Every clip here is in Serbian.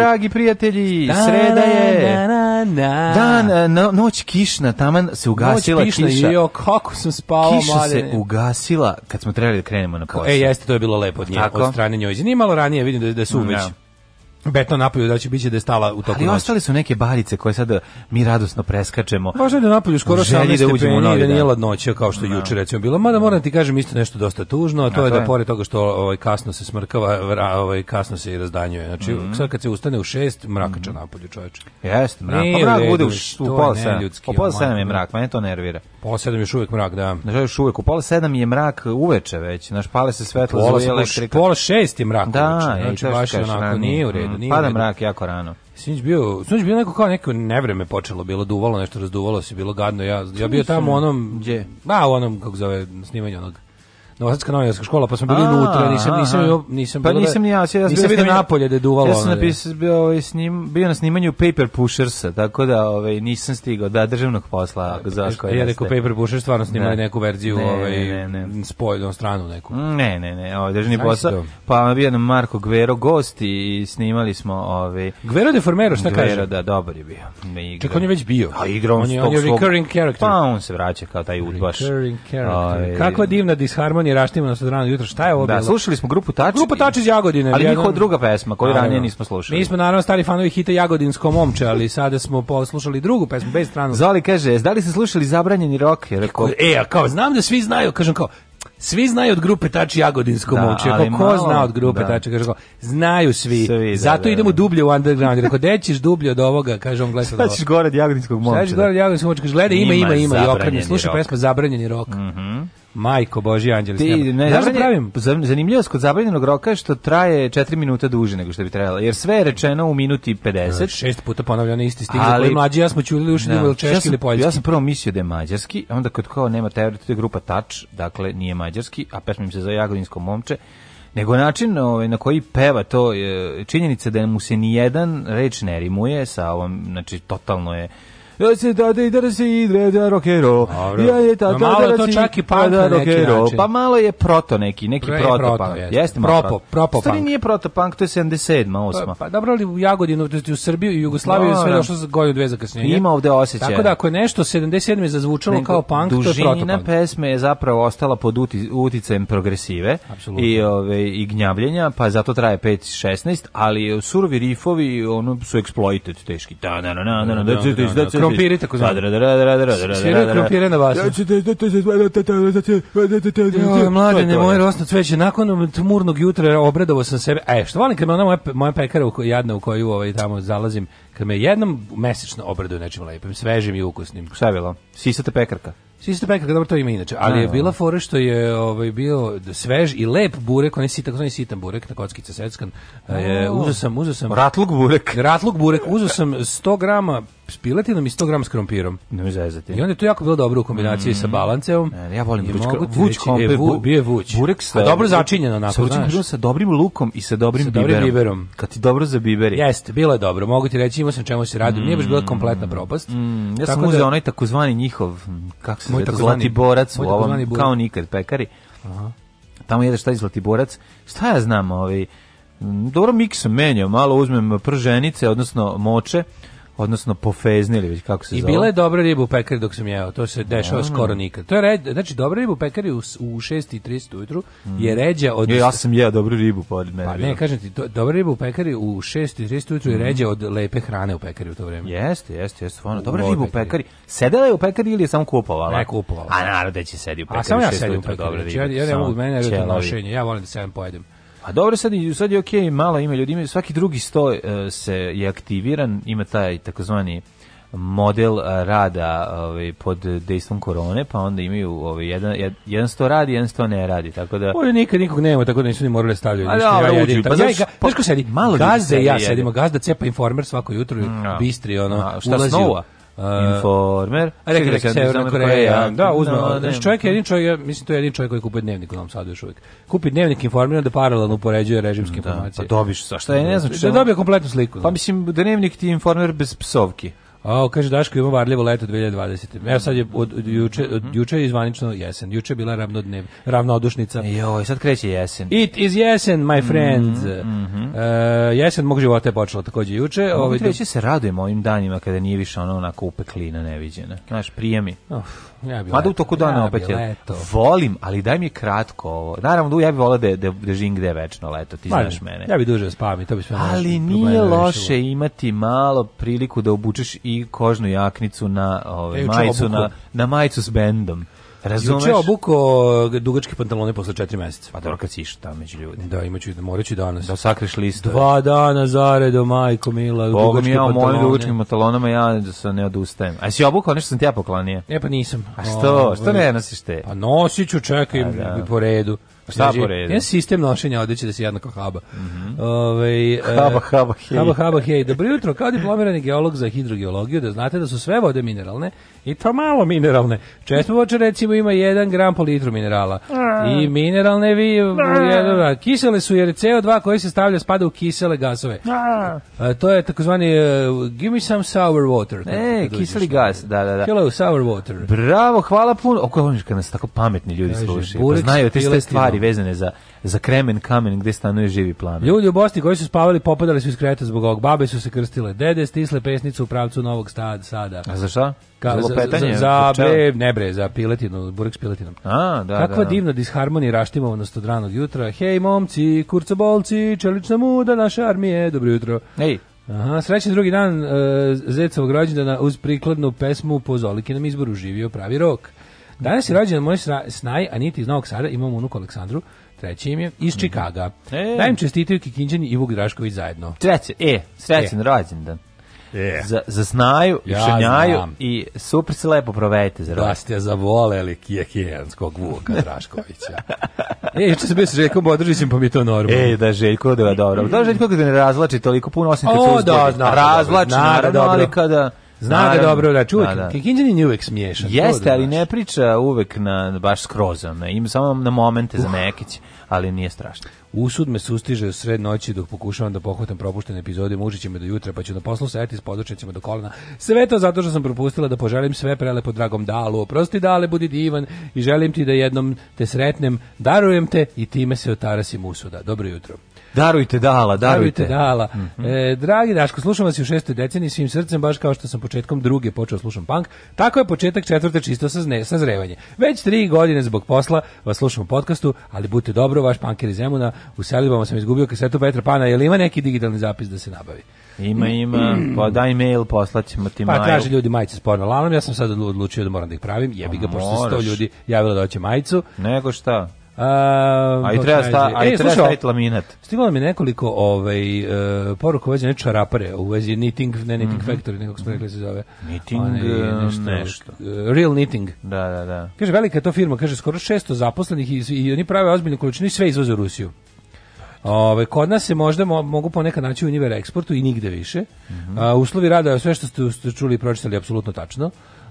dragi prijatelji, da, sreda je. Na, na, na. Dan, eh, no, noć kišna, taman se ugasila noć pišna, kiša. Jo, kako sam spao, Kiša mali. se ugasila kad smo trebali da krenemo na e, posao. E, jeste, to je bilo lepo od nje, od strane njoj. Znači, nije malo ranije, vidim da, da su već da. Beton napolju da će biti da je stala u toku Ali noći. ostale su neke barice koje sad mi radosno preskačemo. Možda je da napolju skoro 18 da stepeni da, da nije ladnoća kao što no. Da. juče recimo bilo. Mada moram da ti kažem isto nešto dosta tužno, a to, a to je, je da pored toga što ovaj, kasno se smrkava, ovaj, kasno se i razdanjuje. Znači, mm -hmm. sad kad se ustane u šest, mrakača mm -hmm. napolju čoveče. Jeste, mrak. Nije, pa mrak bude u, u pola sedam. U pola sedam je mrak, mene to nervira. Pola sedam još uvek mrak, da. Znaš, još uvek. U pola sedam je mrak uveče već. Znaš, pale se svetlo, pola, zvoje elektrika. Pola šest je mrak da, uveče. Znači, je, baš onako, rano. nije u redu. Nije Pada u redu. mrak jako rano. Sinoć bio, sinoć bio neko kao neko nevreme počelo, bilo duvalo, nešto razduvalo se, bilo gadno. Ja, ja bio tamo u onom, gdje? Ba, u onom, kako zove, snimanju onog Novosadska novinarska škola, pa smo bili A, unutra, nisam nisam aha. nisam Pa da- nisam ni ja, ja nisam bio napolje da je duvalo. Ja sam napisao bio ovaj s njim, bio na snimanju Paper Pushersa, tako da ovaj nisam stigao da državnog posla ako da, zašto je. Ja rekao Paper Pusher stvarno snimali da. neku verziju ovaj spoljnu stranu neku. Ne, ne, ne, ovaj državni posao. Pa bio na Marko Gvero gost i snimali smo ovaj Gvero de Formero, šta kaže? Gvero da dobar je bio. Čekaj, on je već bio. A igrao on je recurring character. Pa on se vraća kao taj udbaš. Ovaj, Kakva divna disharmonija i raštima nas rano jutro. Šta je ovo da, bilo? slušali smo grupu Tači. Grupa Tači iz Jagodine. Ali njihova druga pesma koju ranije nismo slušali. Mi smo naravno stari fanovi hita Jagodinsko momče, ali sada smo poslušali drugu pesmu bez stranu. Zoli kaže, da li ste slušali zabranjeni rok? Je rekao, e, a kao znam da svi znaju, kažem kao svi znaju od grupe Tači Jagodinsko da, momče. Ko, ko zna od grupe da. Tači? Kaže, znaju svi. svi da, Zato da, da, idemo dublje u underground. Rekao, dećiš dublje od ovoga, kaže on, gledaj. Šta ćeš gore od Jagodinskog momče? Šta ćeš gore da? od Jagodinskog momče? Kaže, gledaj, ima, ima, ima. I okrenje, Sluša pesma Zabranjeni rok. Mhm. Majko Boži Anđeli. Ti, ne, Znaš da pravim? Zanimljivost kod zabranjenog roka je što traje 4 minuta duže nego što bi trebalo, jer sve je rečeno u minuti 50. Da, šest puta ponavljano isti stih, ali mlađi ja smo čuli uši da, ili češki ja sam, ili poljski. Ja sam prvo mislio da je mađarski, onda kod kao nema teorije, to je grupa Touch, dakle nije mađarski, a pesma im se za Jagodinsko momče, nego način ovaj, na koji peva to je činjenica da mu se ni jedan reč ne rimuje sa ovom, znači totalno je Ja se da da da se idre da rokero. Ja je ta da da čak i pa da rokero. Pa malo je proto neki, neki proto pa. Jeste propo, propo pa. nije proto punk, to je 77, 8. Pa dobro li u Jagodinu, u Srbiju i Jugoslaviju sve došlo za godinu dve zakasnjenja. Ima ovde osjećaj. Tako da ako je nešto 77 je zazvučalo kao punk, to je proto punk. pesme je zapravo ostala pod uticajem progresive i ove i gnjavljenja, pa zato traje 5 16, ali surovi rifovi ono su exploited teški. Da, da, da, da, da, da, da, da, da, da, krompiri tako znam. Sviraju krompire na vas. Ja, mladene, moje cveće, nakon tmurnog jutra obredovao sam sebe. E, što volim kad me ona moja, moja pekara u, jadna u koju ovaj, tamo zalazim, kad me jednom mesečno obraduje nečim lepim, svežim i ukusnim. Šta je bilo? Sisata pekarka. Sista pekarka, dobro to ima inače, ali je bila fora što je ovaj bio svež i lep burek, on je sitan, on je sitan burek na kockice seckan. E, uzeo sam, uzeo sam ratluk burek. Ratluk burek, uzeo sam 100 g s piletinom i 100 g krompirom. Ne mi zezati. I onda je to jako bilo dobro u kombinaciji mm sa balanceom. Ne, ja volim e, vuč, vuč kompe, e, vu, vuč. Burek sa, A dobro začinjeno onako, sa, znaš. Sa, dobrim lukom i sa dobrim, sa biberom. biberom. Kad ti dobro za biberi. Jeste, bilo je dobro. Mogu ti reći, imao sam čemu se radi. Mm Nije baš bila mm. kompletna propast. Mm Ja sam da- uzeo da, onaj takozvani njihov, kako se zove, takozvani borac u ovom, kao nikad pekari. Aha. Tamo jede šta je borac. Šta ja znam, ovaj, dobro miksa menjam, malo uzmem prženice, odnosno moče, odnosno pofeznili, već kako se zove. I bila je dobra riba u pekari dok sam jeo, to se dešava mm. skoro nikad. To je red, znači dobra riba u pekari u, u 6:30 ujutru mm. je ređa od Ja sam jeo dobru ribu pored mene. Pa ne, kažem ti, do, dobra riba u pekari u 6:30 ujutru je mm. ređa od lepe hrane u pekari u to vreme. Jeste, jeste, jeste, stvarno. Dobra riba u pekari. Sedela je u pekari ili je samo kupovala? Ne, kupovala. A narode da će sedi u pekari. A samo ja sedim u pekari. Znači, ja, ja ne mogu mene je nošenje. Ja volim da sedem pojedem. A dobro, sad, sad je okej, okay, malo ima ljudi, ima, svaki drugi sto e, se je aktiviran, ima taj takozvani model e, rada ovaj, pod dejstvom korone, pa onda imaju ovaj, jedan, jedan sto radi, jedan sto ne radi. Tako da... Ovdje nikad nikog nema, tako da nisu ni morali da stavljaju. A, da, ja, jedim, pa, ja, ga, pa, znaš ko sedi? Pa malo gazde, ja sedimo, gazda cepa informer svako jutro, no. Mm, bistri, ono, a, šta ulazio. Snova? Informer. A rekli da Severna Koreja. Da, da uzme. No, znači čovjek je jedin čovjek, mislim to je jedin čovjek koji kupuje dnevnik u Novom Sadu još uvijek. Kupi dnevnik informiran da paralelno upoređuje režimske da, informacije. Da, pa dobiš sa šta je, ne znam. Da, da dobije kompletnu sliku. Pa mislim dnevnik ti informer bez psovki. A, kaže Daško ima varljivo leto 2020. Evo sad je od, od juče od mhm. juče je zvanično jesen. Juče je bila ravnodnev, ravnodušnica. Joj, sad kreće jesen. It is jesen, my friends. Mm -hmm. e, jesen mog života je počela takođe juče. Mogu ovaj treći se radujem ovim danima kada nije više ono onako upeklina neviđena. Znaš, prijemi. Uf. Ja Mada u toku dana ja opet je. Volim, ali daj mi kratko ovo. Naravno, ja bih volao da, da, da živim gde večno leto, ti Mali, znaš mene. Ja bih duže spavam i to bi sve Ali nije loše rešilo. imati malo priliku da obučeš i kožnu jaknicu na ove, e, majicu, na, na majicu s bendom. Razumeš? Juče obuko e, dugačke pantalone posle 4 meseca. Pa dobro kad si išao tamo među ljude. Da, imaću da moraću danas. Da sakriš list. Dva dana zaredom, majko mila, Bog dugačke mi ja, pantalone. mojim dugačkim pantalonama ja da se ne odustajem. A si obukao nešto sam ti ja poklonio? E pa nisam. A što? Ovaj, što ne nosiš te? Pa nosiću, čekaj, A, da. po redu. Šta znači, po redu? Ja sistem nošenja odeće da si jednako haba. Mm -hmm. Ove, ovaj, haba, e, haba, hej. Haba, haba, hej. Dobro jutro, kao diplomirani geolog za hidrogeologiju, da znate da su sve vode mineralne I to malo mineralne. Često voće recimo ima 1 gram po litru minerala. I mm. mineralne vi mm. jedan, da, kisele su jer CO2 koji se stavlja spada u kisele gasove. Mm. A, to je takozvani uh, give me some sour water. E, da kiseli gas, da, da, da. Hello, sour water. Bravo, hvala puno. Oko, nas tako pametni ljudi slušaju. Pa znaju te stvari vezane za za kremen kamen gde stanuje živi plamen. Ljudi u Bosni koji su spavali popadali su iz kreveta zbog ovog. Babe su se krstile, dede stisle pesnicu u pravcu Novog Sada. sada. A za šta? Ka, za lopetanje? Za, za, za ne bre, za piletinu, burek s piletinom. A, da, Kakva da, da. divna disharmonija raštimovanost od ranog jutra. Hej momci, kurcobolci, čelična muda naše armije, dobro jutro. Ej, Aha, srećan drugi dan uh, Zecovog rođendana uz prikladnu pesmu po Zolikinom izboru živio pravi rok. Danas je rođendan moj snaj, a niti iz Novog Sada, imam unuku Aleksandru, Treći im je iz mhm. Čikaga. E. Da čestitaju Kikinđani i Vuk Drašković zajedno. Treće, e, srećen e. rođendan. Yeah. Za, za snaju i ja šenjaju znam. i super se lepo provedite. Za da ste zavoleli kijekijanskog Vuka Draškovića. e, što sam bio sa Željkom Bodržićem, pa mi to normalno. E, da Željko da je dobro. Da Željko da ne razlači toliko puno, osim kad o, se uzgodi. Da, zna, razlači, naravno, ali kada Zna Naravno. ga dobro, da čuje. Da, da. Kikinđanin je uvek smiješan. Jeste, ali ne priča uvek na, baš skrozom. Ima samo na momente uh. za Mekić, ali nije strašno. Usud me sustiže u sred noći dok pokušavam da pohvatam propuštene epizode, mužiće me do jutra, pa ću na poslu seti s podočnicima do kolena. Sve to zato što sam propustila da poželim sve prelepo dragom Dalu. Oprosti Dale, budi divan i želim ti da jednom te sretnem, darujem te i time se otarasim usuda. Dobro jutro. Darujte dala, darujte. darujte dala. Mm -hmm. e, dragi Daško, slušam vas i u šestoj deceniji svim srcem, baš kao što sam početkom druge počeo da slušam punk, tako je početak četvrte čisto sazne, zrevanje. Već tri godine zbog posla vas slušam u podcastu, ali budite dobro, vaš punker iz Zemuna, u selibama sam izgubio kasetu Petra Pana, je li ima neki digitalni zapis da se nabavi? Ima, ima, pa daj mail, poslaćemo ti pa mail. Pa traže ljudi majice s porno ja sam sad odlučio da moram da ih pravim, jebi ga, pošto se sto ljudi javilo da hoće majicu. Nego šta? Um, a i treba, sta, a i e, staviti laminat. Stiglo mi nekoliko ovaj, uh, eh, poruku veđe ne čarapare u vezi knitting, ne knitting mm -hmm. factory, nekako smo rekli se zove. Knitting, One, eh, nešto. nešto. Uh, real knitting. Da, da, da. Kaže, velika je to firma, kaže, skoro 600 zaposlenih i, i oni prave ozbiljnu količinu i sve izvoze u Rusiju. Ove, kod nas se možda mo, mogu ponekad naći u univer eksportu i nigde više. Mm -hmm. A, uslovi rada, sve što ste čuli i pročitali, apsolutno tačno.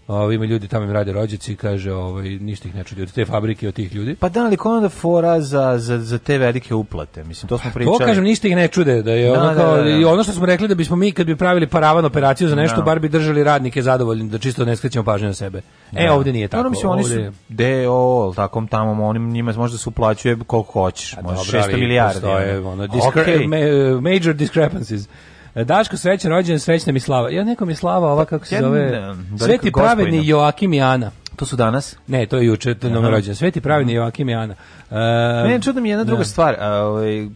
Ovi ima ljudi tamo im rade rođaci kaže ovaj ništa ih ne čudi od te fabrike od tih ljudi. Pa da li koja onda fora za, za, za te velike uplate? Mislim to smo pa pričali. To kažem ništa ih ne čude da je da, da, kao, da, da, i ono što smo rekli da bismo mi kad bi pravili paravan operaciju za nešto da. bar bi držali radnike zadovoljni da čisto ne skrećemo pažnju na sebe. E da. ovde nije tako. Ono mislim oni ovdje... su DO, takom tamo onim njima možda se uplaćuje koliko hoćeš, možda 600 milijardi. Ono, okay. major discrepancies. E, Daško srećan rođendan, srećna mi slava. Ja nekom je slava ova kako se pa, zove. Sveti pravedni Joakim i Ana. To su danas? Ne, to je juče, to nam rođendan. Sveti pravedni Joakim i Ana. Uh, pa e, Mene čudno mi je jedna druga da. stvar. ovaj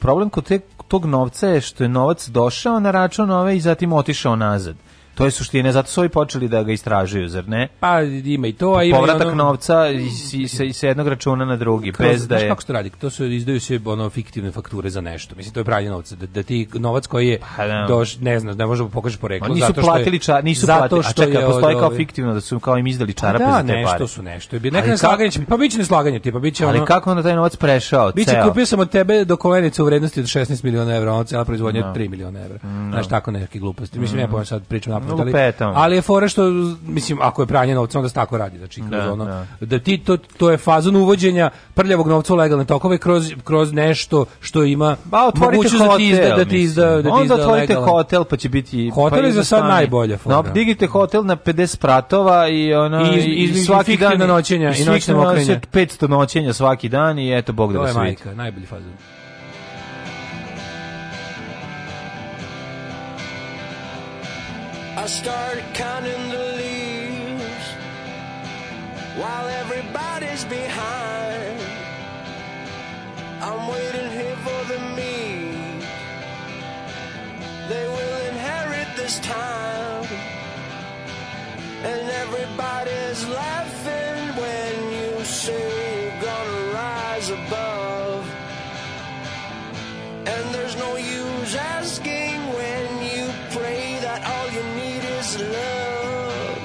problem kod te, tog novca je što je novac došao na račun ove i zatim otišao nazad. To je suština, zato su ovi počeli da ga istražuju, zar ne? Pa ima i to, a ima povratak ono... novca i sa jednog računa na drugi, Kroz, bez da je. kako se to radi? To su izdaju se ono fiktivne fakture za nešto. Mislim to je pranje novca, da, da ti novac koji je pa, da. doš, ne znam, ne možemo da pokažeš poreklo zato što nisu platili ča, nisu platili, a čekaj, postoji kao fiktivno da su kao im izdali čarape pa da, za te pare. Da, nešto su nešto. Bi neka slaganje, pa biće slaganje, tipa biće ono. Ali kako onda taj novac prešao? Biće ceo. kupio sam od tebe dokovenicu u vrednosti od 16 miliona evra, ona cela proizvodnja od da. 3 miliona evra. Da. Znaš tako neke gluposti. Mislim ja pojam mm. pa sad pričam ali, da petom. ali je fora što mislim ako je pranje novca onda se tako radi znači kroz da, ono da. da ti to, to je fazon uvođenja prljavog novca u legalne tokove kroz, kroz nešto što ima ba, pa mogućnost hotel, da ti izda da ti izda da ti onda izda otvorite legalne. hotel pa će biti pa hotel pa je za sad najbolja fora. No, digite hotel na 50 spratova i ona i, i, i svaki dan na noćenja i noćne mokrenje. 500 noćenja svaki dan i eto bog da vas vidi. To je majka, najbolji fazon. I start counting the leaves while everybody's behind. I'm waiting here for the me They will inherit this time. And everybody's laughing when you say you're gonna rise above. And there's no use asking when love.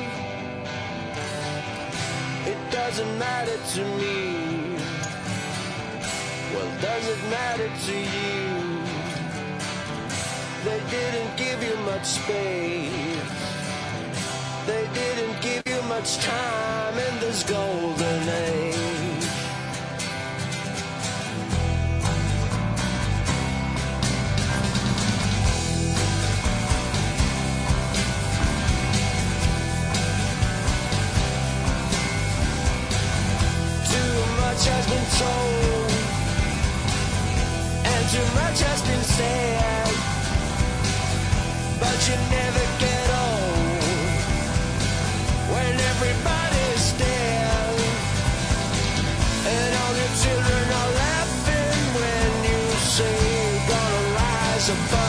It doesn't matter to me. Well, does it matter to you? They didn't give you much space. They didn't give you much time in this golden age. soul. And too much has been said, but you never get old when everybody's dead. And all your children are laughing when you say, Gonna rise above.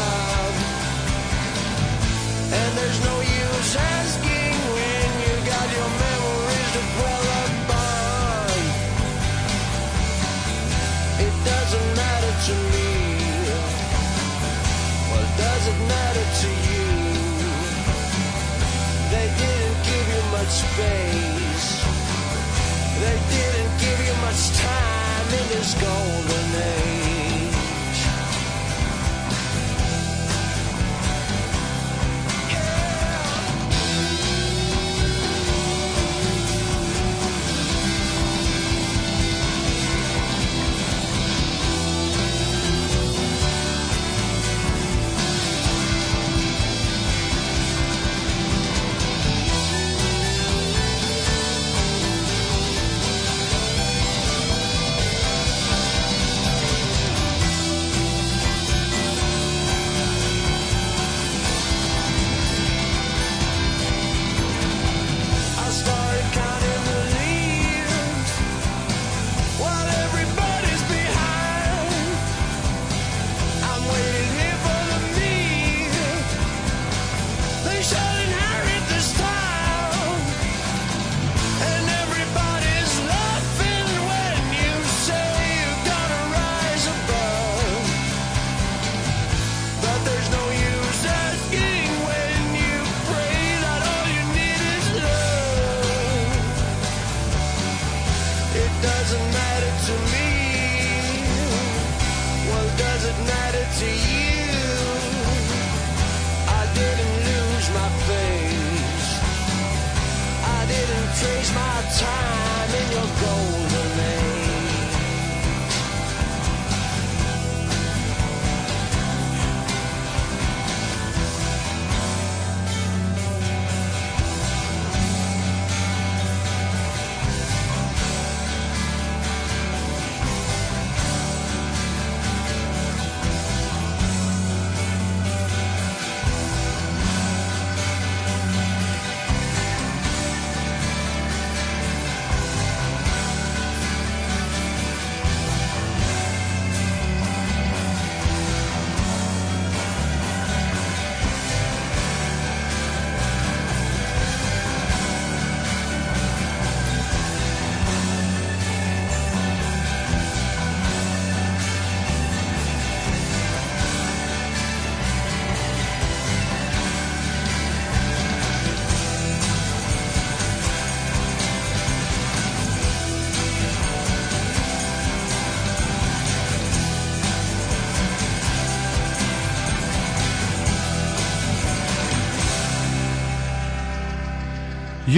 in this golden age.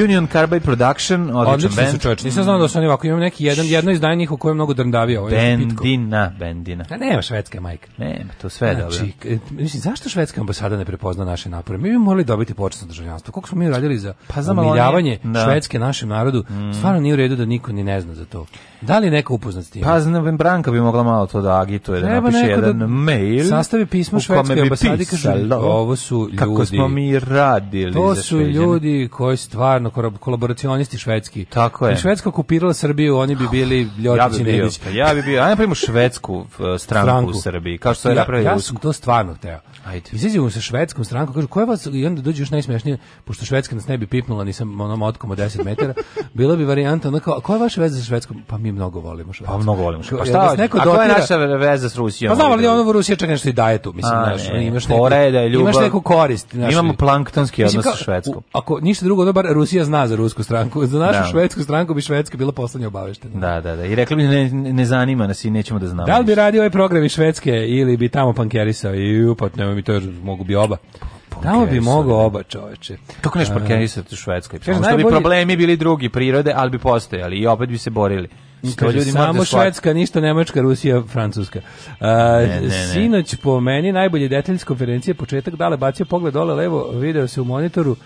Union Carbide Production, odličan band. Odlični su Nisam znao da su oni ovako, imam neki jedan, jedno izdanje njih u kojem mnogo drndavio. Ovaj bendina, bendina. A nema švedske, majke. Nema, to sve znači, dobro. Mislim, zašto švedska ambasada ne prepozna naše napore? Mi bi morali dobiti počet državljanstvo. Koliko smo mi radili za pa, znam, umiljavanje da. švedske našem narodu, mm. stvarno nije u redu da niko ni ne zna za to. Da li neko upoznat s tim? Pa znam, Branka bi mogla malo to da agituje, da napiše da jedan da mail. Sastavi pismo švedske ambasadi, kažu, ovo su ljudi. Kako smo mi radili To za su ljudi koji stvarno, kolaboracionisti švedski. Tako je. I švedska okupirala Srbiju, oni bi bili Ljotić ja bi Nedić. Pa ja bi bio, ajde napravimo švedsku stranku, stranku, u Srbiji, kao što je ja, Ja sam to stvarno teo. Ajde. Izađemo sa švedskom strankom, kažu, koja vas, i onda dođe još najsmešnije, pošto Švedska nas ne bi pipnula nisam onom otkom od 10 metara, bila bi varijanta onako, a koja je vaša veza sa Švedskom? Pa mi mnogo volimo Švedsku. Pa mnogo volimo Švedsku. Pa šta, a koja je naša veza s Rusijom? Pa znamo li ono Rusija čak nešto i daje tu, mislim, znaš, ne, imaš, neku, poreda, ljubav, imaš neku korist. Naš, imamo planktonski odnos sa Švedskom. Ako ništa drugo, dobar, Rusija zna za rusku stranku, za našu da. švedsku stranku bi Švedska bila poslednja obaveštena. Da, da, da, i rekli bi ne, ne zanima nas i nećemo da znamo. Da li bi radio ovaj program iz Švedske ili bi tamo pankerisao i upot, nema mi to, mogu bi oba. Tamo bi mogao oba čoveče. Kako neš parkerisati u Švedskoj? Kažu, najbolji... bi problemi bili drugi prirode, ali bi postojali i opet bi se borili. Kaže, da samo Švedska, ništa Nemačka, Rusija, Francuska. Uh, ne, ne, ne. Sinoć po meni najbolje detalj konferencije početak dale bacio pogled dole levo, video se u monitoru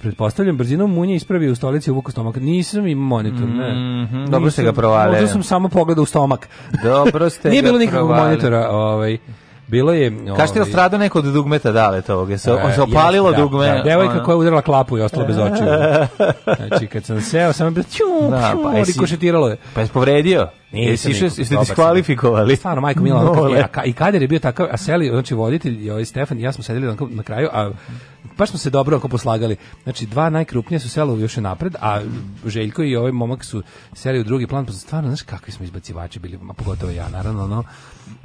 pretpostavljam brzinom munje ispravio u stolici u vuku stomak. Nisam im monitor, ne. Mm -hmm, dobro ste ga provale. Možda sam samo pogledao u stomak. Dobro ste Nije bilo nikakvog monitora, ovaj. Bilo je... Kaš ti ovaj, strada neko od dugmeta dale toga? Se, on e, se opalilo jeste, da. dugme. Da, Devojka ona... koja je udarila klapu i ostala bez očiju. Znači, kad sam seo, sam je bilo čum, da, čum, pa rikošetiralo je. Pa jesi povredio? Nisi išao, jeste diskvalifikovali. Stvarno, majko Milano, no, kako je, a, i Kader je bio takav, a Seli, znači voditelj i ovaj Stefan i ja smo sedeli na kraju, a baš smo se dobro oko poslagali. Znači, dva najkrupnija su selovi još napred, a Željko i ovaj momak su seli u drugi plan, pa stvarno, znaš kakvi smo izbacivači bili, ma pogotovo ja, naravno, ono,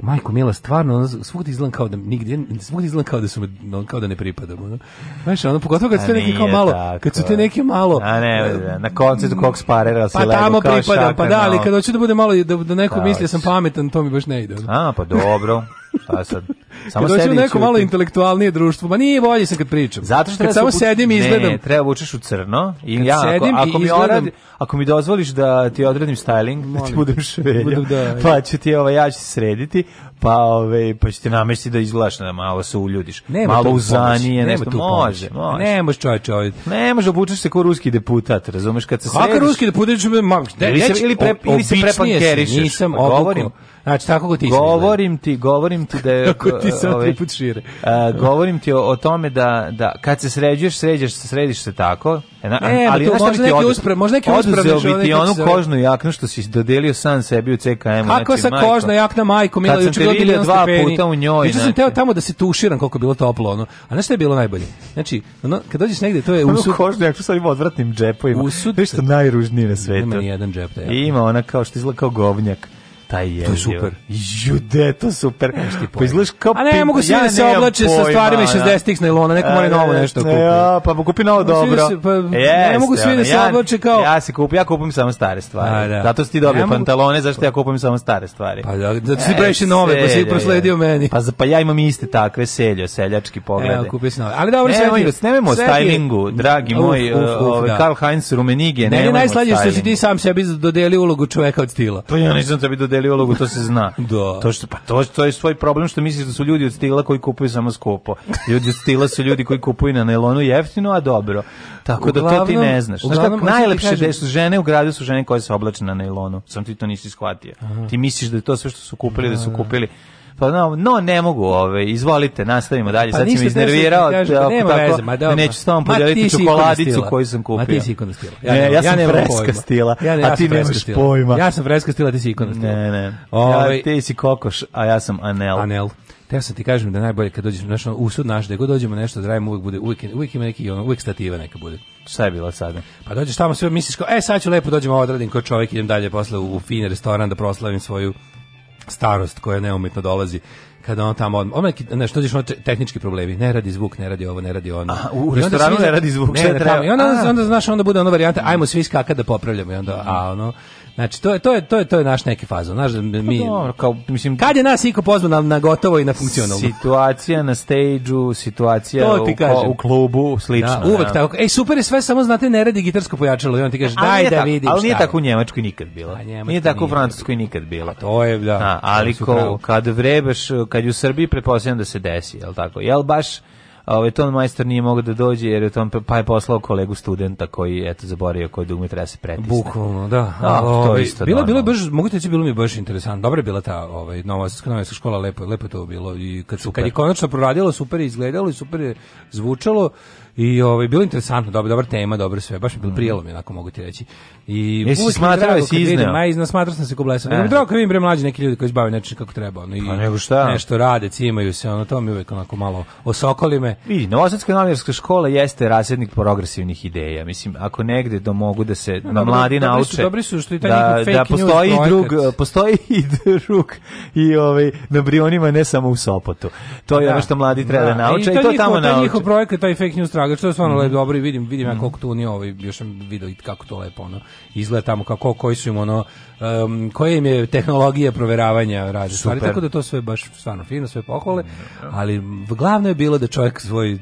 majko mila, stvarno, ono, svugdje izgledam kao da, nigdje, svugdje izgledam kao da su, no, kao da ne pripadam, ono. Znaš, ono, pogotovo kad su te neki kao malo, tako. kad su te neki malo... A ne, e, na, na koncertu kog sparera pa se pa levo tamo kao pripadam, šakar, pa da, ali kad hoću da bude malo, da, da neko misli da sam pametan, to mi baš ne ide. Ono. A, pa dobro, šta sad... Samo kad dođe neko malo intelektualnije društvo, ma nije bolje se kad pričam. Zato što kad samo puč... sedim i izgledam. Ne, treba da učeš u crno. I kad ja, sedim ako, ako, mi izgledam... orad, ako mi dozvoliš da ti odredim styling, Molim. da ti budem švelja, da, pa ću ti, ovaj, ja ću se srediti, pa, ove, ovaj, pa ću ti namesti da izgledaš, da malo se uljudiš. Nema malo uzanije, nešto. može, može. Ne može čovječe ovaj. Ne može, obučeš se kao ruski deputat, razumeš? Kad se Kako ruski deputat? Ili se, ili pre, ili se prepankerišeš. Nisam, pa govorim. Znači, tako ti Govorim ti, govorim ti da je ti sad ove, ovaj, put šire. A, govorim ti o, o, tome da, da kad se sređuješ, sređeš, središ se tako. E, na, ne, ali to, možda, neki uspre, možda neki uspre, možda uspre. Oduzeo bi ti znači onu kožnu jaknu što si dodelio sam sebi u CKM-u. Kako znači, sa kožna jakna, majko, mila, juče bilo bilo dva puta u njoj. Juče sam znači. teo tamo da se tuširam koliko je bilo toplo. Ono. A znaš što je bilo najbolje? Znači, ono, kad dođeš negde, to je usud. Ono kožnu jaknu sa ovim odvratnim džepovima. Usud. To najružnije na svetu. Nema ni jedan džep. Da ima ona kao što izgleda kao govnjak taj je. To je super. Jude, to super. Pa izgledaš kao A ne, mogu se ja da se oblače pojma, sa stvarima iz 60-ih nailona, neko mora novo nešto kupi. Ja, pa kupi novo da dobro. Se, pa, yes, ne mogu svi da se ja, oblače kao Ja se kupim, ja kupim samo stare stvari. Da. Zato si ti dobio ja pantalone, zašto ja kupim samo stare stvari. Pa da, zato si e, previše nove, pa si prosledio meni. Pa pa ja imam iste takve seljo, seljački poglede. Ja, kupio sam nove. Ali dobro, sve snememo o stylingu, dragi moj, ovaj da. Karl Heinz Rummenigge, ne. Ne, najslađe što si ti sam sebi dodeli ulogu čoveka od stila. To pa ja nisam tebi dodelio deli ulogu, to se zna. da. To što pa to, što je svoj problem što misliš da su ljudi od stila koji kupuju samo skupo. Ljudi od stila su ljudi koji kupuju na nailonu jeftino, a dobro. Tako uglavnom, da to ti ne znaš. Uglavnom, znaš kako najlepše da kažem... da su žene u gradu su žene koje se oblače na nailonu. Sam ti to nisi shvatio. Aha. Ti misliš da je to sve što su kupili da, da su kupili Pa no, no ne mogu, ove, izvolite, nastavimo dalje. Pa, Sad si me da iznervirao, da, tako, pa ma, da, neću s tom podijeliti čokoladicu koju sam kupio. Ma ti si ikona stila. Ja, ne, ja, sam freska stila, a ti nemaš pojma. Ja sam freska stila, ti si ikona stila. Ne, ne. Ove, ja, ovaj- ti si kokoš, a ja sam anel. Anel. Te sam ti kažem da najbolje kad dođeš našo u sud naš, da god dođemo nešto da radimo, uvek bude uvek, uvek ima neki ono, uvek stativa neka bude. Šta je bilo sada? Pa dođeš tamo sve misliš kao, e sad ću lepo dođemo, odradim kao čovjek idem dalje posle u, u fin restoran da proslavim svoju starost koja neumetno dolazi kada on tamo on ono nešto znači ono tehnički problemi ne radi zvuk ne radi ovo ne radi ono a u restoranu ne radi zvuk ne da radi tamo. i onda, onda znaš onda bude ona varijanta ajmo svi skaka da popravljamo i onda mhm. a ono Znači to je to je to je to je naš neki fazon, znaš da mi pa dobro, kao mislim kad je nas iko pozvao na, na gotovo i na funkcionalno. Situacija na stejdžu, situacija u, u, klubu, slično. Da, uvek ja. Da. tako. Ej super je sve samo znate ne radi gitarsko pojačalo i on ti kaže daj da vidiš. Ali nije tako u Njemačkoj nikad bilo. A, pa, nije tako u Francuskoj nikad bilo. Pa, to je da. A, da, ali ko, kad vrebeš, kad u Srbiji pretpostavljam da se desi, je l' tako? Jel baš ovaj ton majstor nije mogao da dođe jer je tom pa je poslao kolegu studenta koji eto zaborio koji dugme treba da se pretisne. Bukvalno, da. A, to je ovaj, isto. Bilo bilo baš mogu ti bilo mi baš interesantno. Dobro je bila ta ovaj nova ekonomska škola lepo lepo to bilo i kad su kad je konačno proradilo super je izgledalo i super je zvučalo. I ovaj bilo interesantno, dobra, dobra tema, dobro sve. Baš mi bilo mhm. prijelo mi onako mogu ti reći. I Jesi smatrao se izneo? Ma izna smatrao sam se ko blesan. E. Nego drago kad vidim bre mlađi neki ljudi koji se bave nečim kako treba, ono i pa nego šta? nešto rade, cimaju se, ono to mi uvek onako malo osokoli me. Vidi, Novosadska novinarska škola jeste rasjednik progresivnih ideja. Mislim, ako negde da mogu da se na mladi dobri nauče. Su, dobri su što i taj da, da fake da postoji news drug, postoji i drug i ovaj na Brionima ne samo u Sopotu. To pa je da. ono što mladi treba da, da e, nauče i to tamo nauče. Taj njihov projekat, taj fake news Kragujevcu, to je stvarno mm -hmm. lepo dobro i vidim, vidim mm -hmm. ja mhm. koliko tu nije ovaj, još sam video kako to lepo ono, izgleda tamo, kako, koji su im ono um, koje im je tehnologija proveravanja razne stvari, tako da to sve baš stvarno fino, sve pohvale, mm, da. ali glavno je bilo da čovjek svoj,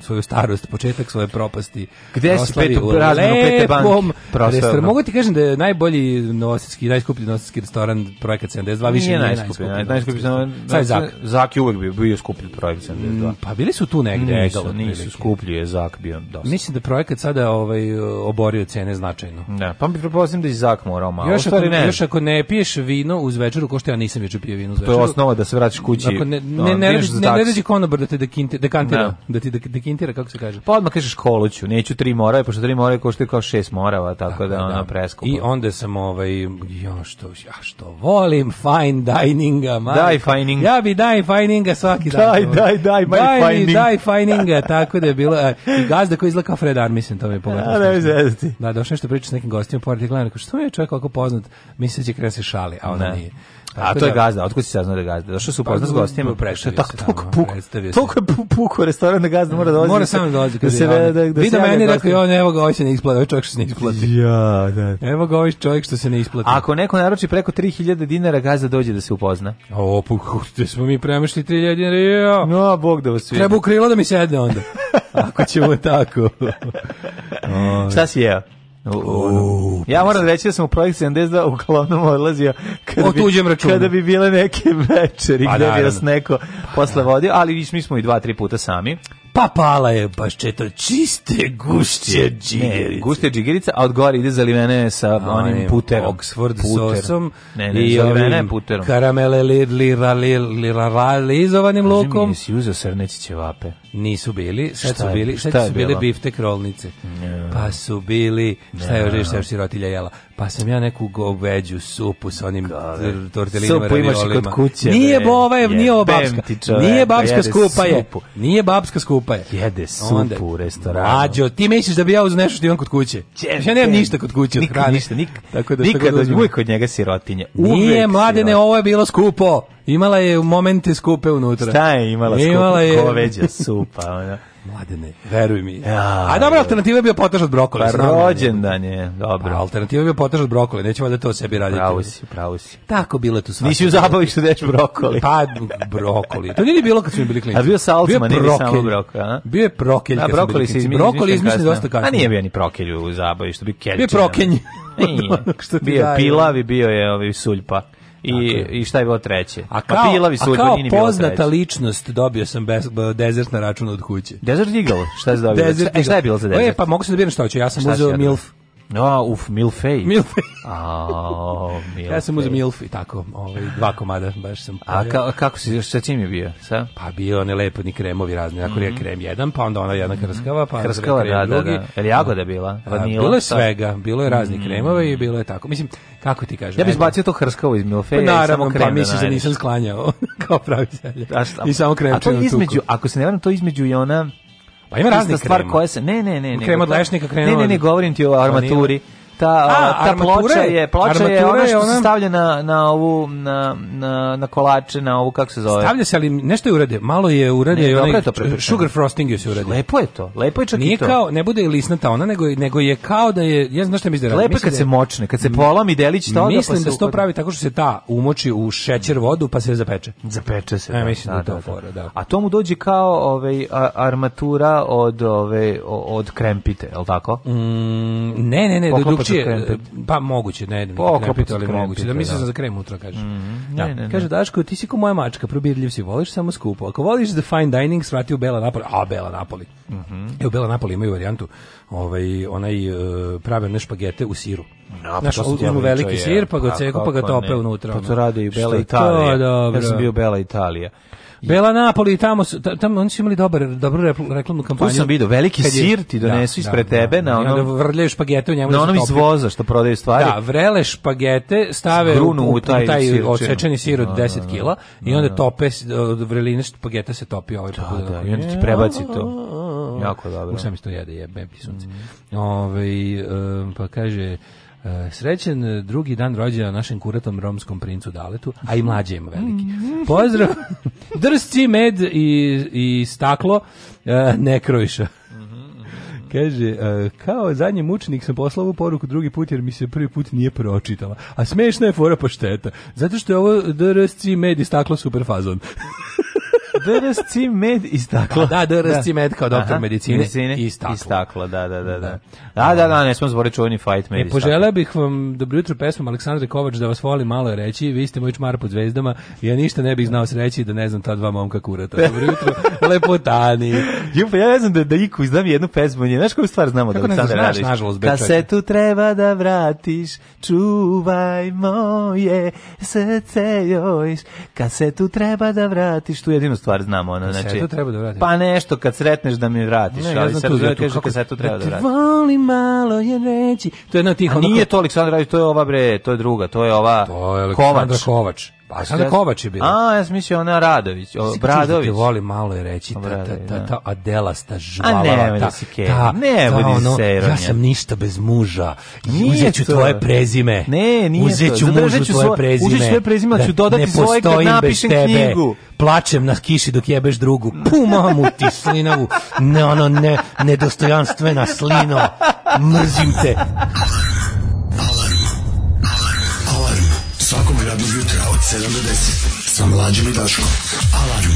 svoju starost, početak svoje propasti Gde si petu, razmenu pete banke? Mogu ti kažem da je najbolji novosadski, najskuplji novosadski restoran projekat 72, više nije najskuplji. Najskuplji, najskuplji, najskuplji, Zak. Zak je uvek bio, bio skuplji projekat 72. Mm, pa bili su tu negde. Mm, nisu, nisu skuplji je Zak bio dosta. Mislim da projekat sada ovaj, oborio cene značajno. Ne, da, pa mi prepostavljam da i Zak morao malo. Još ili ne? Još ako ne piješ vino uz večeru, ko što ja nisam večer pio vino uz večeru. To je osnova da se vraćaš kući. Ako ne, ne, ne, radi, ne radi konobar da te dekinte, dekantira, da, da ti dekantira, kako se kaže. Pa odmah kažeš koluću, neću tri morave, pošto tri morave koštaju kao šest morava, tako da, da ona preskupa. I onda sam ovaj, ja što, ja što volim fine dininga, man. Daj fininga. Ja bi daj fininga svaki dan. Daj, daj, daj, my daj, fining. Daj fininga, tako da je bilo. E, I gazda koji izgleda Fredar, mislim, to mi je pogledalo. Da, da, da, došao nešto priča s nekim gostima, pored je gledano, što je čovjek ovako poznat? mislim da će krenuti da šali, a ona ne. nije. A to je da- gazda, otkud si saznao da je gazda? Došao su upoznao pa s gostima, prešao tako tako puk. Toliko je puko restoran da gazda mora da dolazi. Mora samo dolazi da se da da, da Vidim meni rekao on evo ga, ovaj se ne isplati, ovaj čovjek što se ne isplati. Ja, da. Evo ga ovaj čovjek što se ne isplati. Ako neko naruči preko 3000 dinara, gazda dođe da se upozna. O, puko, smo mi premašili 3000 dinara. Jo. No, bog da vas vidi. Treba krilo da mi sedne onda. Ako ćemo tako. Šta si jeo? ja moram reći da sam u projekt 72 uglavnom odlazio kada, o, bi, kada bi bile neke večeri pa, gde bi nas neko pa posle vodio, ali mi smo i dva, tri puta sami pa pala je baš pa četo čiste gušće džigerice. gušće džigerice, a od gore ide zalivene sa a, onim je, puterom. Oxford puter. sosom. Ne, ne, i zalivene ovim puterom. Karamele liralizovanim lukom. Kaži mi, uzeo srneći ćevape? Nisu bili, sad su bili, sad su bili bifte krolnice. Pa su bili, šta je još, da. šta još sirotilja jela? Pa sam ja neku goveđu supu sa onim tortelinama Supu imaš kod kuće. Nije bova, nije babska. Nije babska skupa je. Nije babska skupa supa je. Jede supu u restoranu. Mađo, ti misliš da bi ja uz nešto što imam kod kuće? Čest, ja nemam ništa kod kuće nikad, od hrane. Ništa, nikad, tako da, nikad tako uvijek kod njega sirotinje. Uvijek Nije, mladene, sirot. ovo je bilo skupo. Imala je momente skupe unutra. Šta je imala, imala skupa? Je... Koveđa supa. Ona. Mladene, veruj mi. Ja, A dobra alternativa je bio potaž od brokoli. Pa rođendan je, dobro. Pa, alternativa je bio potaž od brokoli, neće valjda to sebi raditi. Pravo si, pravo si. Tako bilo je tu svašta. Nisi u zabavi što deš brokoli. Pa, brokoli. To nije bilo kad su mi bili klinici. A bio salcman, nije samo brokoli. Bio je prokelj. A brokoli se izmišljen Brokoli izmišljen dosta kasno. A nije bio ni prokelj u zabavi, što bi kelj. Bio prokenj. Nije, što bio je pilavi, bio je ovaj suljpa i, i šta je bilo treće. A kao, pa pilavi su a kao poznata ličnost dobio sam bez, desert na račun od kuće. Desert Eagle? Šta je dobio? desert Eagle. E, šta je bilo za desert? E, pa mogu se da biram što hoće, ja sam uzeo MILF. No, uf, Milfej. Milfej. A, Milfej. Ja sam uz Milf tako, ovaj, dva komada, baš sam. A ka, kako si, sa čim je bio? Sa? Pa bio one lepo, ni kremovi razni, ako mm -hmm. je mhm. krem jedan, pa onda ona jedna mhm. krskava, pa krskava, krem da, da drugi. Da, da. jagoda bila? Vanila, bilo je svega, bilo je razni mm -hmm. kremova i bilo je tako. Mislim, kako ti kažem? Ja bih izbacio to hrskavo iz Milfeja pa, naravno, samo krem. Pa misliš da nisam sklanjao, kao pravi zelje. I samo krem. A to između, ako se ne varam, to između i ona Pa ima razne stvar koje se ne ne ne ne krema od lešnika krenula. Ne ne ne govorim ti o pa armaturi ta, A, ta ploča je, ploča je ona što je ona... se stavlja na, na ovu, na, na, na kolače, na ovu, kako se zove. Stavlja se, ali nešto je urede, malo je urede, ne, onaj, je to sugar frosting je se urede. Lepo je to, lepo je čak Nije i to. kao, ne bude lisnata ona, nego, nego je kao da je, ja znam šta mi izgleda. Lepo je kad se močne, kad se polam polami delić toga. Mislim da se to pravi tako što se ta umoči u šećer vodu pa se zapeče. Zapeče se. E, mislim da, da, to da, da. fora, da. A to mu dođe kao ovaj, armatura od, ove, od krempite, je li tako? Mm, ne, ne, ne, dok drugačije, e, pa moguće, ne, ne, Poklopit, ali moguće. Da, da mislim da. za krem utra kaže. Mm, ne, da. ne, ne, Kaže Daško, ti si ko moja mačka, probirljiv si, voliš samo skupo. Ako voliš the fine dining, svrati u Bela Napoli. A Bela Napoli. Mhm. Mm e Bela Napoli imaju varijantu, ovaj onaj e, prave ne špagete u siru. No, pa Znaš, uzmu veliki je, sir, pa ga pa ceku, pa ga tope unutra. Pa to radi i Bela Italija. Ja sam bio Bela Italija. Bela Napoli i tamo tamo oni su imali dobar, dobru reklamnu kampanju. Tu sam vidio, veliki je, sir ti da, donesu da, ispred da, tebe. Da, na onom, vrljaju špagete u njemu. Na onom izvoza što prodaju stvari. Da, vrele špagete stave Grunu u, u, u taj, taj odsečeni sir od 10 da, da, kila i onda tope, vreline špagete se topi ovaj. Da, da, i onda ti prebaci to. Jako dobro. Usam isto jede, jebe, sunce. Ove, ovaj, pa kaže, E, srećen e, drugi dan rođena našem kuratom romskom princu Daletu, a i mlađe ima veliki. Mhm. Pozdrav, drsti med i, i staklo, e, ne krojša. Mhm, mhm. Kaže, kao zadnji mučnik sam poslao ovu poruku drugi put jer mi se prvi put nije pročitala. A smešna je fora pošteta. Zato što je ovo DRSC med i staklo super fazon. DRSC med i stakla. Pa da, DRSC da. med kao doktor Aha, medicine, medicine i stakla. I stakla, da, da, da. Da, da, da, da, da ne smo zbori čuveni fight med e, i stakla. Poželeo bih vam dobro jutro pesmom Aleksandre Kovač da vas voli malo reći, vi ste moj čmar pod zvezdama, ja ništa ne bih znao sreći da ne znam ta dva momka kurata. Dobro jutro, lepotani. Jupa, ja ne znam da, da iku izdam jednu pesmu, nije, znaš koju stvar znamo da Kako da Aleksandar radiš? Nažalost, Kasetu treba da vratiš, čuvaj moje srce jojš, kasetu treba da vratiš, tu jedinu stvar stvar znam, ono, znači. Kasetu treba da vratiš. Pa nešto kad sretneš da mi vratiš, ne, ali ja sad da kažeš kasetu treba da, da vratiš. Volim malo je reći. To je jedna tih A nije to Aleksandra Radić, to je ova bre, to je druga, to je ova to je Kovač. Kovač. Pa Sandra Kovač je bila. A, ja sam mislio ona Radović, o, da Bradović. Ti voli malo je reći, ta, ta, ta, ta Adelas, da. ta žvala, ta, ta, da ta, ne, ta, ono, ja sam ništa bez muža, uzeću tvoje prezime, ne, nije uzeću mužu tvoje prezime, uzeću tvoje prezime, ću dodati svoje kad napišem knjigu plačem na kiši dok jebeš drugu. Puma mu ti slinavu. Ne, ono, ne, nedostojanstvena slino. Mrzim te. 7 do 10 sa mlađim i Daškom. Alarm.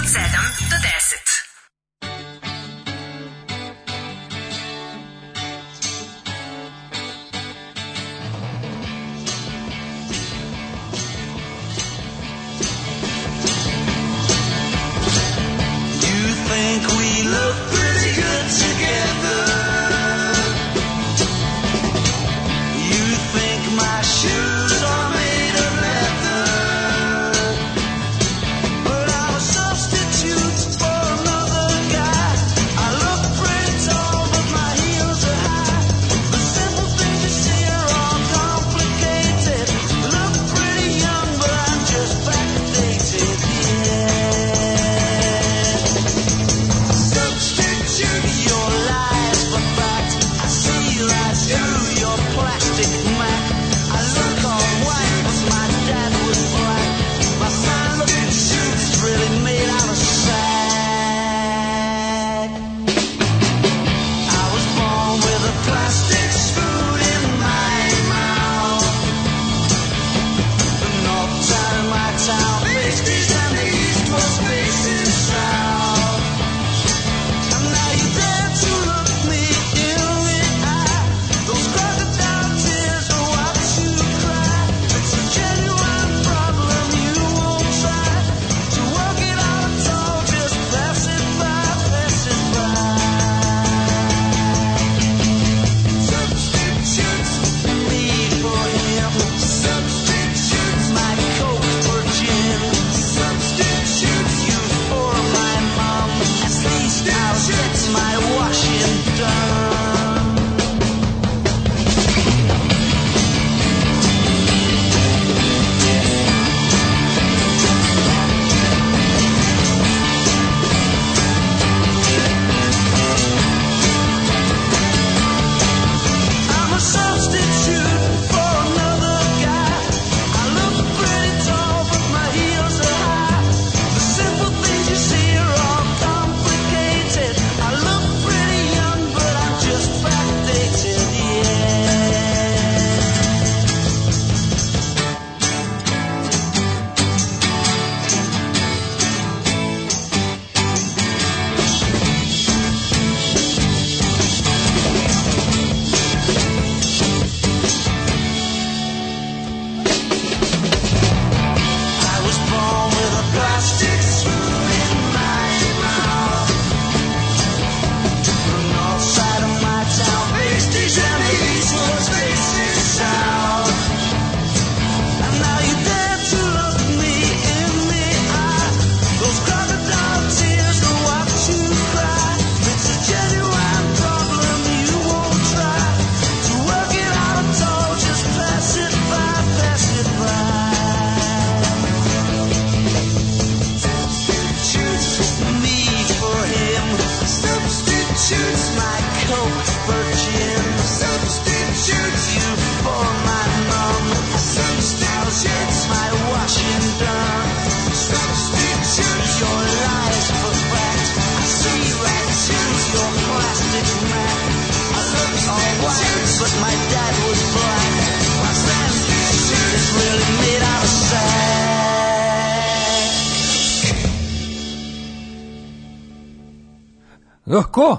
10 lahko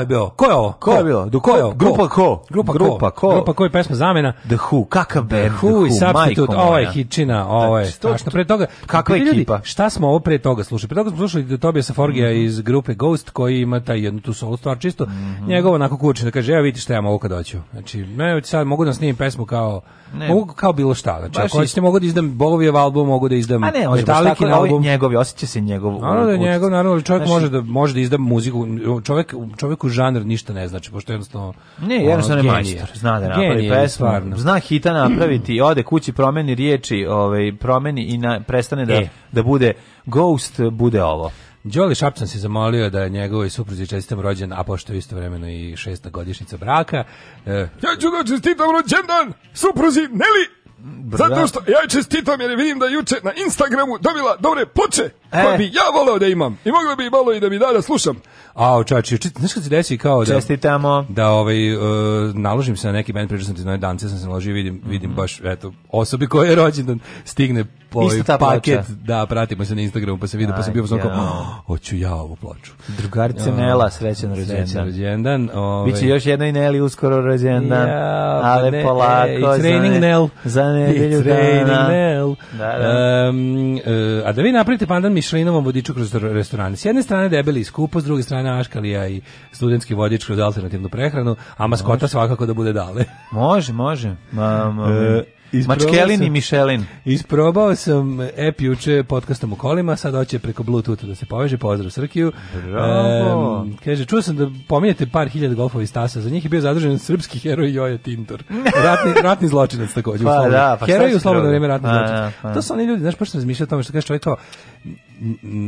je bio? Ko je ovo? Ko, ko je bilo? Do ko, ko je ovo? Grupa Ko? Grupa Ko? Grupa Ko? Grupa Ko je pesma zamena. The Who, kakav band? The Who i Substitute, ovo je hitčina, ovo je znači, strašno. Pre toga, kakva ekipa? Šta smo ovo pre toga slušali? Pre toga smo slušali Tobiasa Forgija mhm. iz grupe Ghost koji ima taj jednu tu solo stvar čisto. Mhm. Njegovo onako kući da kaže, evo vidite šta ja mogu kad hoću. Znači, ne, sad mogu da snimim pesmu kao ne. Mogu kao bilo šta, znači ako hoćete mogu da izdam Bogovijev album, mogu da izdam A ne, Metallica album. Ovi njegovi, osjeća se njegov. Naravno da njegov, naravno, čovjek znači, može da može da izda muziku. Čovjek čovjeku žanr ništa ne znači, pošto jednostavno... Ne, jednostavno je majstor, zna da napravi pesmu, zna hita napraviti, ode kući, promeni riječi, ovaj, promeni i na, prestane da, e. da bude ghost, bude ovo. Đoli Šapcan se zamolio da njegovoj supruzi čestitam rođendan, a pošto je istovremeno i šesta godišnjica braka. E, ja ću da čestitam rođendan supruzi Neli, Bra. zato što ja čestitam jer vidim da juče na Instagramu dobila dobre poče e. koje bi ja voleo da imam. I mogla bi malo i da mi da da slušam. A čači, čit, znaš kad se desi kao da čestitamo. Da ovaj uh, naložim se na neki bend pričao sam ti na dance sam se naložio vidim mm -hmm. vidim mhm. baš eto osobi koja je rođendan stigne po ovaj paket. Ploča. Da, pratimo se na Instagramu pa se vidi pa sam bio samo oh, hoću ja ovu ploču. Drugarica Nela srećan rođendan. Srećan rođendan. Ovaj Biće još jedna i Neli uskoro rođendan. Ja, pa ali ne, polako. E, training Nel za nedelju dana. Training Nel. Da, da. Um, uh, a da vi napravite pandan Mišlinovom vodiču kroz restorane. S jedne strane debeli i skupo, s druge strane Aškalija i studentski vodič kroz alternativnu prehranu, a maskota može. svakako da bude dale. Može, može. Ma, ma, e, Mačkelin i Mišelin. Isprobao sam app juče podcastom u kolima, sad hoće preko Bluetootha da se poveže. Pozdrav Srkiju. Bravo. E, kaže, čuo sam da pominjate par hiljada golfovi stasa, za njih je bio zadržen srpski heroj Joja Tintor. Ratni, ratni zločinac takođe. Pa, da, pa heroj u slobodno vreme ratni pa, zločinac. Pa. To su oni ljudi, znaš, pošto sam razmišljao o tome što kaže čovjek kao,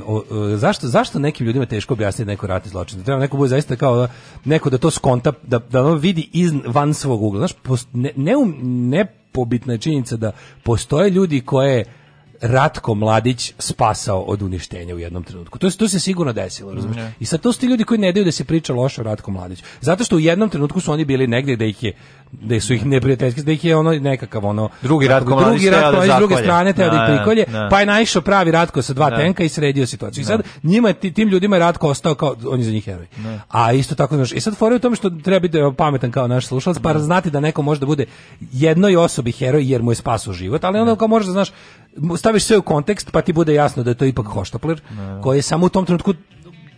o, o, zašto, zašto nekim ljudima teško objasniti neko ratni zločin? Da treba neko bude zaista kao da, neko da to skonta, da, da on vidi iz, van svog ugla. Znaš, post, ne, ne, um, ne pobitna je činjenica da postoje ljudi koje Ratko Mladić spasao od uništenja u jednom trenutku. To, to se sigurno desilo, razumiješ? I sad to su ti ljudi koji ne daju da se priča loše o Ratku Mladiću. Zato što u jednom trenutku su oni bili negde da ih je da su ih neprijateljski, da ih je ono nekakav ono drugi Ratko drugi Ratko s druge strane teo da, da prikolje, na, da. na. pa je naišao pravi Ratko sa dva na. Da. tenka i sredio situaciju. I sad njima tim ljudima je Ratko ostao kao on je za njih heroj. A isto tako znaš, i sad fore u tome što treba biti pametan kao naš slušalac, pa znati da neko može da bude jednoj osobi heroj jer mu je spasao život, ali onda kao možeš da znaš staviš sve u kontekst, pa ti bude jasno da je to ipak hoštapler koji je samo u tom trenutku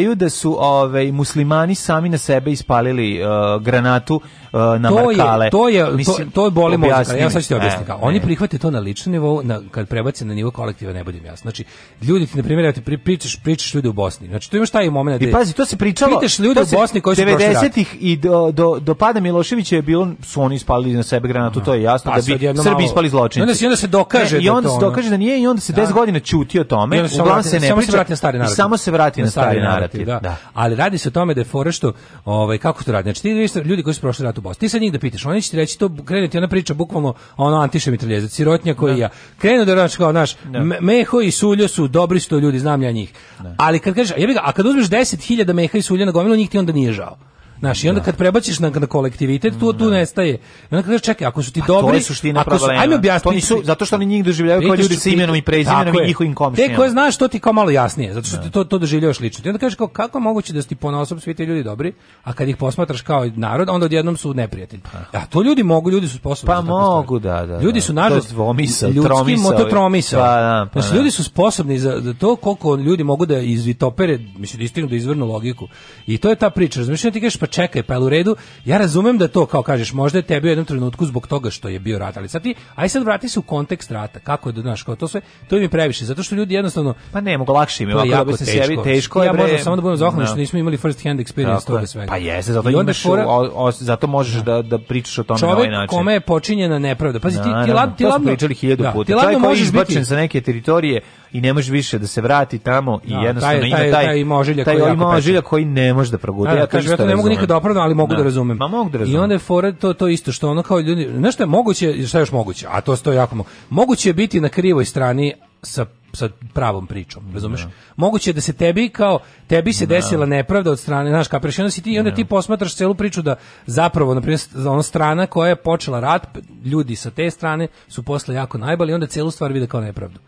ideju da su ovaj muslimani sami na sebe ispalili uh, granatu Uh, na to markale. Je, to je, Mislim, to, to je boli mozga. Ja sad ću ti objasniti. E, e. Oni prihvate to na ličnom nivou, na, kad prebace na nivo kolektiva, ne budem jasno. Znači, ljudi ti, na primjer, ja ti pričaš, pričaš ljudi u Bosni. Znači, tu imaš taj moment. I pazi, to se pričalo... Pitaš ljudi u Bosni koji su prošli 90-ih i do, do, do pada Miloševića je bilo, su oni ispalili na sebe granatu, to je jasno, pa da bi Srbi ispali zločinci. Onda se, onda se dokaže I da onda se dokaže da nije i onda se 10 da. godina ćuti o tome. Uglavnom se ne narativ. Samo se vrati na stari narativ. Da. Ali radi se o tome da je fora što, ovaj, kako to radi. Znači, ti ljudi koji su prošli rat u Bosni. Ti sad njih da pitaš, oni će ti reći to, ti ona priča bukvalno ono antiše mitraljezac, sirotnja koji da. ja. Krenu da raš kao, naš, da. me, meho i suljo su dobri sto ljudi, znam ja njih. Da. Ali kad kažeš, jebi ga, a kad uzmeš 10.000 meha i sulja na gomilu, njih ti onda nije žao. Znaš, i onda da. kad prebaciš na, na kolektivitet, tu, tu da. nestaje. I onda kažeš, čekaj, ako su ti pa dobri... A to je suština ako su, Ajme objasniti. To zato što oni njih doživljavaju kao ljudi sa imenom i prezimenom i njihovim komšijama. Te koje znaš, to ti kao malo jasnije, zato što ti da. to, to doživljavaš lično. I onda kažeš, kao, kako moguće da su ti ponosom svi ti ljudi dobri, a kad ih posmatraš kao narod, onda odjednom su neprijatelji. A to ljudi mogu, ljudi su sposobni. Pa mogu, da, da. Ljudi su, nažalost, ljudski mototromisao. Pa, da, pa, znači, ljudi su sposobni za, za to koliko ljudi mogu da izvitopere, mislim, da istignu da izvrnu logiku. I to je ta priča, razmišljam, ti kažeš, pa pa čekaj, pa je u redu. Ja razumem da to kao kažeš, možda je tebi u jednom trenutku zbog toga što je bio rat, ali sad ti aj sad vrati se u kontekst rata. Kako je do da, naš kao to sve, to im je previše, zato što ljudi jednostavno pa ne mogu lakše im, ovako da se sebi teško je. Ja možda samo da budem zahvalan no. Da. što nismo imali first hand experience Tako toga svega. Pa jeste, zato imaš fora, o, o, zato možeš da da, da pričaš o tome na ovaj način. Čovek kome je počinjena nepravda. Pazi ti ti lab ti lab pričali 1000 puta. Ti možeš biti sa neke teritorije i ne može više da se vrati tamo i da, jednostavno taj, ima taj taj možilja taj koji, ovaj možilja koji ne može da progodi. Da, ja da, kažem ja to ne mogu nikad da opravdam ali mogu da, da razumem. Ma mogu da razumem. I onda je fora to to isto što ono kao ljudi, nešto je moguće, šta je još moguće, a to što je jako moguće. Moguće je biti na krivoj strani sa sa pravom pričom, razumeš? Da. Moguće je da se tebi kao tebi se da. desila nepravda od strane, znaš, kapiraš, si ti i onda da. ti posmatraš celu priču da zapravo na ona strana koja je počela rat, ljudi sa te strane su posle jako najbali i onda celu stvar vide kao nepravdu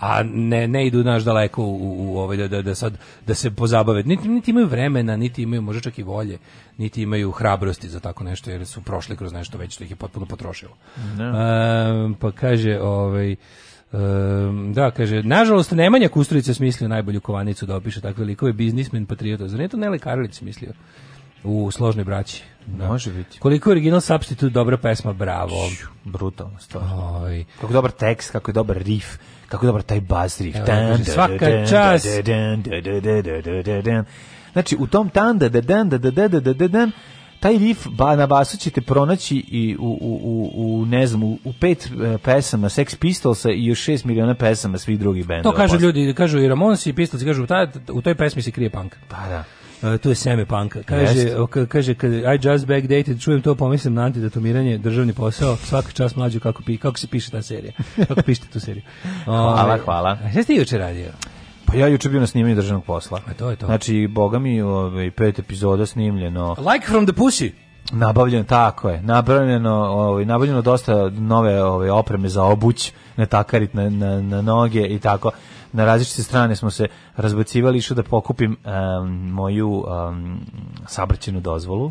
a ne, ne idu naš daleko u, u ovaj, da, da, da, sad, da se pozabave. Niti, niti imaju vremena, niti imaju možda čak i volje, niti imaju hrabrosti za tako nešto, jer su prošli kroz nešto već što ih je potpuno potrošilo. No. A, da. pa kaže, ovaj, Um, da, kaže, nažalost Nemanja Kusturica smislio najbolju kovanicu da opiše takve likove, biznismen, patriota. Zar nije to Nele Karlić smislio? U Složnoj braći. Da. Može biti. Koliko je original substitute dobra pesma, bravo. Brutalno, stvarno. Kako dobar tekst, kako je dobar riff, kako dobro taj bas riff. Svaka čas. Znači, u tom tanda, da dan, da da da da da taj riff ba, na basu ćete pronaći i u, u, u, u ne znam, u, u pet pesama Sex Pistols i još 6 miliona pesama svih drugih bendova. To kažu ljudi, kažu i Ramonsi i Pistolsi, kažu ta, u toj pesmi se krije punk. Pa da to je seme panka. Kaže, kaže, kaže, I just backdated, čujem to, pomislim na antidatomiranje, državni posao, svaki čas mlađu kako, pi, kako se piše ta serija. Kako pišete tu seriju. hvala, uh, hvala. Šta ste juče radio? Pa ja juče bio na snimanju državnog posla. A to je to. Znači, boga mi, ovaj, pet epizoda snimljeno. Like from the pussy. Nabavljeno, tako je. Nabavljeno, ovaj, nabavljeno dosta nove ovaj, opreme za obuć, ne takarit na, na, na noge i tako na različite strane smo se razbacivali, išao da pokupim um, moju um, sabraćenu dozvolu.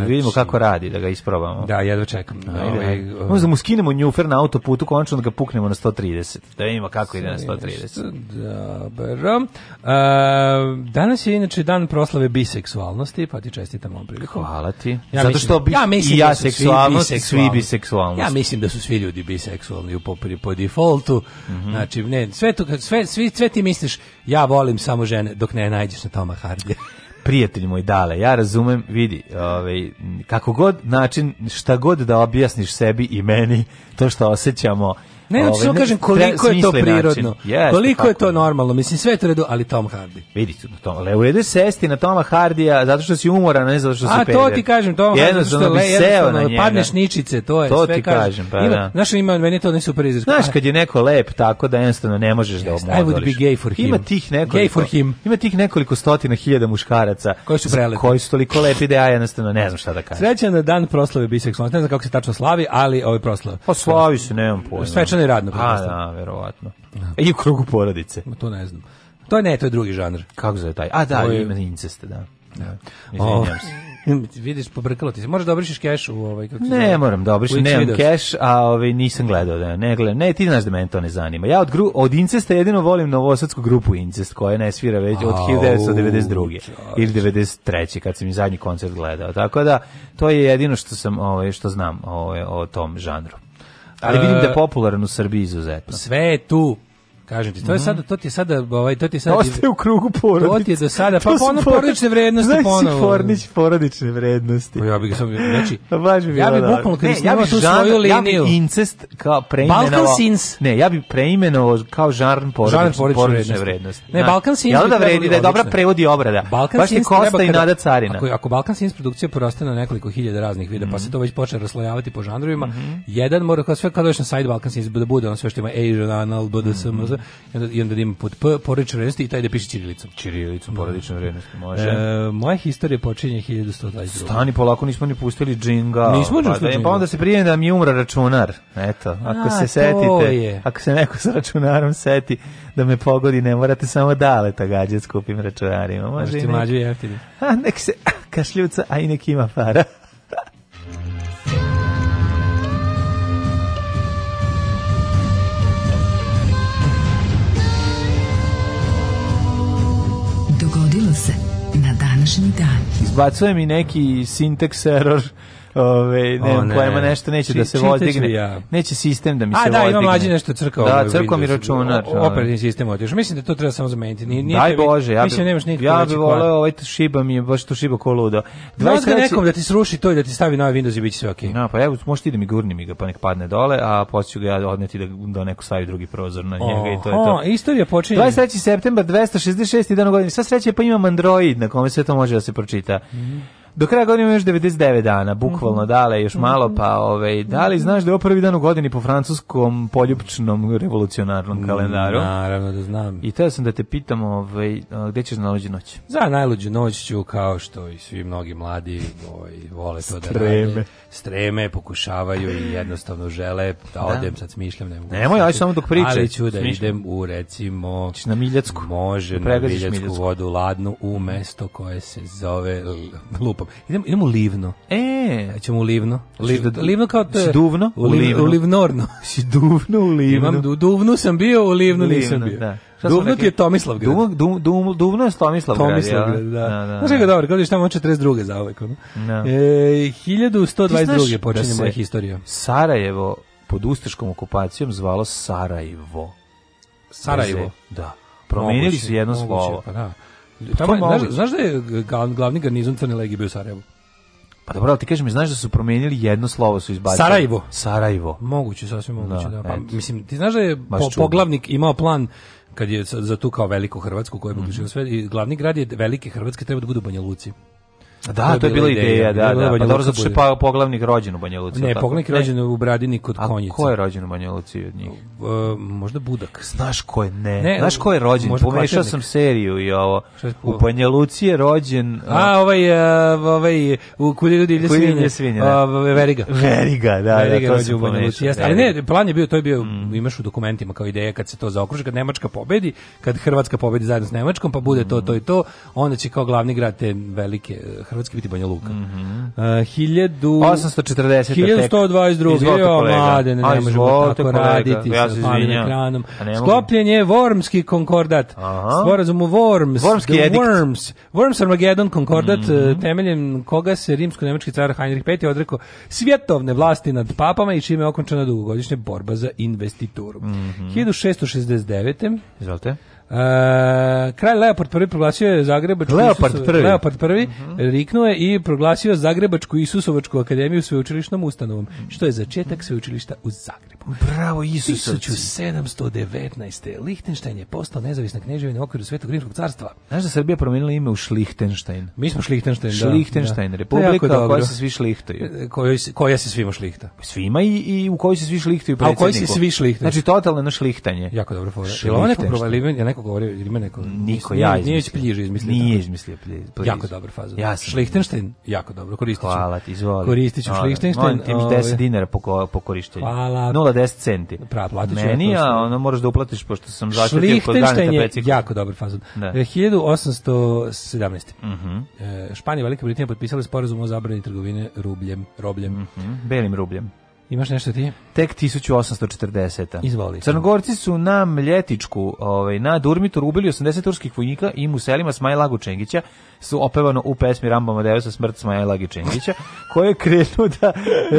da vidimo kako radi, da ga isprobamo. Da, jedva čekam. Da, ovaj, ovaj, Možda mu skinemo njufer na autoputu, konačno da ga puknemo na 130. Da vidimo kako ide na 130. Dobro. danas je inače dan proslave biseksualnosti, pa ti čestitam ovom prilikom. Hvala ti. Ja Zato što bi, ja i da ja da seksualnost, svi biseksualnost. Ja mislim da su svi ljudi biseksualni po, po defaultu. Mm -hmm. Znači, ne, sve, to, sve, svi, sve ti misliš, ja volim samo žene, dok ne najdeš na Toma Hardija prijatelj moj dale, ja razumem, vidi, ovaj, kako god način, šta god da objasniš sebi i meni, to što osjećamo Ne, znači samo kažem koliko je to prirodno. Yes, koliko je to normalno. Mislim sve to redu, ali Tom Hardy. Vidi tu Tom, le u redu sesti na Toma Hardija zato što si umoran, ne zato što si peder. A to ti kažem, Tom Hardy što le, jednostavno na padneš ničice, to je to sve ti kažem. Pa, ima, da. Znaš, ima meni to ne super izraz. Znaš pa- kad je neko lep tako da jednostavno ne možeš yes, da omodoliš. I would be gay for him. Ima tih nekoliko. Gay for him. Ima tih nekoliko stotina hiljada muškaraca koji su prelepi. Koji su toliko lepi da ja jednostavno ne znam šta da kažem. Srećan dan proslave biseksualnosti. Ne znam kako se tačno slavi, ali ovaj proslava. Pa slavi se, nemam pojma. Svečana je radno. A, da, verovatno. E, i u krugu porodice. Ma to ne znam. To je ne, to je drugi žanr. Kako zove taj? A, da, to je... ima inceste, da. da. da. Izvinjam se. vidiš pobrkalo ti se. Možeš da obrišeš keš u ovaj kako se Ne, zove? moram da obrišem, nemam keš, a ovaj nisam gledao da ne gledam. Ne, ti znaš da mene to ne zanima. Ja od gru, od Incesta jedino volim Novosadsku grupu Incest koja ne svira već od 1992. ili 93. kad sam i zadnji koncert gledao. Tako da to je jedino što sam ovaj što znam ovaj, o tom žanru. Ali vidim da je e, popularan u Srbiji izuzetno. Sve je tu Kažem ti, to je mhm. sada, to ti je sada, ovaj, to ti je sada... Da ostaje u krugu porodice. To ti je do sada, pa ono porodične vrednosti ponovo. Znaš fornić porodične vrednosti. Pa ja bih samo znači, bi ja bih bukvalno kad ja bih tu svoju liniju. Ja bih incest kao preimenovao. Balkan sins. Ne, ja bih preimenovao kao žarn porodične, porodične vrednosti. vrednosti. Ne, Balkan sins. Ja da vredi, da je dobra prevodi obrada. Balkan Baš ti Kosta i Nada Carina. Ako, ako Balkan sins produkcija poraste na nekoliko hiljada raznih vida, pa mhm. se to već počne raslojavati po žanrovima, mhm. jedan mora kao sve kada dođeš na sajt Balkan sins da bude ono sve što ima Asian, Anal, BDSM, i onda, i onda da ima pod P, porodična vrednost i taj da piše Čirilicom. Čirilicom, da. porodična vrednost, može. E, moja historija počinje 1122. Stani, polako nismo ni pustili džinga. Nismo pa, da, pa onda se prijem da mi umra računar. Eto, ako A, se setite, je. ako se neko sa računarom seti da me pogodi, ne morate samo dale ta gađa skupim računarima. Može, Možete mlađu jeftini. A nek se kašljuca, a i nek ima para. se na današnji dan. Izbacuje mi neki syntax error Ove, ne, o, ne. pojma nešto neće da Či, da se vozdigne. Ja. Neće sistem da mi se vodigne. A da, ima mlađi nešto crkao. Da, ovaj, crkao mi računar. Da. Operativni sistem otiš. Mislim da to treba samo zameniti. Nije, nije Daj Bože, ja bi, mislim, nemaš ja bi voleo ovaj šiba mi je baš to šiba ko Da Možda nekom da ti sruši to i da ti stavi novi Windows i bit će sve okej. Okay. No, pa evo, možeš ti da mi gurni mi ga pa nek padne dole, a posle ću ga ja odneti da, da neko stavi drugi prozor na njega oh, i to je to. Oh, istorija počinje. 23. septembar, 266. dan godine. godini. Sva sreće pa imam Android na kome sve to može da se pročita. Mm -hmm. Do kraja godine ima još 99 dana, bukvalno mhm. dale, još mhm. malo, pa ovaj, da li mhm. znaš da je ovo prvi dan u godini po francuskom poljupčnom revolucionarnom mm, kalendaru? Naravno da znam. I teo sam da te pitam ovaj, gde ćeš na noć? Za najluđu noć ću, kao što i svi mnogi mladi ovaj, vole to streme. da rade. Streme. pokušavaju i jednostavno žele da, da. odem, sad smišljam. Ne mogu da Nemoj, aj samo dok pričaj. Ali ću da smišljam. idem u, recimo... Češ na Miljacku. Može, na Miljacku, Miljacku vodu ladnu u mesto koje se zove Lupa lepom. Idemo, idemo u Livno. E. Ćemo u Livno. Livno, livno kao to je... U, livno. u Livnorno. duvno u Livno. Imam, du, duvnu sam bio, u Livnu, livno, nisam bio. Da. Duvno ti je Tomislav grad. Duvno, dum, dum, duvno je Tomislav grad. Tomislav grad, da. da, da, da. Znaš ga dobro, kao je tamo 42. za uvek. Ono. Da. E, 1122. počinje da moja historija. Sarajevo pod ustaškom okupacijom zvalo Sarajevo. Sarajevo? E, da. Promenili su jedno slovo. Pa da. Tamo, znaš, znaš da je glavni garnizon Crne legije bio u Sarajevu? Pa dobro, ali kažeš mi, znaš da su promijenili jedno slovo su izbacili. Sarajevo. Sarajevo. Moguće, sasvim da, moguće. No, da. Pa, mislim, ti znaš da je po, poglavnik imao plan kad je za tu kao veliku Hrvatsku koja je mm -hmm. sve i glavni grad je velike Hrvatske treba da bude u Banja Luci. Da, to je bila ideja, da, da. Pa da, zato što je pa, poglavnik rođen u Banja Luci. Ne, poglavnik rođen u Bradini kod A Konjice. A ko je rođen u Banja Luci od njih? Uh, možda Budak. Znaš ko je, ne. ne Znaš ko je rođen? Pomešao sam seriju i ovo. U Banja Luci je rođen... A, ovaj, uh, ovaj, u Kuljeru divlje svinje. Kuljeru divlje svinje, da. Uh, Veriga. Veriga, da, Veriga da, to sam pomešao. Jeste, da. ali ne, plan je bio, to je bio, mm. imaš u dokumentima kao ideja kad se to zaokruži, kad Nemačka pobedi, kad Hrvatska pobedi zajedno s Nemačkom, pa bude to, to i to, onda će kao glavni grad te velike eh, Hrvatske biti Banja Luka. Mm -hmm. uh, 1840. 1122. Izvolite, jo, mlade, ne, ne možemo tako kolega. raditi ja sa pametnim ekranom. Sklopljen je Wormski konkordat. Sporazum u Worms. Wormski edikt. Worms. Worms Armageddon konkordat, mm -hmm. temeljem koga se rimsko-nemački car Heinrich V. odrekao svjetovne vlasti nad papama i čime je okončena dugogodišnja borba za investituru. Mm -hmm. 1669. Izvolite. Uh, eh, kralj Leopard prvi proglasio je Zagrebačku Leopard Isusovo, prvi, Leopard prvi uh mhm. -huh. riknuo je i proglasio Zagrebačku Isusovačku akademiju sveučilišnom ustanovom, što je začetak sveučilišta u Zagrebu. Bravo Isusovci. 1719. Lihtenštajn je postao nezavisna knježevina u okviru Svetog Rimskog carstva. Znaš da Srbija promijenila ime u Šlihtenštajn? Mi smo Šlihtenštajn, da. Šlihtenštajn, da. republika da, koja se svi šlihtaju. E, kojoj, koja se svima šlihta? Svima i, i u kojoj se svi šlihtaju predsjedniku. A u kojoj se svi šlihtaju? Znači, totalno na šlihtanje. Jako dobro fora. Jel ona neko provali, govorio, ili ima neko... Niko, ja izmislio. Nije izmislio. izmislio nije izmislio pljiž. Jako dobro faza. Ja Šlihtenštajn, jako dobro, koristit ću. Hvala ti, izvoli. Koristit ću Šlihtenštajn. Moram ti 10 ovaj- dinara po, po korištenju. Hvala platila 10 centi. Pra, platiću Meni, a ono moraš da uplatiš, pošto sam zaštitio kod Danita Pecik. je jako dobar fazon. Da. 1817. Mm -hmm. e, Španija i Velika Britanija potpisali sporazum o zabrani trgovine rubljem, robljem. Mm -hmm. Belim rubljem. Imaš nešto ti? Tek 1840. Izvoli. Crnogorci su na Mljetičku, ovaj, na Durmitoru ubili 80 turskih vojnika i u selima Smajlagu Čengića su opevano u pesmi Ramba Madeusa smrt Smajlagi Čengića, koji je krenuo da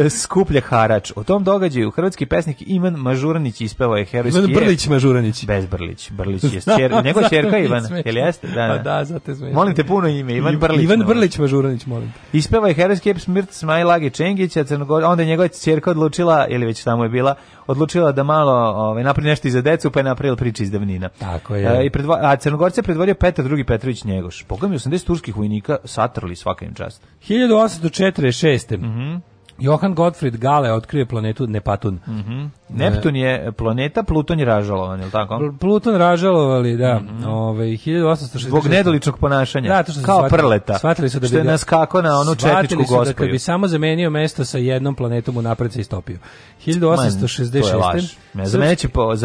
e, skuplja harač. O tom događaju hrvatski pesnik Ivan Mažuranić ispevao je herojski Ivan Brlić Mažuranić. Bez Brlić. Brlić je čer, njegova čerka Ivan, jel jeste? Da, pa da. da zato je Molim te puno ime, Ivan Brlić. Ivan Brlić Mažuranić, molim te. Ispevao je herojski smrt Smajlagi Čengića, Crnogor, onda njegova čerka odlučila, ili već tamo je bila, odlučila da malo ovaj, napravi nešto i za decu, pa je napravila priča iz devnina. Tako je. E, i predvo, a Crnogorce je predvodio Petar II. Petrović Njegoš. Boga mi 80 turskih vojnika satrali svaka im čast. 1846. Mhm. Mm Johan Gottfried Gale otkrio planetu Nepatun. Mm -hmm. Neptun je planeta, Pluton je ražalovan, je li tako? Pluton ražalovali, da. Mm -hmm. Ove, 1860... Zbog nedoličnog ponašanja. Da, to što Kao shvatili, prleta. Shvatili su da bi... Što je naskako na onu da četničku gospodju. Shvatili da bi samo zamenio mesto sa jednom planetom unapred se istopio. 1866. Man, to je laž. Ne, za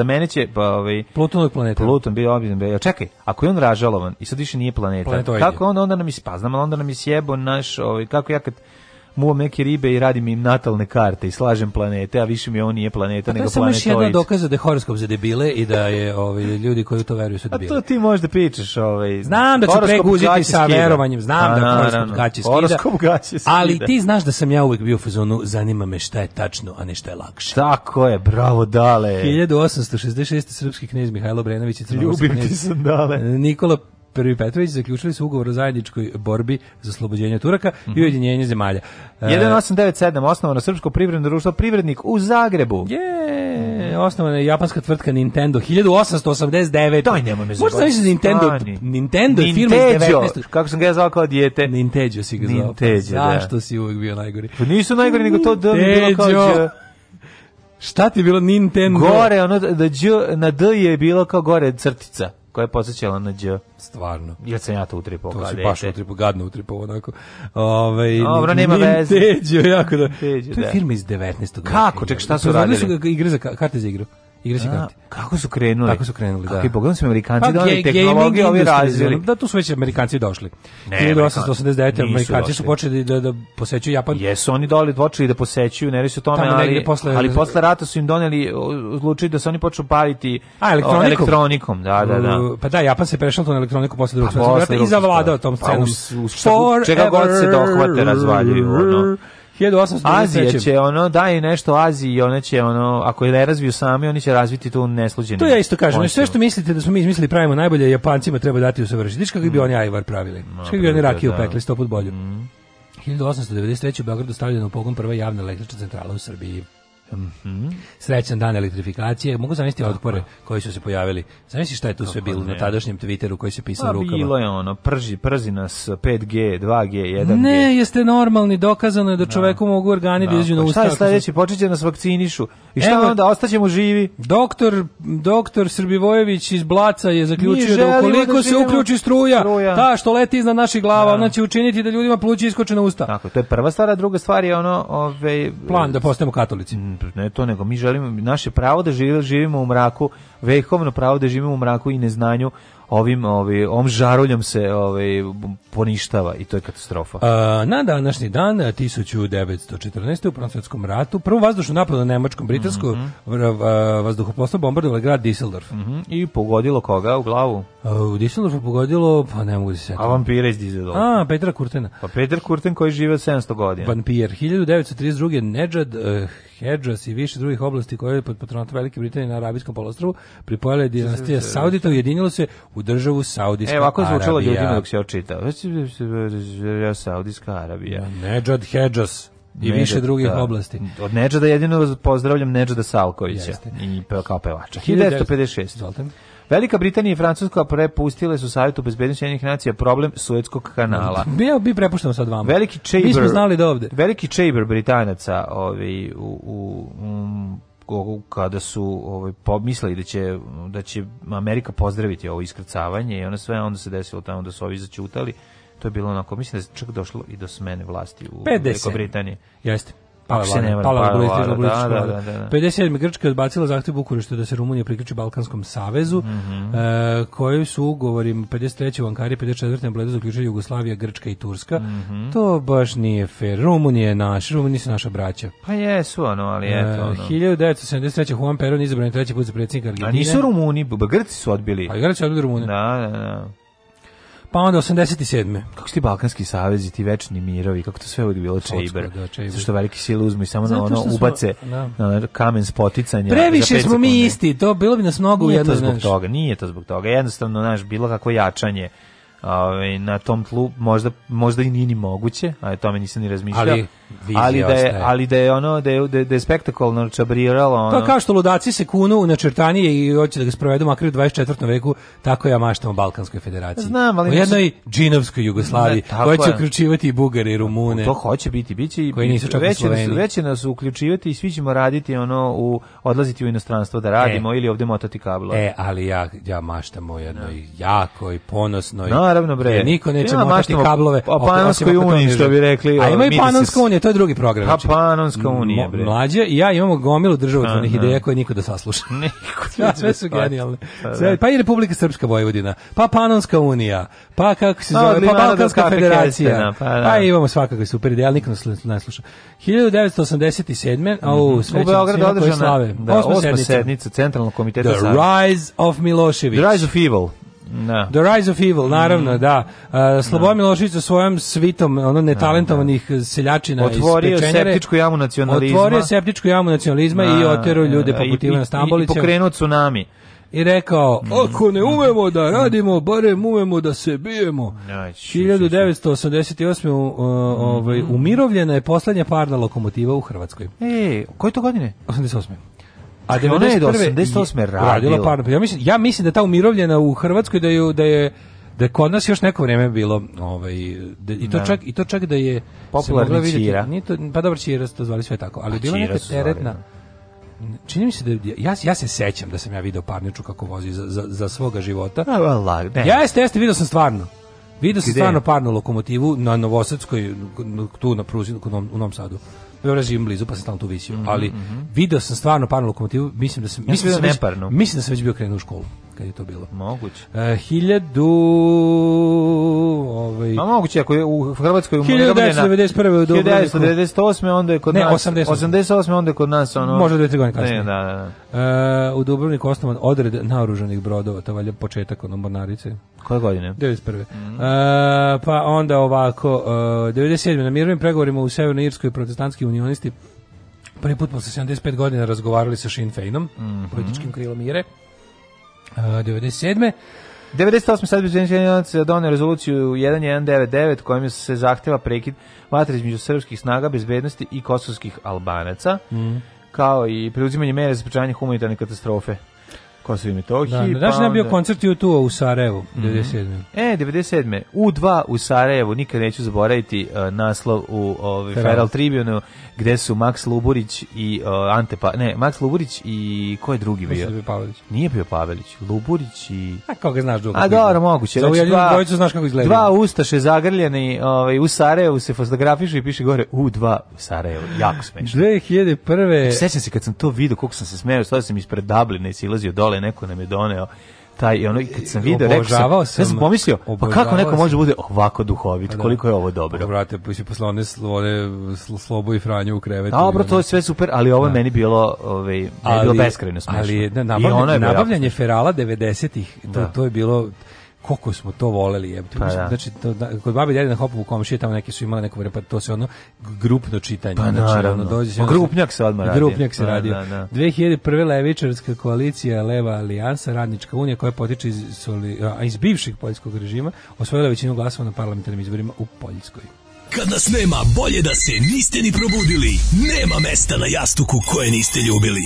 mene će, po, ovaj, Plutonog planeta. Pluton bio obiljen. Bio. Čekaj, ako je on ražalovan i sad više nije planeta, Planetoid. kako on onda nam je, pa znam, onda nam je sjebo naš, ovaj, kako ja kad muvam neke ribe i radim im natalne karte i slažem planete, a više mi on nije planeta nego planetoid. To je samo još jedna dokaza da je horoskop za debile i da je ovaj, ljudi koji u to veruju su debile. A to ti možda pričaš. Ovaj, znam da ću preguziti sa verovanjem, znam da a, da horoskop gaće skida, horoskop gaće skida. Ali ti znaš da sam ja uvek bio u fazonu, zanima me šta je tačno, a ne šta je lakše. Tako je, bravo dale. 1866. srpski knjez Mihajlo Brenović i Crnogorski Ljubim knjez. ti sandale. Nikola Prvi Petrović zaključili su ugovor o zajedničkoj borbi za oslobođenje Turaka mm -hmm. i mhm. ujedinjenje zemalja. 1897 e, osnovano Srpsko privredno društvo Privrednik u Zagrebu. Je, yeah, osnovana je japanska tvrtka Nintendo 1889. To je nemoj me zaboraviti. Možda se Nintendo Stani. Nintendo je firma iz 19. Kako sam ga ja zvao kao dijete? Nintendo si ga zvao. Pa Ninteđo, da. Zašto si uvek bio najgori? Pa nisu najgori, nego to da mi bilo kao dje. Šta ti je bilo Nintendo? Gore, ono, da, dje, na D je bilo kao gore crtica koja je podsjećala na Đ. Stvarno. Jer sam ja to utripo. To se baš utripo, gadno utripo, onako. Ovaj Dobro, nema veze. Teđo, jako da. Teđo, to je da. firma iz 19. Kako, ček, šta da, su radili? Razvili su ga igre za karte za igru igra se karte. Da. Kako su krenuli? Kako su krenuli, da. Kako pogledam su Amerikanci pa, doneli da, tehnologiju, ovi razvili. Da, tu su već Amerikanci došli. Ne, 1889. Amerikanci su počeli da, da posećuju Japan. Jesu oni doli, počeli da posećuju, ne su tome, ali, posle, ali posle rata su im doneli, odlučili da se oni počnu pariti A, elektronikom. elektronikom. Da, da, da. Pa da, Japan se prešao to na elektroniku posle drugog pa svetskog rata i zavladao tom pa scenom. Pa, čega god se dohvate, razvaljuju. Ono. 1800 Azija će ono, daj nešto Aziji i ona će ono, ako je ne razviju sami, oni će razviti tu nesluđenu. To ja isto kažem, končinu. sve što mislite da smo mi izmislili pravimo najbolje, Japancima treba dati usavršiti. Viš mm. kako bi oni ajvar pravili? Viš oni rakiju da. pekli sto put bolju? Mm. 1893. u Beogradu stavljena u pogon prva javna električna centrala u Srbiji. Mm -hmm. Srećan dan elektrifikacije. Mogu zamisliti odpore koji su se pojavili. Zamisli šta je tu sve bilo na tadašnjem Twitteru koji se pisao pa, rukama. Bilo je ono, prži, prži nas 5G, 2G, 1G. Ne, jeste normalni, dokazano je da, da. čoveku da. mogu organi da, da na usta. Pa šta je sledeći, počet će nas vakcinišu. I šta Evo, onda, ostaćemo živi. Doktor, doktor Srbivojević iz Blaca je zaključio da ukoliko da se uključi struja, struja, ta što leti iznad naših glava, da. ona će učiniti da ljudima pluće iskoče na usta. Tako, to je prva stvar, a druga stvar je ono... Ove, ovaj, Plan da postajemo katolici. Mm ne to nego mi želimo naše pravo da živimo, živimo u mraku, vekovno pravo da živimo u mraku i neznanju ovim ovi om žaruljom se ovaj poništava i to je katastrofa. A, na današnji dan 1914 u Prvom svetskom ratu prvi vazdušni napad na nemačkom britansko mm -hmm. vazduhoplovstvo bombardovalo grad Düsseldorf. Mm -hmm. I pogodilo koga u glavu? A, u Düsseldorfu pogodilo pa ne mogu da se setiti. A vampire iz Düsseldorfa. A Petra Kurtena. Pa Petar Kurten koji žive 700 godina. Vampir 1932 Nedžad uh, Hedžas i više drugih oblasti koje je pod patronatom Velike Britanije na Arabijskom polostrvu pripojala je dinastija Saudita, ujedinilo se u državu Saudijska Arabija. E, ovako zvučalo ljudima dok se očitao. Saudijska Arabija. Nedžad Hedžas i više drugih da. oblasti. Od Nedžada jedino pozdravljam Nedžada Salkovića Jeste. i kao pevača. 1956. 1956. Velika Britanija i Francuska prepustile su Savjetu bezbednosti jednih nacija problem Suetskog kanala. Bio bi prepušteno sad vama. Veliki Chamber. Mi smo znali da ovde. Veliki Chamber Britanaca ovi, u, u um, kada su ovaj pomislili da će da će Amerika pozdraviti ovo iskrcavanje i ono sve onda se desilo tamo da su ovi zaćutali to je bilo onako mislim da je čak došlo i do smene vlasti u Velikoj Britaniji jeste Pale se ne da, Pale da, da, da, 57. Grčka je odbacila zahtev Bukurešta da se Rumunija priključi Balkanskom savezu, mm -hmm. uh, koji su ugovorim 53. u Ankari, 54. na Bledu zaključili Jugoslavija, Grčka i Turska. Mm -hmm. To baš nije fair. Rumunija je naš, Rumunija su naša braća. Pa jesu, ono, ali e, eto. Ono. Uh, 1973. Juan Peron izabran je treći put za predsjednika Argentine. A nisu Rumuni, Grci su odbili. Pa Grci su odbili Rumuni. Da, da, da pa onda 87. Kako su ti Balkanski savezi, ti večni mirovi, kako to sve uvijek bilo čeiber. Da, što velike sile uzmu i samo na ono ubace da. na kamen spoticanja. Previše smo mi isti, to bilo bi nas mnogo u jednoj. Nije to zbog toga, nije to zbog toga. Jednostavno, znaš, bilo kakvo jačanje ovaj, na tom tlu možda, možda i nije ni moguće, a o tome nisam ni razmišljao. Ali Vizija ali da je, ali da je ono da, da je da je spektakularno čabriralo ono. Pa kao što ludaci se kunu na čertanije i hoće da ga sprovedu makar u 24. veku, tako ja maštam o Balkanskoj federaciji. Znam, ali u jednoj džinovskoj Jugoslaviji koja će uključivati i Bugare i Rumune. To hoće biti, biće i koji nisu čak već, već nas uključivati i svi ćemo raditi ono u odlaziti u inostranstvo da radimo e, ili ovde motati kabla. E, ali ja ja maštam o jednoj no. jakoj ponosnoj. Naravno bre. Niko neće ja, motati kablove. O Panonskoj uniji što bi rekli. A ima i Panonska unija ne, to je drugi program. Pa Panonska unija, bre. Mlađa i ja imamo gomilu državotvornih ideja koje niko da sasluša. Niko. Ja, da sve su genijalne. Pa sve, da. pa i Republika Srpska Vojvodina, pa Panonska unija, pa kako se pa zove, pa Balkanska federacija. Pa, da. pa imamo svakakve super ideje, ali niko nas ne sluša. 1987. Mhm. Au, sve u Beogradu održana 8. sednica Centralnog komiteta The Rise of Milošević. The Rise of Evil. No. Da. The Rise of Evil, naravno, mm. da. Uh, da. Slobodan no. Milošević sa svojom svitom ono netalentovanih no, da, seljačina otvorio iz septičku jamu nacionalizma. Otvorio septičku jamu nacionalizma i otero ljude e, poput Ivana Stambolića. I pokrenuo tsunami i rekao, mm. ako ne umemo da radimo, barem umemo da se bijemo. 1988. U, e, ovaj, mm. umirovljena je poslednja parna lokomotiva u Hrvatskoj. E, koje to godine? 88. A da je 88. radila. par, pa ja, mislim, ja mislim da ta umirovljena u Hrvatskoj da je, da je da je kod nas još neko vrijeme bilo ovaj da, i to ne. Da. čak i to čak da je popularna vidjeti, nije to, pa dobro čira to zvali sve tako, ali pa, bila neka teretna da. čini mi se da ja, ja se sećam da sam ja video parniču kako vozi za, za, za svoga života. A, well, ja jeste, jeste, video sam stvarno. Video sam stvarno parnu lokomotivu na Novosadskoj, tu na pruzi, u Novom Sadu. Beograd živim blizu, pa sam stalno tu visio. Mm -hmm. Ali mhm. video sam stvarno parnu lokomotivu, mislim da sam... Ja mislim, da sam već, mislim da sam već bio krenuo u školu kad je to bilo. Moguće. E, hiljadu... Ovaj, A moguće, ako je u Hrvatskoj... 1991. u Dubrovniku. 1998. onda je kod ne, nas... 88. 88. onda je kod nas ono... Možda dve, tri godine kasnije. Ne, da, da, da. E, u Dubrovniku osnovan odred naoružanih brodova, to valja početak ono mornarice. Koje godine? 91. Mm e, pa onda ovako, e, 97. na mirovnim pregovorima u Severnoj Irskoj protestantski unionisti prvi put posle 75 godina razgovarali sa Sinn Feinom, mm -hmm. političkim krilom Ire. 97. 98. sad bezbednosti donio rezoluciju 1199 kojom se zahteva prekid vatre između srpskih snaga bezbednosti i kosovskih albanaca, mm. kao i preuzimanje mere za sprečavanje humanitarne katastrofe. Kosovo i Metohiji. Da, da. Pa znaš pa da je bio koncert u u Sarajevu, mm -hmm. 97. E, 97. U2 u Sarajevu, nikad neću zaboraviti uh, naslov u ovaj, Feral. Feral Tribune, gde su Max Luburić i uh, Ante pa... Ne, Max Luburić i ko je drugi bio? Da bio Pavelić. Nije bio Pavelić, Luburić i... A koga znaš dugo? A dobro, moguće. Za ujedinu znači, dvojicu znaš kako izgleda. Dva ustaše zagrljeni ovaj, u Sarajevu se fotografišu i piše gore U2 u Sarajevu. Jako smešno. 2001. Sećam se kad sam to vidio, koliko sam se smeo, stao sam ispred Dublina i silazio dole je neko nam je doneo taj i ono kad sam video rekao sam, sam, ja sam pomislio pa kako neko sam. može bude ovako duhovit pa da. koliko je ovo dobro pa brate pa posle one slone slobo i Franju u krevetu dobro da, to je sve super ali ovo je da. meni bilo ovaj meni bilo beskrajno smešno ali da, nabavljanje, nabavljanje Ferala 90-ih to, da. to je bilo koliko smo to voleli je. Pa, da. Znači to, da, kod babi dede na Hopovu komšije tamo neki su imali neku pa to se ono grupno čitanje. Pa, znači naravno. ono dođe se pa ono, grupnjak se odmah radio. Grupnjak se da, radi Da, da, 2001. levičarska koalicija Leva alijansa Radnička unija koja potiče iz, soli, iz bivšeg poljskog režima osvojila većinu glasova na parlamentarnim izborima u Poljskoj. Kad nas nema, bolje da se niste ni probudili. Nema mesta na jastuku koje niste ljubili.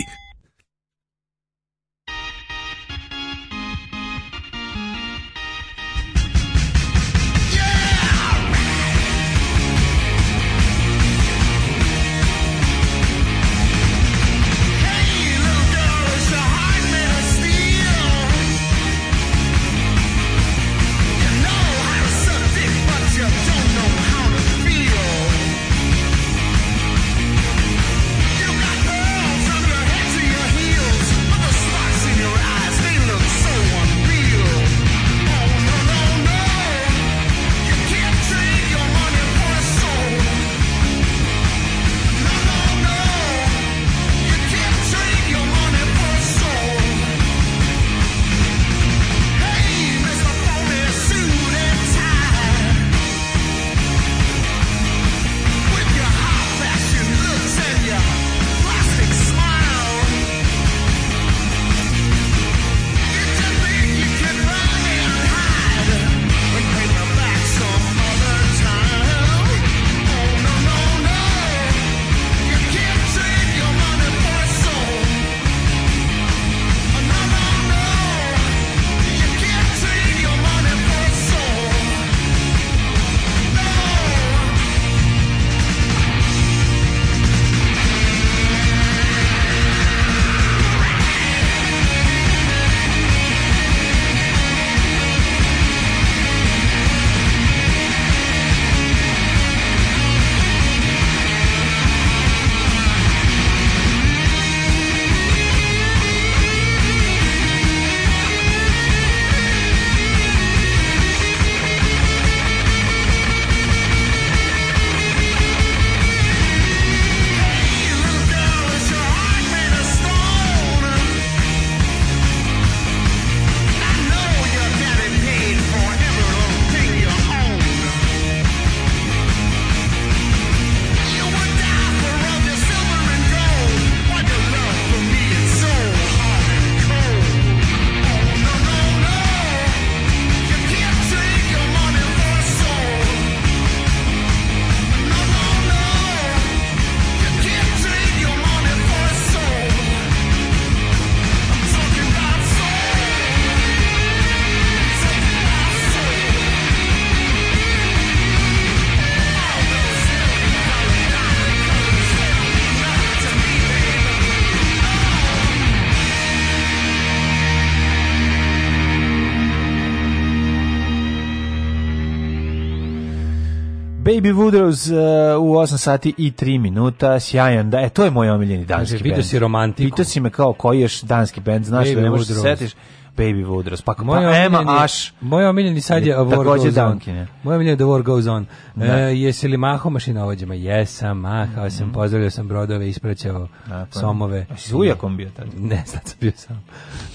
Woodrows uh, e, u 8 sati i 3 minuta, sjajan, da, e, to je moj omiljeni danski bend. Pitao si romantiku. Pitao si me kao koji je danski bend, znaš Baby da ne možeš da se setiš. Baby Woodrows, pa, moj pa Emma Ash. Moj omiljeni sad je War Goes On. Moj omiljeni The War Goes On. Da. E, jesi li mahao mašinovođama? Jesam, mahao mm -hmm. sam, mhm. pozdravio sam brodove, ispraćao Tako, da, pa- somove. A si ujakom bio tada? Ne, sad sam bio sam.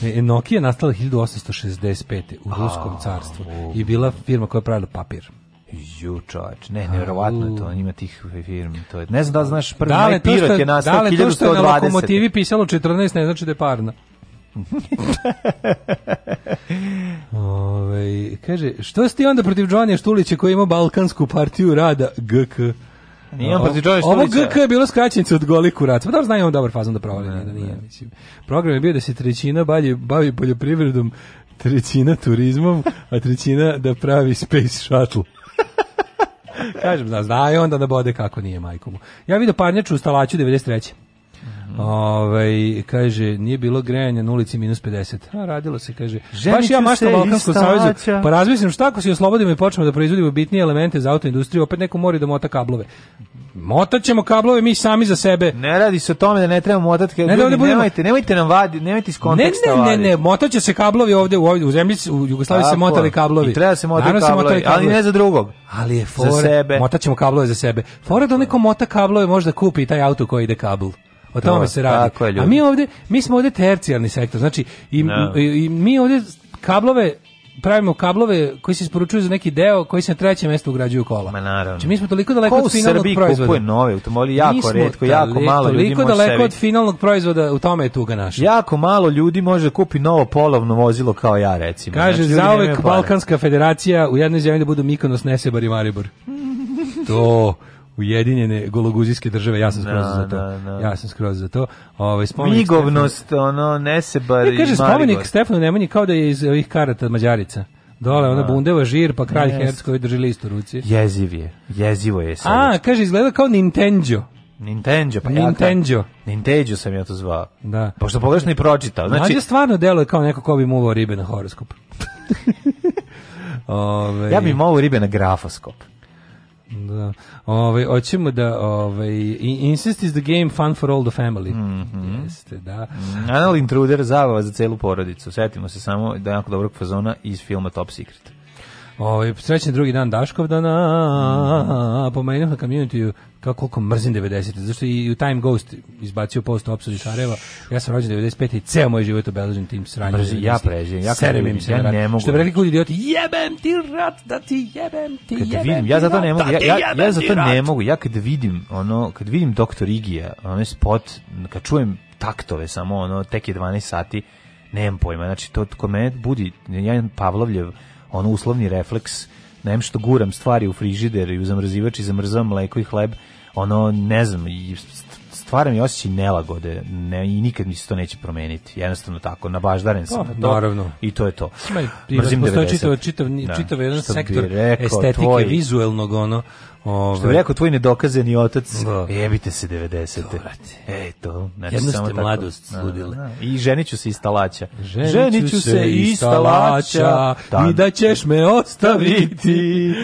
E, Nokia je nastala 1865. u Ruskom carstvu i bila firma koja je pravila papir. Ju, čovječ, ne, nevjerovatno je to, ima tih firmi, to je, ne znam da znaš, prvi da najpirot je nastao 1120. Da li to što je na lokomotivi pisalo 14, ne znači da je parna. Ove, ovaj, kaže, što si ti onda protiv Đovanja Štulića koji ima Balkansku partiju rada GK? Nije protiv Đovanja Đovanija Ovo GK je bilo skraćenica od goli kurac. Pa dobro, znaju on dobar fazon da provali. Ne, da, da nije, ne. Mislim. Program je bio da se trećina bavi, bavi poljoprivredom, trećina turizmom, a trećina da pravi space shuttle. Kažem, zna, zna i onda da bode kako nije majkomu. Ja vidio parnjaču u stalaću 93. Mhm. Ovaj kaže nije bilo grejanja na ulici minus 50. A radilo se kaže. Ženiću baš ja mašta Balkanskog saveza. Pa razmislim šta ako se oslobodimo i počnemo da proizvodimo bitnije elemente za autoindustriju, opet neko mora da mota kablove. Motaćemo kablove mi sami za sebe. Ne radi se o tome da ne trebamo motati. Ne, ljudi, da budemo... nemojte, nemojte nam vadi, nemojte iz konteksta. Ne, ne, ne, ne, ne motaće se kablovi ovde u ovde u zemlji u Jugoslaviji se motali kablovi. I treba se motati kablovi, kablovi, ali ne za drugog. Ali je fore. Za sebe. Motaćemo kablove za sebe. Fore da neko mota kablove možda kupi taj auto koji ide kabl. O tome to, se radi. Tako je, A mi ovde, mi smo ovde tercijarni sektor. Znači, i, no. Da. i mi ovde kablove pravimo kablove koji se isporučuju za neki deo koji se na trećem mestu ugrađuju kola. Ma naravno. Znači, mi smo toliko daleko od finalnog Srbiji proizvoda. Ko u Srbiji kupuje nove automobili jako redko, jako malo ljudi može Toliko daleko od finalnog proizvoda, u tome je tuga naša. Jako malo ljudi može kupi novo polovno vozilo kao ja, recimo. Kaže, znači, zaovek Balkanska federacija u jednoj zemlji da budu Mikonos, Nesebar i Maribor. to... Ujedinjene gologuzijske države, ja sam da, skroz no, za to. No, da, no. Da. Ja sam skroz za to. Ovaj spomenik ono Stefan... ono nesebar i kaže spomenik Stefanu Nemanji kao da je iz ovih karata Mađarica. Dole, ona bundeva žir, pa kralj yes. Herckovi drži list u ruci. Jeziv je, jezivo je sad. A, kaže, izgleda kao Nintendo. Nintendo, pa Nintendo. Ja Nintendo sam ja to zvao. Da. Pošto pogrešno i pročitao. Znači, Ali stvarno deluje kao neko ko bi muvao ribe na horoskop. Ove... Ja bi muvao ribe na grafoskop. Da. Ovaj hoćemo da ovaj insist is the game fun for all the family. Mm -hmm. Jeste, da. Mhm. Anal Intruder zabava za celu porodicu. Setimo se samo da jako dobrog fazona iz filma Top Secret. Ovaj srećan drugi dan Daškovdana. dana. Mm -hmm. Pomenuo na mhm. community kako koliko mrzim 90. Zašto i u Time Ghost izbacio post o opsadi Šareva. Ja sam rođen 95. i ceo moj život obeležen tim sranjem. Mrzim, ja prežim, ja serem se ja ne, mogu. Što bi rekli idioti, jebem ti rat, da ti jebem ti kad jebem. Vidim, ja zato ne mogu, da ja, ja, ja zato ne mogu. Ja kad vidim ono, kad vidim Doktor Igija, onaj spot, kad čujem taktove samo ono, tek je 12 sati, nemam pojma. Znači to kod mene budi ja Pavlovljev ono uslovni refleks, nemam što guram stvari u frižider i u zamrzivač i zamrzavam mleko i hleb ono, ne znam, stvara mi osjećaj nelagode ne, i nikad mi se to neće promeniti. Jednostavno tako, nabaždaren sam pa, naravno. i to je to. Ima, Mrzim 90. Čitav, čitav, da. čitav jedan Što sektor rekao, estetike, tvoj, vizuelnog ono, Ove. Ovaj. Što bi rekao tvoj nedokazeni otac, da. jebite se 90 E, to. Znači, Jedno ste tako, mladost sludile. Da, da, da. I ženiću se iz talaća. Ženiću, ženiću se iz talaća i da ćeš me ostaviti.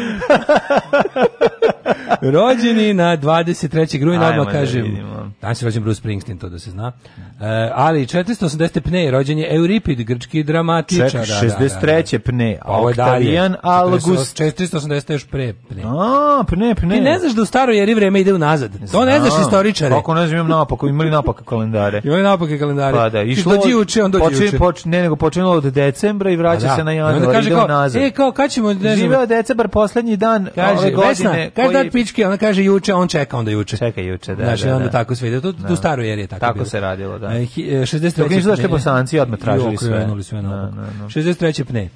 rođeni na 23. rujna, odmah kažem. Vidimo. Danas je rođen Bruce Springsteen, to da se zna. E, ali 480. pne je rođen je Euripid, grčki dramatičar. Ček, 63. Da, da, da, pne, a Octavian Algus. 480. još pre pne. A, pne, pne. Ti ne znaš da u staro jeri vreme ide unazad. To ne znaš istoričare. Kako ne znam, imam napako, imali napaka kalendare. imali napake kalendare. Pa da, išlo dođi uče, on dođi počin, uče. Počin, ne, nego počinilo od decembra i vraća pa da. se na januar, ide unazad. E, kao, kad ćemo, ne znam. Živeo decembar, poslednji dan kaže, ove godine. Vesna, koji pički, ona kaže juče, on čeka onda juče. Čeka juče, da. Znači, da, da, onda da. tako sve ide. To, da. tu staro jer je tako Tako bilo. Tako se radilo, da. E, 63. Dok nisu došli bosanci, odmah tražili sve. Okrenuli sve. na da, da. 63. Da. pne.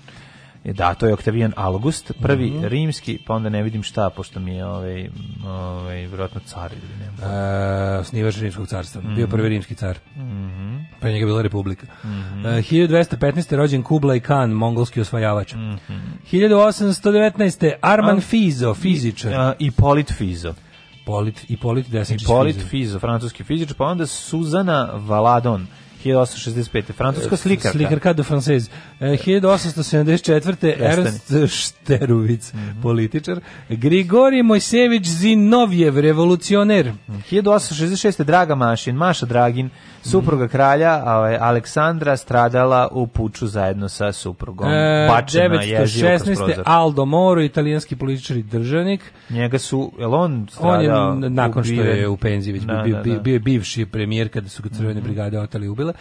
E, da, to je Octavian August, prvi mm -hmm. rimski, pa onda ne vidim šta, pošto mi je ovaj, ovaj, vjerojatno car ili ne. E, snivač rimskog carstva, mm -hmm. bio mhm. prvi rimski car. Mm -hmm. Pa je njega bila republika. Mm -hmm. e, 1215. rođen Kublai Khan, mongolski osvajavač. Mm -hmm. 1819. Arman A, Fizo, fizičar. I, uh, Ipolit Fizo. Polit, Ipolit Desić Ipolit Fizo. Fizo, francuski fizičar, pa onda Suzana Valadon, 1865. Francuska e, slikarka. Slikarka de Française. 1874. Ernst Šterovic, mm -hmm. političar. Grigorije Mojsević Zinovjev, revolucioner. 1866. Mhm. Draga Mašin, Maša Dragin, supruga mhm. kralja ovaj, Aleksandra stradala u puču zajedno sa suprugom. E, Bačena, Aldo Moro, italijanski političar i državnik. Njega su, je on stradao? On je, nakon što je u penziji već da, bio, bio, da, bio, da. bio bivši premijer kada su ga crvene mhm. brigade otali i ubile.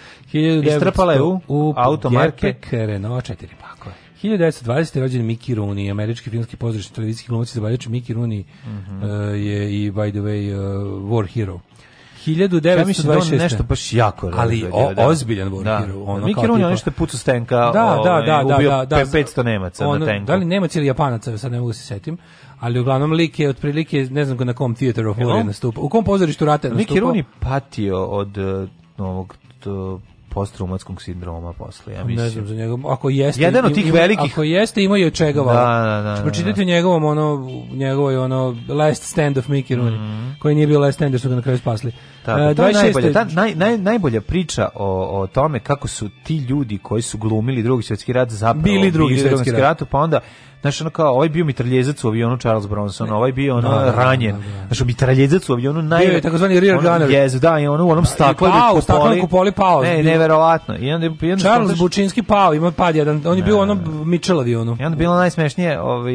Istrpala je u, u automarke. Renault 4 pakove. 1920. rođen Mickey Rooney, američki filmski pozdravični televizijski glumac i zabavljač Mickey Rooney mm -hmm. uh, je i by the way uh, war hero. 1926. Ja da nešto baš jako Ali o, ozbiljan war da. hero. Ono Mickey Rooney nešto pucu stenka, da, da, ovaj, da, da, ubio da, da, da, 500 Nemaca ono, na tenku. Da li Nemac ili Japanaca, sad ne mogu da se setim ali uglavnom lik je otprilike ne znam na kom Theater of War nastupa. U kom pozorištu rata nastupa? Mickey Rooney patio od eh, ovog to, posttraumatskog sindroma posle, ja mislim. Ne znam za njega. Ako jeste, jedan od tih ima, velikih. Ako jeste, ima je od čega. Da, da, da, da. da Pročitajte da. njegovom ono njegovoj ono Last Stand of Mickey Rooney, mm. koji nije bio Last Stand, jer su ga na kraju spasli. Tako, uh, 26. najbolja, ta naj, naj, najbolja priča o, o tome kako su ti ljudi koji su glumili Drugi svjetski rat zapravo bili Drugi, drugi svjetski rat, pa onda znaš, ono kao, ovaj bio mitraljezac u avionu Charles Bronson, ovaj bio ono da, da, da, ranjen, da, da, da. znaš, mitraljezac u avionu naj... Bio je takozvani rear gunner. Jezu, da, i ono u onom da, staklu. I pao, u staklu kupoli pao. Ne, neverovatno. I onda, i onda Charles stakleš... Bučinski pao, ima pad jedan, on je bio u onom Mitchell avionu. I onda bila najsmešnije ovaj,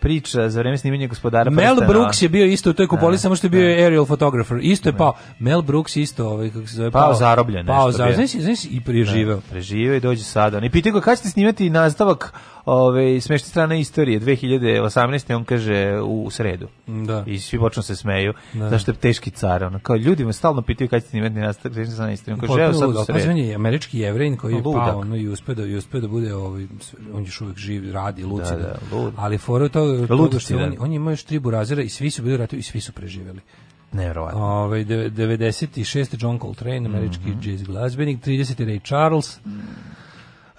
priča za vreme snimanja gospodara. Mel Brooks je bio isto u toj kupoli, samo što je bio aerial photographer, isto je pao. Mel Brooks isto, ovaj, kako se zove, pao. Pao zarobljen. Pao zarobljen, znaš, znaš, i preživeo. Preživeo i dođe sada. I pitaj ga, kada ćete snimati nastavak ove, smešna strana istorije, 2018. on kaže u, u sredu. Da. I svi počnu se smeju, da. zašto je teški car. Ono, kao, ljudi me stalno pitaju kada ćete imati nastavak smešna strana istorije. On kaže, evo sad u sredu. je pa, američki jevrein koji je pa, pao ono, i uspe da, i uspe da bude, ovaj, on još uvek živ, radi, da, lucid. Da, da, lud. Ali fora to, toga što on, on ima još tri burazira i svi su bili u ratu i svi su preživjeli. Neverovatno. Ovaj 96. John Coltrane, američki mm -hmm. jazz glazbenik, 30. Ray Charles. Mm. Uh,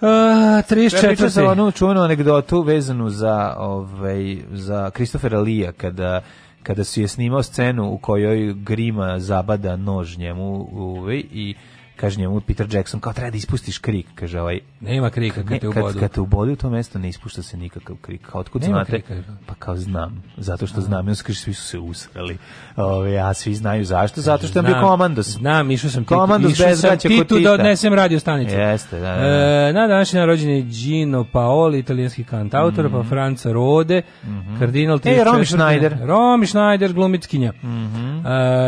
34. Ja sam onu čuvenu anegdotu vezanu za, ovaj, za Christophera Lija, kada kada su je snimao scenu u kojoj Grima zabada nož njemu uve, i kaže njemu Peter Jackson kao treba da ispustiš krik, kaže ovaj. Nema krika kad, ne, te ubodu. Kad, kad te ubodu u to mesto ne ispušta se nikakav krik. Kao otkud Nema znate? Krika. Pa kao znam, zato što znam, on kaže svi su se usrali. Ove, ja svi znaju zašto, zato što je bio komandos. Znam, išao sam komandos titu, bez sam titu da odnesem radio stanicu. Jeste, da, da. da. E, na današnji rođen je Gino Paoli, italijanski kantautor, mm -hmm. pa mhm. Franz Rode, mm -hmm. kardinal 34. E, Romy Schneider. Romy Schneider, glumitkinja. Mm -hmm.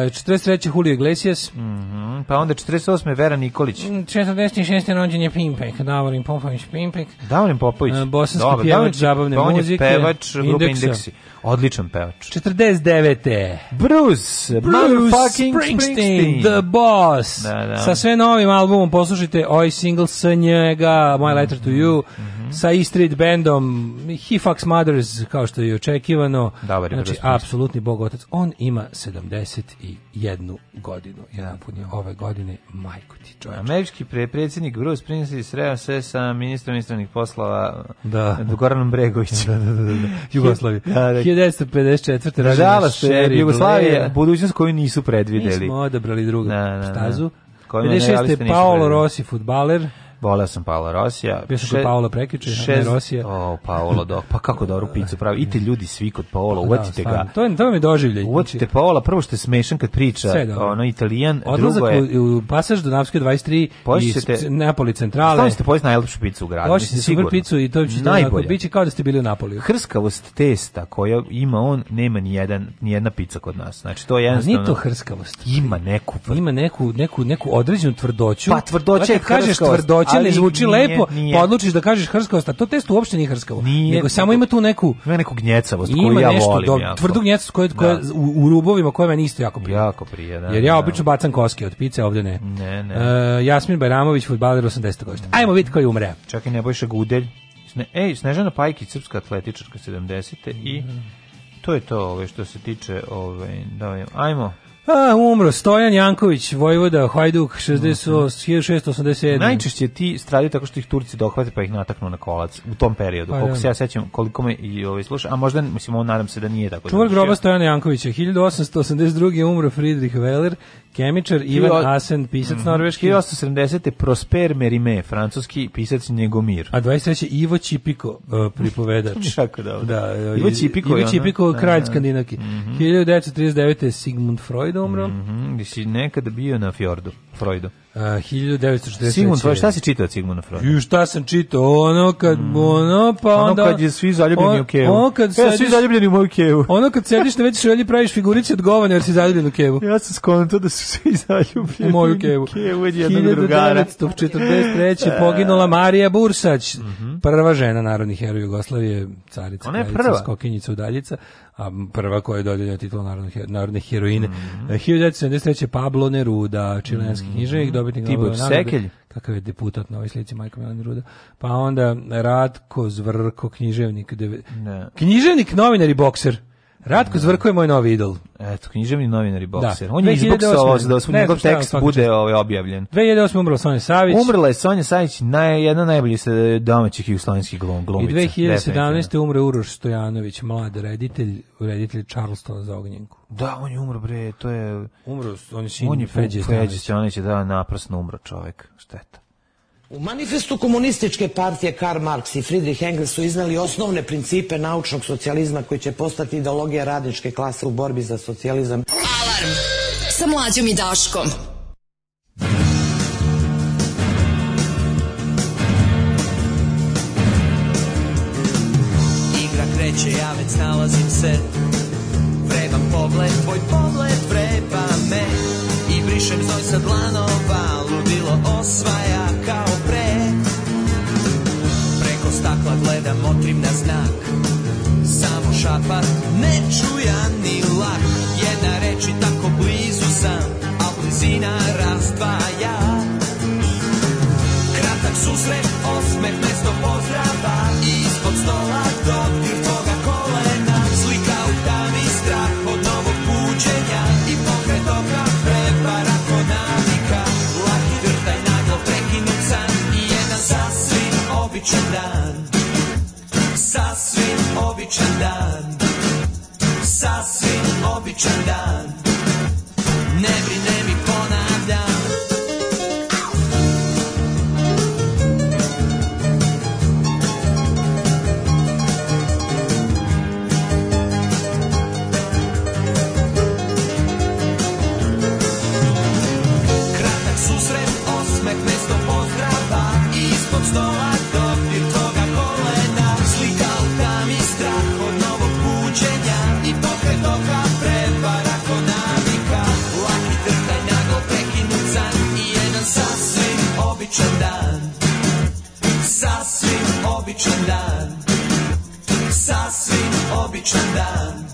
e, 43. Julio Iglesias. Mm -hmm. Pa onda 48. Vera Nikolić. 46. rođen je Pimpek, Davorin Popović Pimpek. Davorin Popović. E, bosanski Dobar, pjevač zabavne muzike. On je pevač grupe Indeksi. Odličan pevač. 49. Bruce, Bruce Springsteen, Springsteen, The Boss. Da, da. Sa sve novim albumom poslušajte ovaj single sa njega, My mhm, Letter to You, mm -hmm. sa E Street Bandom, He Fucks Mothers, kao što je očekivano. Dobar je znači, apsolutni bogotac. On ima 71 godinu. Jedan put je ove godine, majko ti čovječ. Američki pre predsjednik Bruce Springsteen sreo se sa ministrom inostranih poslova da. Goranom Bregovićem. da, da, da, da. da. Jugoslavije. Da, da, da. 1954. Nažalost, Jugoslavije budućnost koju nisu predvideli. Nismo smo odabrali drugu stazu. 56. Paolo Rossi, futbaler. Voleo sam Paola Rosija. Bio sam kod Paola prekiče, šest, ne Rosija. O, Paolo, do, pa kako dobru da. picu pravi. Ite ljudi svi kod Paola, pa da, uvatite da, ga. To, je, to vam je doživljaj. Uvatite znači- Paola, prvo što je smešan kad priča ono, italijan, Odlazak drugo je... u, u pasaž do Navske 23 Pošćete, i Napoli centrale. Stavite pojest najlepšu picu u gradu. Pošćete super picu i to će najbolje. Biće kao da ste bili u Napoliju. Hrskavost testa koja ima on, nema ni, jedan, ni jedna pica kod nas. Znači, to je jednostavno... Nije to hrskavost. Ima neku... Ima neku, neku, neku određenu tvrdoću. Pa tvrdoća dakle, je hrskavost hoće, ne zvuči nije, lepo, nije. pa odlučiš da kažeš hrskavost, a to testo uopšte nije hrskavo. Nije, nego samo ima tu neku... Ima neku gnjecavost koju ima ja nešto, volim. Do, jako. gnjecavost koja, koja, da. u, u rubovima koja meni isto jako prije. Jako prije, da. Jer ja da. obično bacam koske od pice, ovde ne. Ne, ne. Uh, Jasmin Bajramović, futbaler 80. godište. Ajmo vidjeti koji umre. Čekaj, Nebojša Gudelj. Sne, ej, Snežana Pajkić, srpska atletičarka 70. i mhm. to je to ove ovaj, što se tiče ove ovaj, da ajmo A, pa, umro Stojan Janković, Vojvoda, Hajduk, 60, 1687. Najčešće ti stradaju tako što ih Turci dohvate pa ih nataknu na kolac u tom periodu. Pa, koliko da. se ja sećam, koliko me i ovaj sluša, a možda mislim, on nadam se da nije tako. Čuvar groba Stojana Jankovića, 1882. umro Friedrich Weller, kemičar Ivan Hilo... Asen, pisac mm, norveški. 1870. Prosper Merime, francuski pisac Njegomir. A 23. Ivo Čipiko, uh, e, pripovedač. Šako Da, e, Ivo Čipiko, Ivo Čipiko, kralj Skandinaki. Mm -hmm. 1939. Sigmund Freud, da umro? Mm -hmm, nekada bio na fjordu. Freudu? Uh, 1943. Sigmund Freud, šta si čitao Sigmund Freud? Ju šta sam čitao, ono kad, mm. ono, pa ono onda... Ono kad je svi zaljubljeni on, u kevu. Ono kad e, sediš, svi zaljubljeni u moju kevu. Ono kad sediš na veći šelji praviš figurice od govane jer si zaljubljen u kevu. Ja sam skonto da su svi zaljubljeni u moju kevu. U kevu od jednog 1943. poginula Marija Bursać, mm -hmm. prva žena narodnih heroja Jugoslavije, carica, Ona je kraljica, prva. skokinjica, udaljica, a prva koja je dodeljena titula narodne, narodne heroine. Mm -hmm. 1973. Pablo Neruda, čilenski književnik, mhm. dobitnik Tibor Sekelj. Kakav je deputat na ovoj slici Majko Milan Ruda. Pa onda Radko Zvrko, književnik. Deve... Književnik, novinar i bokser. Ratko Zvrko je moj novi idol. Eto, književni novinar i da. bokser. Da. On je izboksovao da su njegov tekst bude ovaj objavljen. 2008. umrla Sonja Savić. Umrla je Sonja Savić, naj, jedna najbolji se domaćih jugoslovenskih glum, glumica. I 2017. umre Uroš Stojanović, mlad reditelj, reditelj Charlestona za ognjenku. Da, on je umro, bre, to je... Umro, on je sin on je Feđe Feđe da, naprasno umro čovek, šteta. U manifestu komunističke partije Karl Marx i Friedrich Engels su iznali osnovne principe naučnog socijalizma koji će postati ideologija radničke klase u borbi za socijalizam. Alarm sa mlađom i Daškom. Igra kreće, ja već nalazim se Vrebam pogled, tvoj pogled vreba me I brišem zoj sa dlanova Ludilo osvaja kada motrim na znak Samo šapar, ne čuja ni lak Jedna reč i tako blizu sam, a blizina razdvaja Kratak susret, osmeh, mesto pozdrava i down. običan dan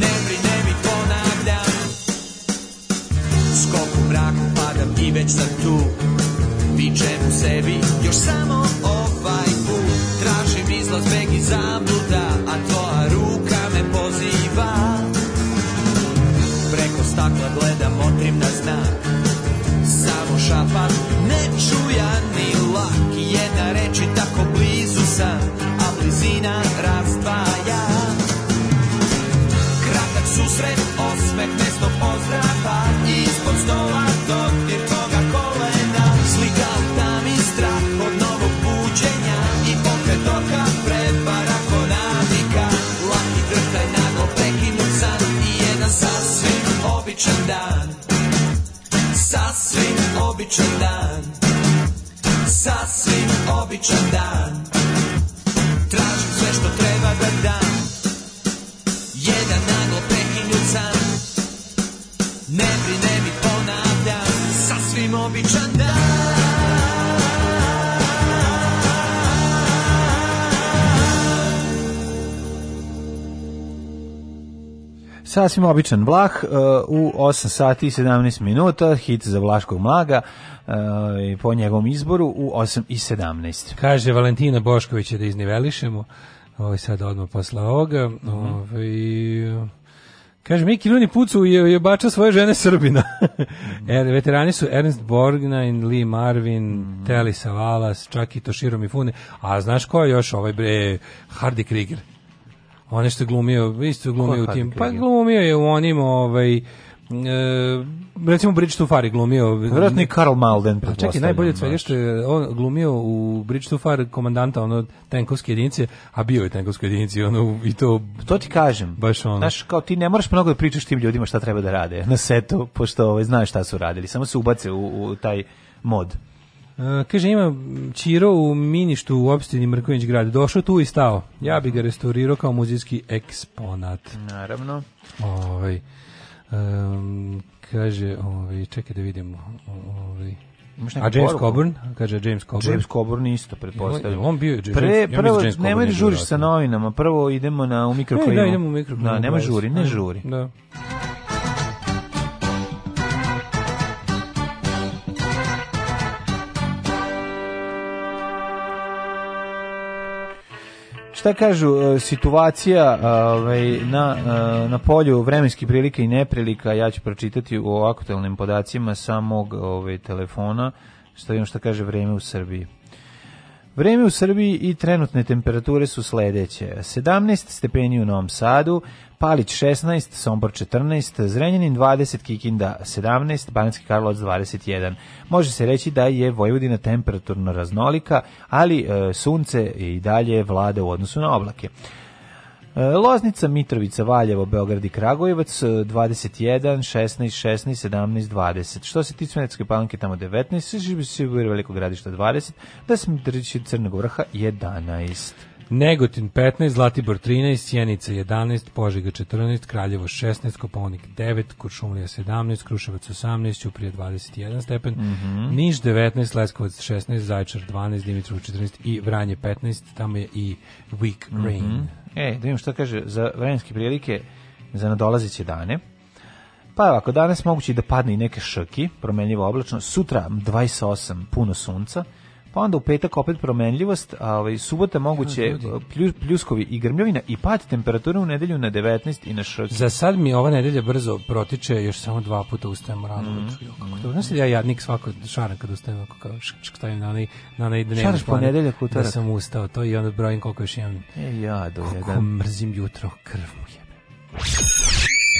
Ne brine mi ponavljam Skok u mraku padam i već sam tu Vičem u sebi još samo Sasvim običan Vlah e, u 8 sati i 17 minuta, hit za Vlaškog mlaga uh, po njegovom izboru u 8 i 17. Kaže Valentina Bošković da iznivelišemo, ovo ovaj, je sad odmah posle ovoga. Mm -hmm. Ove, ovaj, kaže, Miki Luni Pucu je, je bača svoje žene Srbina. er, veterani su Ernst Borgnine, Lee Marvin, mm -hmm. Telly Savalas, čak i Toshiro Mifune, a znaš ko je još ovaj bre, Hardy Krieger? One što glumio, isto je glumio Ko u tim. Pa glumio je u onim, ovaj, e, recimo Bridge to Far je glumio. E, Vjerojatno Karl Malden. Pa čekaj, najbolje od što je on glumio u Bridge to Far komandanta ono tenkovske jedinice, a bio je tenkovske jedinice ono, i to... To ti kažem. Baš ono. Znaš, kao ti ne moraš mnogo da pričaš tim ljudima šta treba da rade na setu, pošto ovaj, znaš šta su radili. Samo se ubace u, u taj mod kaže, ima Čiro u miništu u opštini Mrković grad. Došao tu i stao. Ja bih ga restaurirao kao muzejski eksponat. Naravno. Ovaj, um, kaže, ovaj, čekaj da vidim. Ovaj, a James poruku? Coburn, kaže James Coburn. James Coburn isto pretpostavljam. On bio je James, Pre, ja prvo, James nemoj da žuriš sa novinama, prvo idemo na u e, da, mikroklimu. Ne, da, idemo u mikroklimu. Da, nema da, žuri, ne da, žuri. Da. šta kažu e, situacija e, ovaj, na, e, na polju vremenskih prilika i neprilika, ja ću pročitati u aktualnim podacima samog ovaj, telefona, što imam šta kaže vreme u Srbiji. Vreme u Srbiji i trenutne temperature su sledeće. 17 stepeni u Novom Sadu, Palić 16, Sombor 14, Zrenjanin 20, Kikinda 17, Banacki Karlovac 21. Može se reći da je Vojvodina temperaturno raznolika, ali e, sunce i dalje vlada u odnosu na oblake. E, Loznica, Mitrovica, Valjevo, Beograd i Kragujevac 21, 16, 16, 17, 20. Što se tiče Smedeske palanke tamo 19, Žibisibir, Veliko gradišta 20, da se Mitrović Crnog vrha 11. Negotin 15, Zlatibor 13, Sjenica 11, Požega 14, Kraljevo 16, Koponik 9, Kuršumlija 17, Kruševac 18, Ćuprija 21 stepen, mm -hmm. Niš 19, Leskovac 16, Zaječar 12, Dimitrov 14 i Vranje 15, tamo je i Weak mhm. Rain. Mm -hmm. E, da vidim što kaže, za vremenske prilike za nadolazeće dane, pa ovako, danas moguće da padne i neke šrki, promenljivo oblačno, sutra 28, puno sunca, pa onda u petak opet promenljivost, a ovaj, subota moguće plju, pljuskovi i grmljovina i pad temperature u nedelju na 19 i na 6. Za sad mi ova nedelja brzo protiče, još samo dva puta ustajem rano. Mm. Kako to? Znaš ja jadnik svako šaran kad ustajem, ako kao stavim na onaj, na onaj dnevni Šaraš ponedeljak da utorak. Da sam ustao, to i onda brojim koliko još imam. E, ja do Kako jedan. mrzim jutro, krv mu jebe.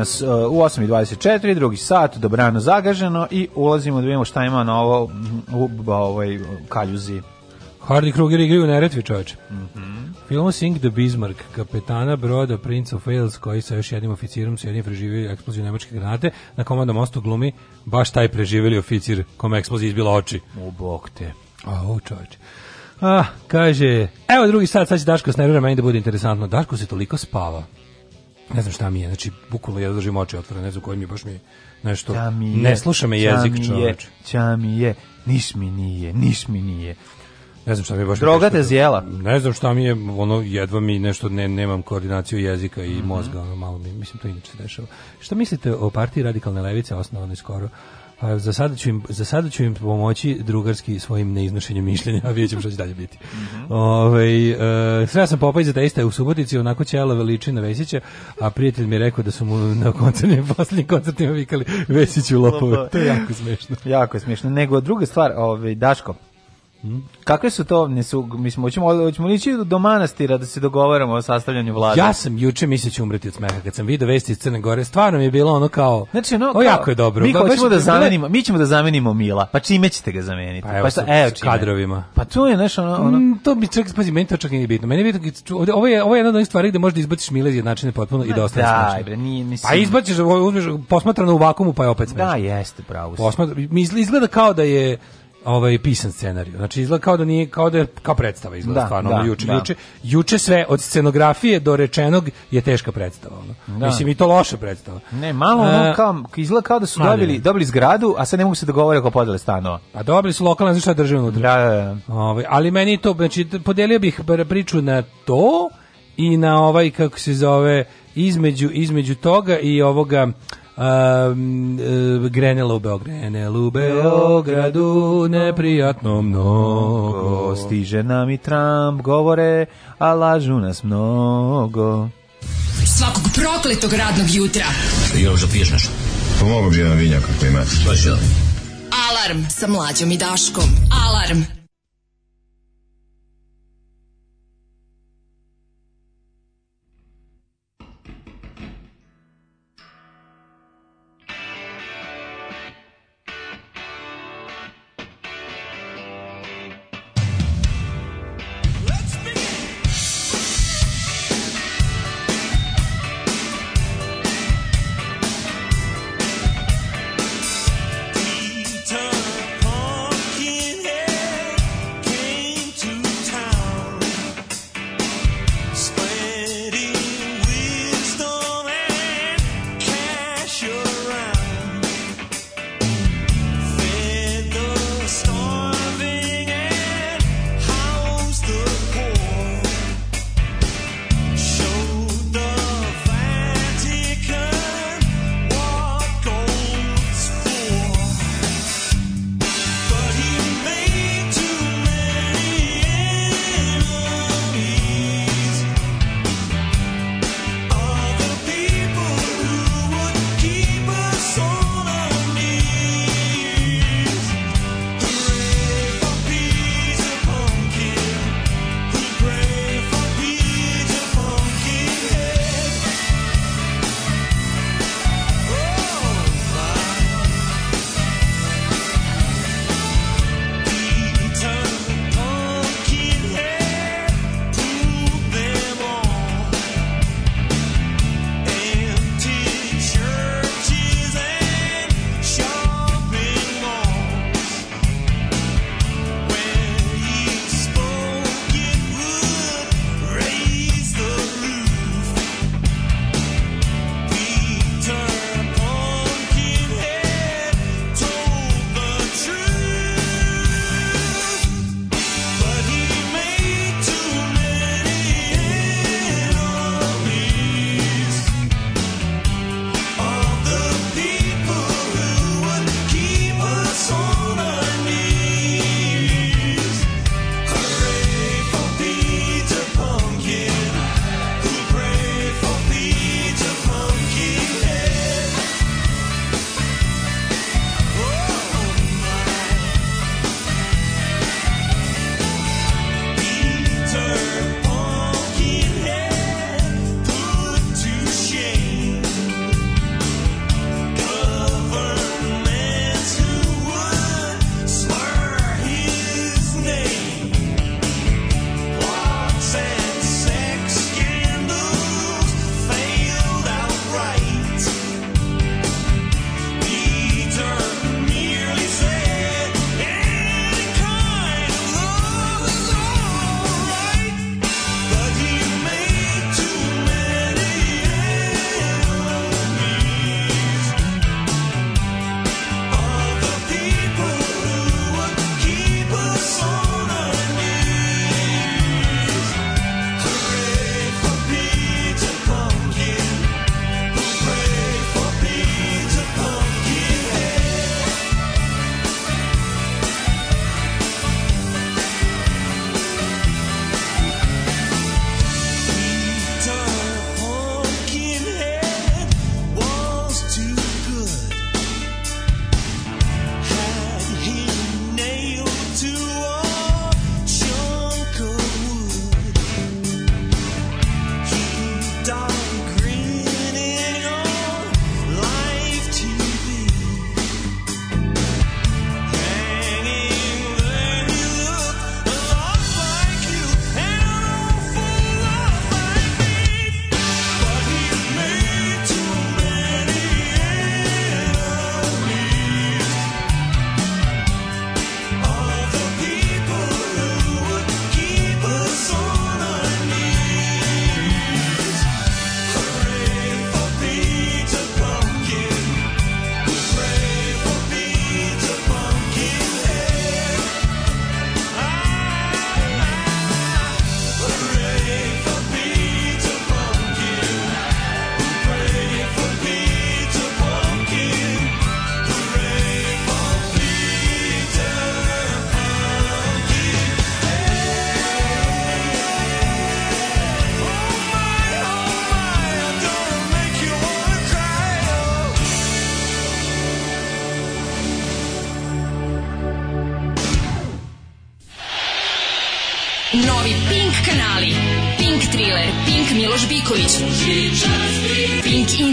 nas e, u 8.24, drugi sat, dobrano zagaženo i ulazimo da vidimo šta ima novo u ovoj kaljuzi. Hardy Kruger igraju u Neretvi, čoveče. Mm -hmm. Film Sing the Bismarck, kapetana broda Prince of Wales, koji sa još jednim oficirom su jednim preživio eksploziju nemačke granate, na komandom mostu glumi baš taj preživeli oficir kome eksplozija izbila oči. U bok te. A, u čoveče. Ah, kaže, evo drugi sat, sad će Daško s nervira meni da bude interesantno. Daško se toliko spava ne znam šta mi je, znači bukvalno ja držim oči otvorene, ne znam koji mi baš mi nešto, mi je, ne sluša me jezik ča mi je, ča mi je, niš mi nije, niš mi nije. Ne znam šta mi je baš... Droga te da- zjela. Ne znam šta mi je, ono, jedva mi nešto, ne, nemam koordinaciju jezika i mm -hmm. mozga, ono, malo mi, mislim, to inače se dešava. Šta mislite o partiji radikalne levice, osnovane skoro? Pa za sada ću im, za sada ću im pomoći drugarski svojim neiznošenjem mišljenja, a vidjet ćemo što će dalje biti. Mhm. ovaj uh, Ove, e, sreo sam Popaj za teista u Subotici, onako ćela veliči na Vesića, a prijatelj mi je rekao da su mu na koncertima, poslednjim koncertima vikali Vesiću lopove. To je jako smešno. jako je smešno. Nego druga stvar, ovaj, Daško, Hmm? Kakve su to, nisu, mislim, hoćemo, hoćemo ići do manastira da se dogovaramo o sastavljanju vlade. Ja sam juče mislio da ću umreti od smeha kad sam video vesti iz Crne Gore. Stvarno mi je bilo ono kao Znači ono, kao, o, jako je dobro. Mi hoćemo da zamenimo, mi ćemo da zamenimo Mila. Pa čime ćete ga zameniti? Pa evo, pa šta, evo s kadrovima. Pa to je nešto ono, ono... Mm, to bi čak pazi, meni to čak nije bitno. Meni je bitno ovo je ovo je jedna od onih stvari gde možeš da izbaciš Mila iz jednačine potpuno i da ostane smešno. bre, nije mislim. Pa izbaciš, uzmeš posmatrano u vakumu pa je opet smešno. Da, jeste, pravo. Posmatra, izgleda kao da je ovaj pisan scenarijo. Znači izgleda kao da nije kao da je kao predstava izgleda da, stvarno da, ono, juče, da. juče juče sve od scenografije do rečenog je teška predstava ono. Da. Mislim i to loša predstava. Ne, malo ono kao izgleda kao da su Mali. dobili dobili zgradu, a sad ne mogu se dogovore oko podele stanova. Pa dobili su lokalna znači državna unutra. Da, da, da. Ovaj, ali meni to znači podelio bih priču na to i na ovaj kako se zove između između toga i ovoga Um, e, grenelo u Beogradu. Grenela u Beogradu, neprijatno mnogo. Stiže nam i Trump, govore, a lažu nas mnogo. Svakog prokletog radnog jutra. Još da piješ nešto? Pomogu bi jedan vinjak ako imate. Pa Alarm sa mlađom i Daškom. Alarm.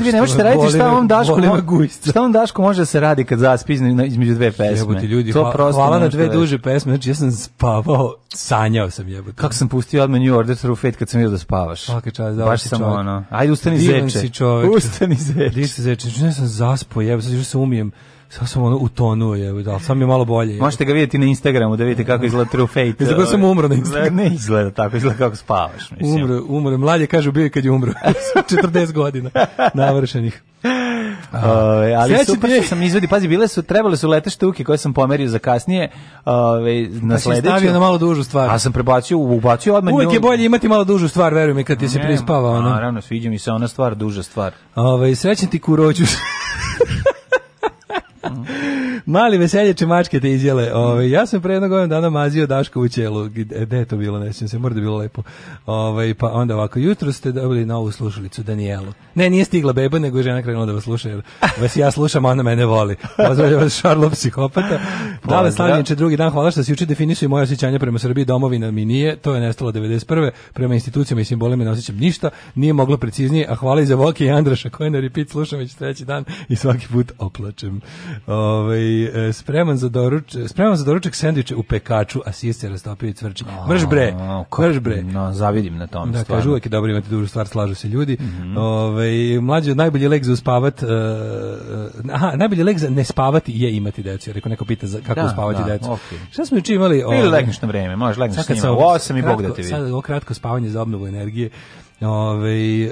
Sad vi ne možete raditi šta on Daško, šta on Daško može da se radi kad zaspi između dve pesme. Jebote ljudi, to prosto hvala na dve da duže pesme, znači ja sam spavao, sanjao sam jebote. Kako sam pustio odmah New Order through Fate kad sam vidio da spavaš. Svaka čast, da. Baš sam ono. Ajde ustani zeče. Ustani zeče. Ustani zeče. ja znači, sam zaspao, jebote, sad još se umijem. Sad sam ono utonuo je, da, sam je malo bolje. Možete ga vidjeti na Instagramu da vidite kako izgleda True Fate. Izgleda znači, ovaj. sam umro na Instagramu. Ne izgleda tako, izgleda kako spavaš. Mislim. Umro, umro. Mlad je kaže bio je kad je umro. 40 godina navršenih. Uh, ali Sreći super što sam izvedi, pazi, bile su, trebale su lete štuke koje sam pomerio za kasnije uh, na pa sledeću. stavio na malo dužu stvar. A sam prebacio, ubacio odmah. Uvijek nju... je bolje imati malo dužu stvar, veruj mi, kad ti se prispava. Ono. Naravno, sviđa mi se ona stvar, duža stvar. Ove, srećen ti kuroću. Mali veselječe mačke te izjele. Ove, ovaj, ja sam pre jednog dana mazio Daško u ćelu. Gde je to bilo? Ne se, mora da bilo lepo. Ove, ovaj, pa onda ovako, jutro ste dobili novu slušalicu Danijelu. Ne, nije stigla beba, nego je žena krenula da vas sluša, jer vas ja slušam, ona mene voli. Pozdravlja vas Šarlo psihopata. Dale Slavniče, drugi dan, hvala što se juče definišu moje osjećanje prema Srbiji, domovina mi nije, to je nestalo 91. Prema institucijama i simbolima ne osjećam ništa, nije moglo preciznije, a hvala i za Voki i Andraša koje na repeat slušam već treći dan i svaki put oplačem. Ovaj e, spreman za doruč, spreman za doručak sendviče u pekaču, a sije se rastopio i cvrči. Mrš bre, brž bre. No, zavidim na tom da, Kažu uvek je dobro imate dobru stvar, slažu se ljudi. Mm -hmm. Ovaj mlađi najbolji lek za uspavat, uh, aha, najbolji lek za ne spavati je imati decu. Rekao neko pita za kako da, uspavati da, decu. Okay. Šta smo juče imali? Ovaj, Ili legneš vreme, možeš legneš s njima 8 i Bog da te vidi. Sad kratko spavanje za obnovu energije. ovaj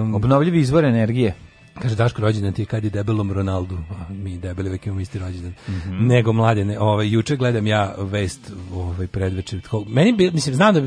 um, Obnovljivi izvor energije. Kaže Daško rođendan ti kad je debelom Ronaldu, mi debeli uvek imamo isti rođendan. Mm -hmm. Nego mladene, ovaj juče gledam ja vest ovaj predveče. Meni bi, mislim znam da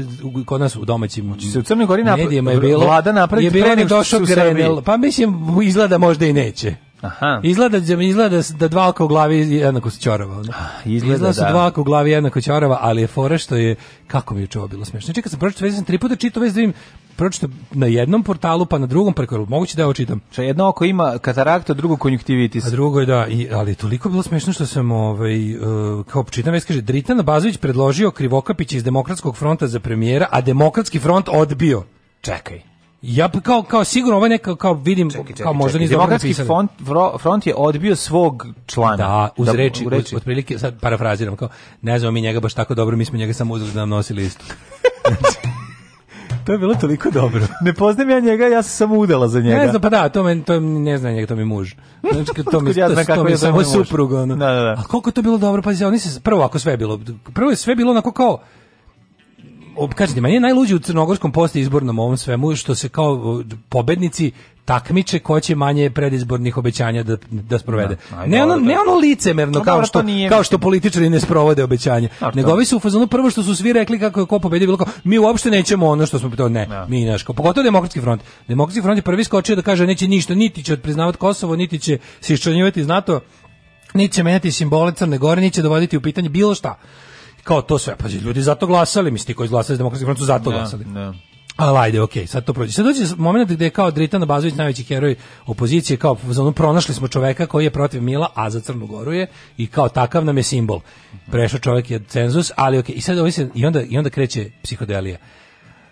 kod nas u domaćim Oči znači, se u Crnoj Gori medijima je bilo vlada napraviti je bilo došao Grenel, pa mislim izgleda možda i neće. Aha. Izgleda, da, izgleda da dva oka u glavi jednako se čorava. Ono. Ah, izgleda, izgleda su da. dva oka u glavi jednako čorava, ali je fora što je, kako mi je čuo bilo smiješno. Čekaj, sam pročito, već sam tri puta čitao, već da im pročito na jednom portalu, pa na drugom preko, moguće da ja očitam. Če jedno oko ima katarakta, drugo konjuktivitis. A drugo je da, i, ali toliko bilo smiješno što sam, ovaj, uh, kao čitam, već kaže, Dritan Bazović predložio Krivokapić iz Demokratskog fronta za premijera, a Demokratski front odbio. Čekaj. Ja pa kao kao sigurno ovaj neka kao vidim čekaj, čekaj, kao možda ni demokratski front front je odbio svog člana. Da, uz da, reči, reči. otprilike sad parafraziram kao ne znamo mi njega baš tako dobro, mi smo njega samo uzeli da nam nosi listu. to je bilo toliko dobro. ne poznajem ja njega, ja sam samo udala za njega. Ne znam, pa da, to, men, to ne zna njega, to mi muž. Znači, to mi, ja znam kako je samo supruga. Ono. Da, da, da. A koliko to bilo dobro, pazi, oni se, prvo ako sve je bilo, prvo je sve bilo onako kao, kažete, meni je najluđi u crnogorskom posti izbornom ovom svemu, što se kao pobednici takmiče ko će manje predizbornih obećanja da da sprovede. Da, aj, ne ono da. ne ono licemerno pa kao što nije, kao što političari ne sprovode obećanja, nego ovi su u fazonu prvo što su svi rekli kako je ko pobedio bilo kao mi uopšte nećemo ono što smo pitali, ne. Da. Mi naš pogotovo demokratski front. Demokratski front je prvi skočio da kaže neće ništa, niti će priznavati Kosovo, niti će se iščlanjivati iz NATO, niti će menjati simbole Crne Gore, niti će dovoditi u pitanje bilo šta kao to sve, pa ljudi zato glasali, misli koji glasali za demokratski front su zato ne, da, glasali. Ne. Da. Ali ajde, okej, okay, sad to prođe. Sad dođe moment gde je kao Dritan Abazović najveći heroj opozicije, kao ono, pronašli smo čoveka koji je protiv Mila, a za Crnu Goru je i kao takav nam je simbol. Prešao čovek je cenzus, ali okej, okay, i sad ovaj i onda, i onda kreće psihodelija.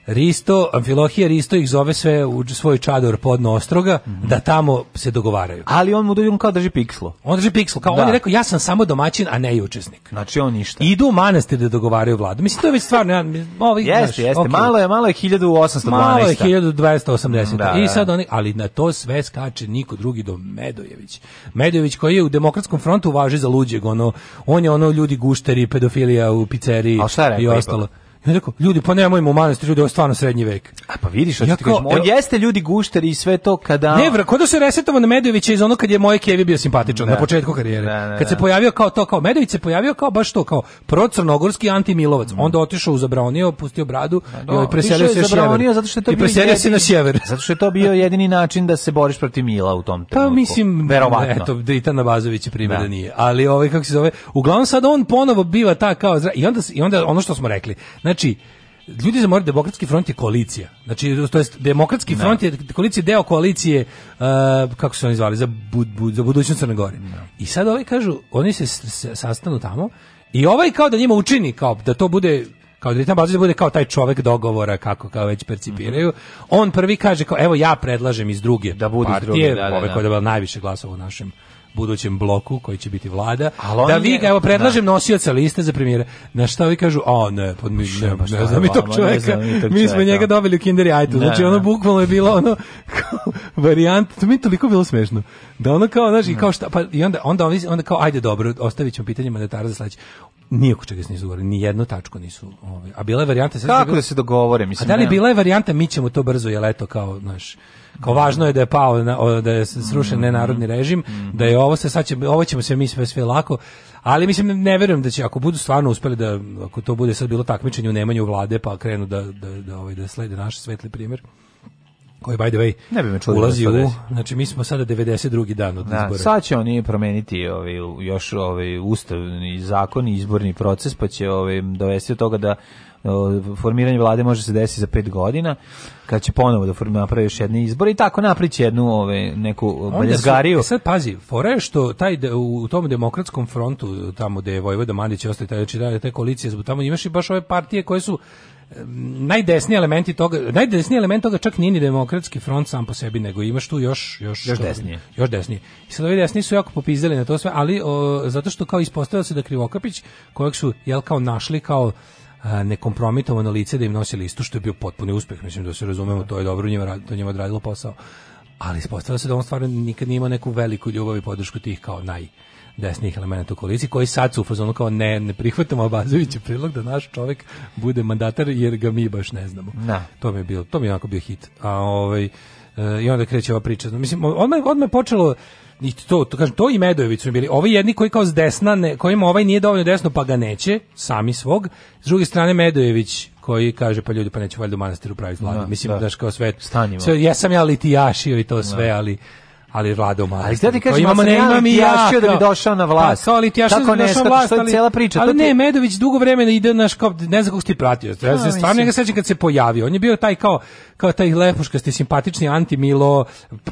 Risto, Amfilohije Risto ih zove sve u svoj čador podno Ostroga mm -hmm. da tamo se dogovaraju. Ali on mu da- on kao drži pikslo. On drži pikslo, kao da. on je rekao ja sam samo domaćin, a ne i učesnik. Znači on ništa. Idu u manastir da dogovaraju vladu. Mislim to je već stvarno ja, ovaj, jeste, znaš, jeste. Okay. Malo je, malo je 1812. Malo je 1280. Da, I da, da. sad oni, ali na to sve skače niko drugi do Medojević. Medojević koji je u demokratskom frontu važi za luđeg, ono on je ono ljudi gušteri, pedofilija u pizzeriji i ostalo. Ipak? I on rekao, ljudi, pa nemojmo u manastir, ljudi, ovo je stvarno srednji vek. A pa vidiš, ja ti kažem, on evo, jeste ljudi gušteri i sve to kada... Ne, vra, kod da se resetamo na Medovića iz ono kad je moj Kevi bio simpatičan, da. na početku karijere. Da, da, kad se da. pojavio kao to, kao Medović se pojavio kao baš to, kao procrnogorski antimilovac. Mm. Onda otišao u Zabranio, pustio bradu da, i ovaj preselio se na sjever. Zato što je to I preselio se na sjever. Zato što je to bio jedini način da se boriš protiv Mila u tom pa trenutku. Pa mislim, verovatno. Eto, Dita Navazović je primjer da. nije. Ali ovaj, kako se zove, uglavnom sad on ponovo biva ta kao... I onda, I onda ono što smo rekli, znači, ljudi za zamoraju demokratski front je koalicija. Znači, to jest demokratski front je koalicija, deo koalicije, uh, kako se oni zvali, za, bud, bud, za budućnost Crne Gore. No. I sad ovaj kažu, oni se, se sastanu tamo i ovaj kao da njima učini, kao da to bude kao Dritan da bude kao taj čovek dogovora kako kao već percipiraju. Mm -hmm. On prvi kaže kao evo ja predlažem iz druge da bude partije, druge, da, da, da. Ovaj koji je najviše glasova u našem budućem bloku koji će biti vlada. Da vi ga, evo, da. predlažem nosioca liste za premijera. Na šta vi kažu, a ne, pod, pa mi, ne, pa ne, znam mi tog pa čovjeka. Mi smo njega dobili u Kinder Jajtu. Znači, ono bukvalno je bilo ono varijant, to mi je toliko bilo smešno. Da ono kao, znaš, i kao šta, pa i onda, onda, onda kao, ajde dobro, ostavit ćemo pitanje mandatara za sledeće ni oko čega se nisu dogovorili, ni jednu tačku nisu. Ovaj. A bila je varijanta... Kako da se dogovore? Mislim, a da li bila je varijanta, mi ćemo to brzo, jel eto, kao, znaš, Kao važno je da je pao na, da je srušen mm-hmm. nenarodni režim, mm-hmm. da je ovo se sad će, ovo ćemo sve mi sve sve lako. Ali mislim ne verujem da će ako budu stvarno uspeli da ako to bude sad bilo takmičenje u nemanju vlade pa krenu da da da ovaj da slede naš svetli primer koji by the way ne bi me da ulazi u, znači mi smo sada 92. dan od da, izbora. Sad će oni promeniti ovaj, još ovaj, ustavni zakon izborni proces, pa će ovaj, dovesti do toga da formiranje vlade može se desiti za 5 godina, kad će ponovo da napravi još jedne izbore i tako naprići jednu ove, neku baljezgariju. E sad pazi, fora je što taj, u tom demokratskom frontu, tamo gde je Vojvoda Mandić ostaje, taj, taj, znači, da, te koalicije, tamo imaš i baš ove partije koje su najdesniji elementi toga, najdesniji element toga čak nije ni demokratski front sam po sebi, nego imaš tu još još još desnije. Još desnije. I sad ovi desni su jako popizdali na to sve, ali o, zato što kao ispostavilo se da Krivokapić kojeg su jel kao našli kao nekompromitovano lice da im nosi listu, što je bio potpuni uspeh, mislim da se razumemo, to je dobro, njima, to njima odradilo posao. Ali ispostavilo se da on stvarno nikad nije neku veliku ljubav i podršku tih kao naj desnih elemenata u koaliciji, koji sad su u fazonu kao ne, ne prihvatamo Abazovića prilog da naš čovek bude mandatar jer ga mi baš ne znamo. Na. Da. To mi je bilo, to mi je onako bio hit. A ovaj, e, i onda kreće ova priča. Mislim, odmah, odmah je počelo, niti to, to kažem, to i Medojević su bili. Ovi jedni koji kao s desna, ne, kojima ovaj nije dovoljno desno, pa ga neće, sami svog. S druge strane, Medojević koji kaže pa ljudi pa neće valjda u manastiru praviti vladu. Da, Mislim da. daš kao sve, Stanimo. sve jesam ja litijašio i to da. sve, da. ali ali vlada u Ali ti kažeš, imamo ne imam i ja da bi došao na vlast. Pa, kao da ali ti ja što da došao na vlast, ali cela priča. Ali ne, Medović dugo vremena ide na kao ne znam kako ti pratio. Ja se pa, stvarno ga sećam kad se pojavio. On je bio taj kao kao taj lepuškasti, simpatični anti-milo,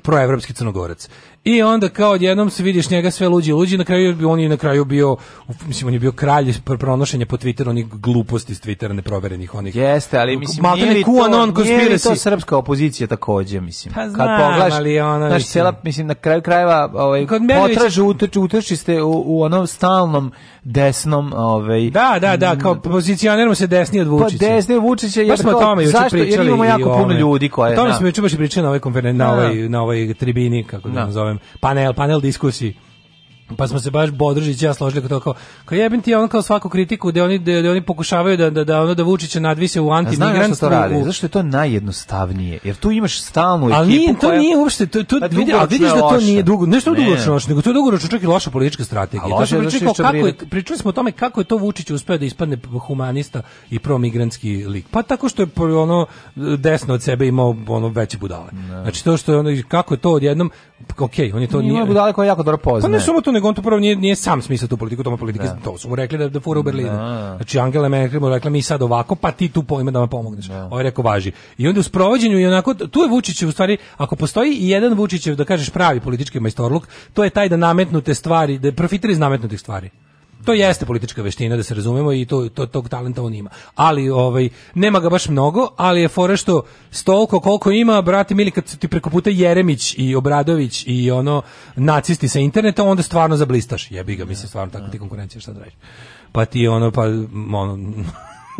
proevropski crnogorac. I onda kao odjednom se vidiš njega sve luđi luđi, na kraju on je na kraju bio mislim on je bio kralj pronošenja po Twitteru onih gluposti s Twittera neproverenih onih. Jeste, ali mislim nije li to, non nije to srpska opozicija takođe mislim. Pa znam, Kad pogledaš, ali ona naš cela mislim na kraju krajeva ovaj potraže utrči ste u, u onom stalnom desnom, ovaj Da, da, da, kao pozicioniramo se desni pa od Vučića. Pa desni Vučića je pa smo o tome juče pričali. Jer imamo jako puno ljudi koje... O tome da. smo juče baš i pričali na ovoj, konferenciji, na, da. ovoj, na ovoj tribini, kako da, da. nazovem, panel, panel diskusiji pa smo se baš Bodržić ja složili kao kao kao jebem ti on kao svaku kritiku da oni da, oni pokušavaju da da da ono da Vučića nadvise u antimigrant što radi u... zašto je to najjednostavnije jer tu imaš stalnu ekipu ali nije, to nije uopšte to to pa vidi a vidiš da to loše. nije dugo nešto ne. dugoročno loše nego to je dugoročno čak i loša politička strategija to se pričalo kako je, pričali smo o tome kako je to Vučić uspeo da ispadne humanista i pro migrantski lik pa tako što je ono desno od sebe imao ono veće budale ne. Da. znači to što je ono kako je to odjednom okej okay, on je to nije, nije budale koje jako dobro poznaje pa ne samo to nego on to prvo nije, nije sam smislio tu politiku, to politike, da. to su mu rekli da, da fura u Berlinu. Da. Znači Angela Merkel mu rekla mi sad ovako, pa ti tu pojme da nam pomogneš. Da. Ovo je rekao važi. I onda u sprovođenju i onako, tu je Vučićev u stvari, ako postoji i jedan Vučićev, da kažeš pravi politički majstorluk, to je taj da nametnute stvari, da profitira iz nametnutih stvari to jeste politička veština da se razumemo i to, to tog talenta on ima. Ali ovaj nema ga baš mnogo, ali je fora što stolko koliko ima, brate mili kad ti preko puta Jeremić i Obradović i ono nacisti sa interneta, onda stvarno zablistaš. Jebi ga, mislim stvarno tako ti konkurencija šta da radiš. Pa ti ono pa ono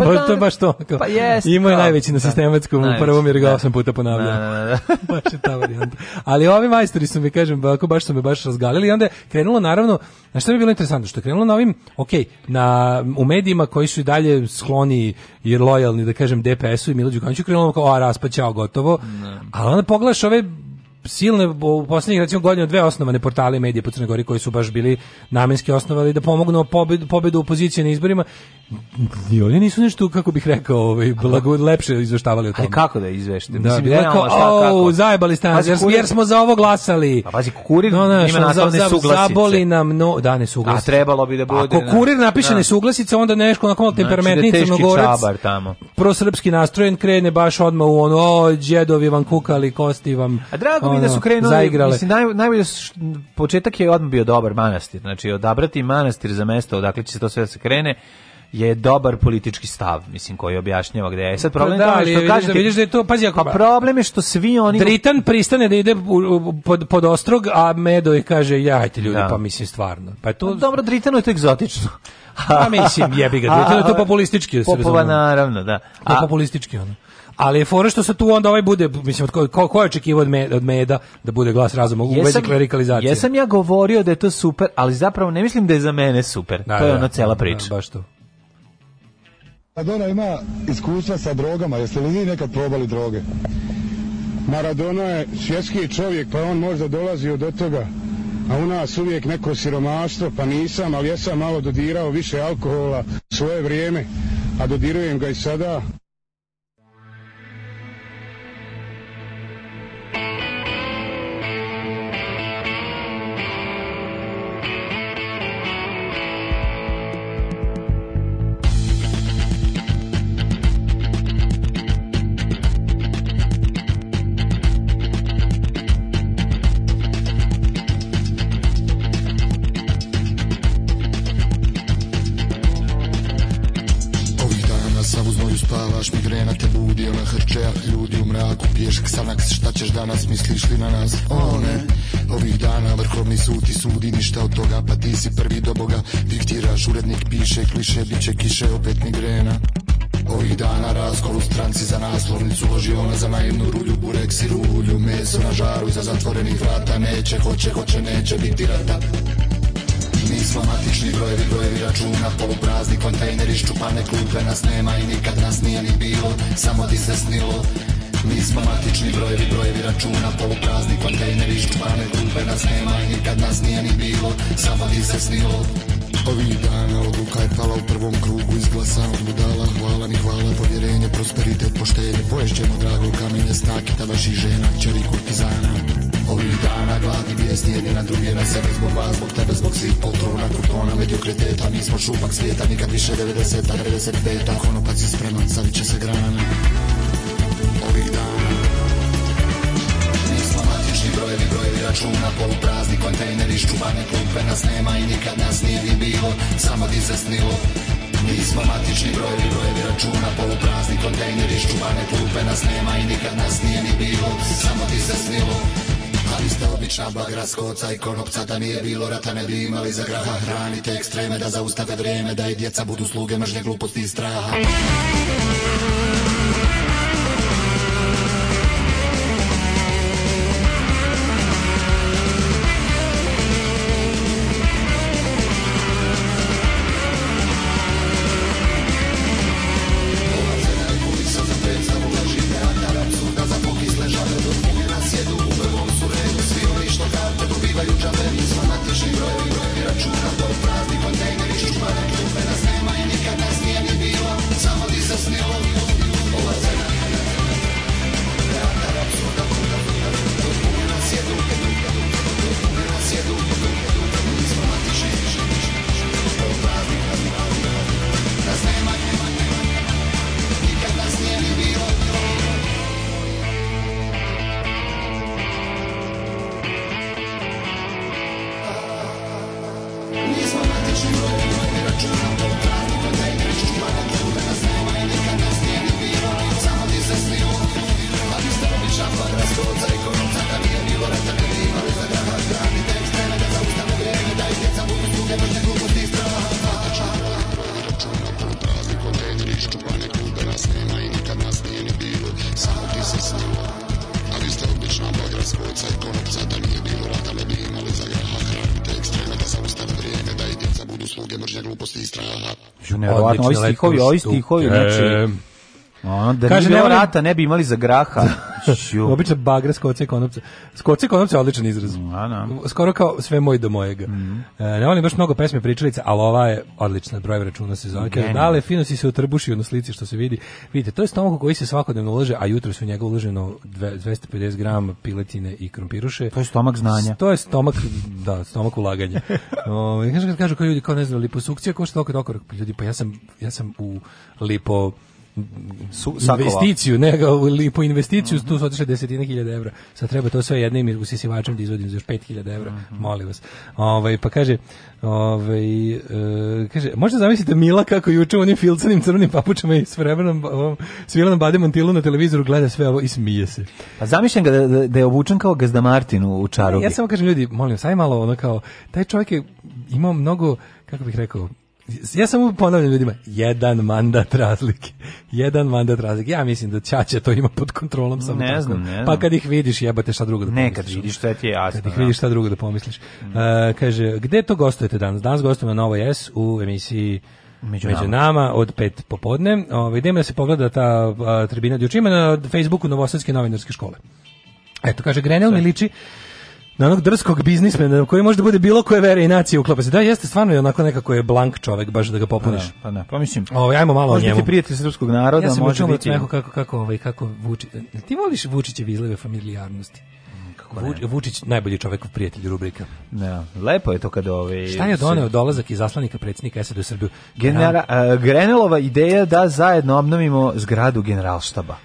Pa, pa baš, to, baš to. pa jest, Imao je da. najveći na da. sistematskom u prvom jer ga da. osam puta ponavljao. Da, da, da. baš je ta varijanta. Ali ovi majstori su mi, kažem, bako, baš su me baš razgalili i onda je krenulo naravno, na što je bilo interesantno, što je krenulo na ovim, ok, na, u medijima koji su i dalje skloni i lojalni, da kažem, DPS-u i Milo Đukanoviću, krenulo kao, a raspad, gotovo. Ne. Ali onda pogledaš ove silne u poslednjih recimo godina dve osnovane portale medije po Crnoj Gori koji su baš bili namenski osnovali da pomognu pobedu, pobedu opozicije na izborima i oni nisu nešto kako bih rekao ovaj blago lepše izveštavali o tome. Ali kako da izvešte? Da, Mislim da rekao, kako? zajebali ste nas, jer, jer, smo za ovo glasali. A pazi, kurir no, na, ima na to ne Zaboli nam, no, da, ne suglasice. A trebalo bi da bude. Ako na, kurir napiše na. Da. nesuglasice, onda nešto onako malo temperamentni znači, da crnogorac. tamo. Prosrpski nastrojen krene baš odma u ono, o, djedovi vam kukali, kosti vam. A drago no, da su krenuli, mislim, naj, najbolje, početak je odmah bio dobar manastir, znači odabrati manastir za mesto odakle će se to sve da se krene, je dobar politički stav, mislim koji objašnjava gde je. E, sad pa problem da, je što vidiš, da- kažete, da vidiš da je to pazi ako pa problem je što svi oni Dritan pristane da ide pod pod ostrog, a Medo je kaže jajte ljudi da. pa mislim stvarno. Pa to pa dobro Dritano je to egzotično. A pa mislim jebi ga, Dritano je to populistički, da se Popova, naravno, da. da a, da populistički ono. Ali je fora što se tu onda ovaj bude, mislim, ko, ko, ko je očekivao od, me, od meda da bude glas razuma u vezi klerikalizacije? Jesam ja govorio da je to super, ali zapravo ne mislim da je za mene super. Da, to je da, ona da, cela da, da, priča. Da, baš to. Maradona pa ima iskustva sa drogama, jeste li vi nekad probali droge? Maradona je svjetski čovjek, pa on možda dolazi od toga, a u nas uvijek neko siromaštvo, pa nisam, ali ja sam malo dodirao više alkohola svoje vrijeme, a dodirujem ga i sada, ništa od toga Pa ti si prvi do boga Diktiraš, urednik piše, kliše Biće kiše, opet migrena Ovih dana raskol u stranci za naslovnicu Loži ona za majevnu rulju, bureks i rulju Meso na žaru iza zatvorenih vrata Neće, hoće, hoće, neće biti rata Nismo matični brojevi, brojevi računa Poluprazni kontejneri, ščupane klupe nas nema I nikad nas nije ni bilo Samo ti se snilo Mi smo matični brojevi, brojevi računa Poluprazni kontejneri, žučbane klupe Nas nema i nikad nas nije ni bilo Samo ti se snilo Ovih dana odluka je pala u prvom krugu Izglasa od budala, hvala mi hvala Povjerenje, prosperitet, poštenje Poješćemo drago kamenje, snake Tadaših žena, čeri kurtizana Ovih dana gladi bijesni jedni na druge Na sebe zbog vas, zbog tebe, zbog svih poltrona Krutona, mediokriteta, mi smo šupak svijeta Nikad više 90-a, 95-a Konopac je spreman, savit će se grana ovih dana Nismo matični brojevi, brojevi računa Poluprazni kontejneri, ščuvane klupe Nas nema i nikad nas nije ni bilo Samo ti se snilo Nismo matični brojevi, brojevi računa Poluprazni kontejneri, ščuvane klupe Nas nema i nikad nas nije ni bilo Samo ti se snilo ali ste obična bagra skoca i konopca Da nije bilo rata ne bi imali za graha Hranite ekstreme da zaustave vreme Da i djeca budu sluge mržnje gluposti i straha neverovatno, ovi stihovi, ovi stihovi, znači... Ono, da Kaže, nije bilo rata, ne bi imali za graha. Obično bagra, skoce i konopce. Skoce i konopce je odličan izraz. Da, da. Skoro kao sve moj do mojega. Mm e, ne volim baš mnogo pesme pričalice, ali ova je odlična broj računa se zove. Kaže, dale, fino si se utrbušio na slici što se vidi. Vidite, to je stomak koji se svakodnevno ulaže, a jutro su u njega uloženo 250 grama piletine i krompiruše. To je stomak znanja. To je stomak, da, stomak ulaganja. o, ovaj, kažu, kažu kao ljudi, kao ne znam, liposukcija košta toliko, toliko, ljudi, pa ja sam, ja sam u lipo su, sakova. investiciju, ne, po investiciju mm -hmm. tu su otišle desetine hiljada evra. Sad treba to sve jednim usisivačem da izvodim za još pet hiljada evra, mm -hmm. molim vas. Ovaj, pa kaže, ovaj, e, kaže, možete zamislite Mila kako juče u onim filcanim crvenim papučama i s vremenom ovom, svilanom bademantilu na televizoru gleda sve ovo i smije se. Pa zamišljam ga da, da, da je obučen kao Gazda Martin u čarobi. Ja samo kažem ljudi, molim, vas, aj malo ono kao, taj čovjek je imao mnogo, kako bih rekao, ja samo ponavljam ljudima, jedan mandat razlike. Jedan mandat razlike. Ja mislim da Ćaća to ima pod kontrolom samo ne znam, tako. Ne pa kad ih vidiš, jebate šta drugo da pomisliš. Ne, kad vidiš šta ti je jasno. Kad ih da. vidiš šta drugo da pomisliš. Uh, kaže, gde to gostujete danas? Danas gostujemo na Novoj S u emisiji Među, među nama. od pet popodne. Ovaj idemo da se pogleda ta a, tribina juče ima na Facebooku Novosadske novinarske škole. Eto kaže Grenel mi liči na onog drskog biznismena koji može da bude bilo koje vere i nacije uklapa se. Da, jeste stvarno je onako nekako je blank čovek baš da ga popuniš. Da, pa ne, pa mislim. Ovaj ajmo malo o njemu. Može ti prijatelj srpskog naroda, ja može biti. Ja kako kako ovaj kako Vučić. Ti voliš Vučićeve izlive familijarnosti. Mm, kako Vuč, Vučić najbolji čovjek u prijatelju rubrika. Ne, Lepo je to kad ovaj Šta je doneo dolazak iz zaslanika predsednika SAD u Srbiju? General, uh, Grenelova ideja da zajedno obnovimo zgradu Generalštaba.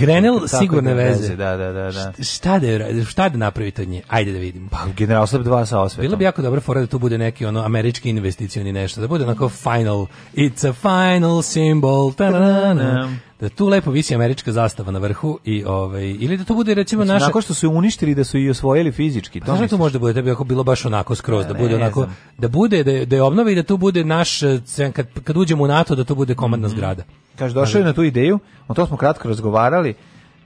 Grenell sigurne veze. veze. Da, da, da, da. Šta da šta da, da napravite od nje? Ajde da vidimo. Pa generalno Slab 2 sa osvetom. Bilo bi jako dobro fora da to bude neki ono američki investicioni nešto, da bude onako final it's a final symbol. Ta -da -da -da da tu lepo visi američka zastava na vrhu i ovaj ili da to bude recimo znači, naša Nakon što su uništili da su i osvojili fizički. To pa, to može da bude tebi ako bilo baš onako skroz ne, da bude onako znam. da bude da da je obnove da to bude naš eh, kad kad uđemo u NATO da to bude komandna mm -hmm. zgrada. Kaže došao je na tu ideju, o to smo kratko razgovarali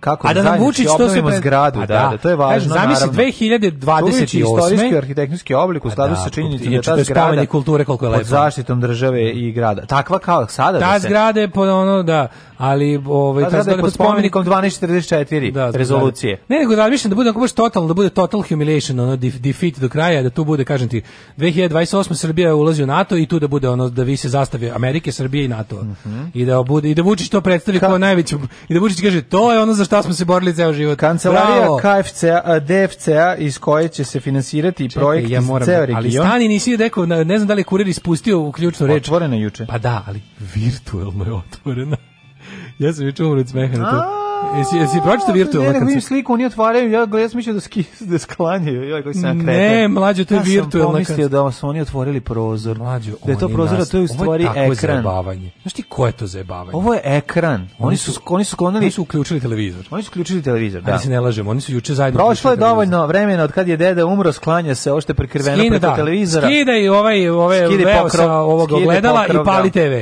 kako a da nam Vučić što se pre... zgradu, da, da, da, to je važno. Zamisli 2028. istorijski arhitektonski oblik u pa skladu da, sa činjenicom da ta zgrada kulture koliko je lepo. Pod zaštitom države i grada. Takva kao sada. Ta da se... zgrada je pod ono da, ali ovaj ta, ta zgrada je pod spomenikom 1244 da, rezolucije. Ne, nego da mislim da bude ako baš total, da bude total humiliation, ono defeat do kraja, da tu bude kažem ti 2028 Srbija ulazi u NATO i tu da bude ono da vi se zastavi Amerike, Srbije i NATO. Mm -hmm. I da bude i da Vučić to predstavi kao najveću i da Vučić kaže to je ono za šta smo se borili ceo život. Kancelarija Bravo. KFCA, DFCA iz koje će se finansirati Čekaj, projekt ja moram, ceo da- region. Ali stani nisi rekao, ne znam da li je kurir ispustio u ključnu reč. Otvorena juče. Pa da, ali virtuelno je otvorena. ja sam juče umro od smeha na to. Jesi jesi pročitao virtualna Ne, ne, vidim sliku, oni otvaraju, ja gledam mislio da ski da sklanjaju, ja koji se nakrete. Ne, mlađe to je ja virtualna. Ja mislio da su oni otvorili prozor. Mlađe, da je to prozor, nas, to je u stvari ovo je tako ekran. Zajebavanje. Znaš ti ko je to zajebavanje? Ovo je ekran. Oni su oni su sklonili, oni su uključili televizor. Oni su uključili televizor, da. Ali se ne lažemo, oni su juče zajedno. Prošlo je dovoljno vremena od kad je deda umro, sklanja se ovo što prekriveno preko televizora. Da, Skida i ovaj ove ovaj leo sa ovog ogledala i da. pali TV.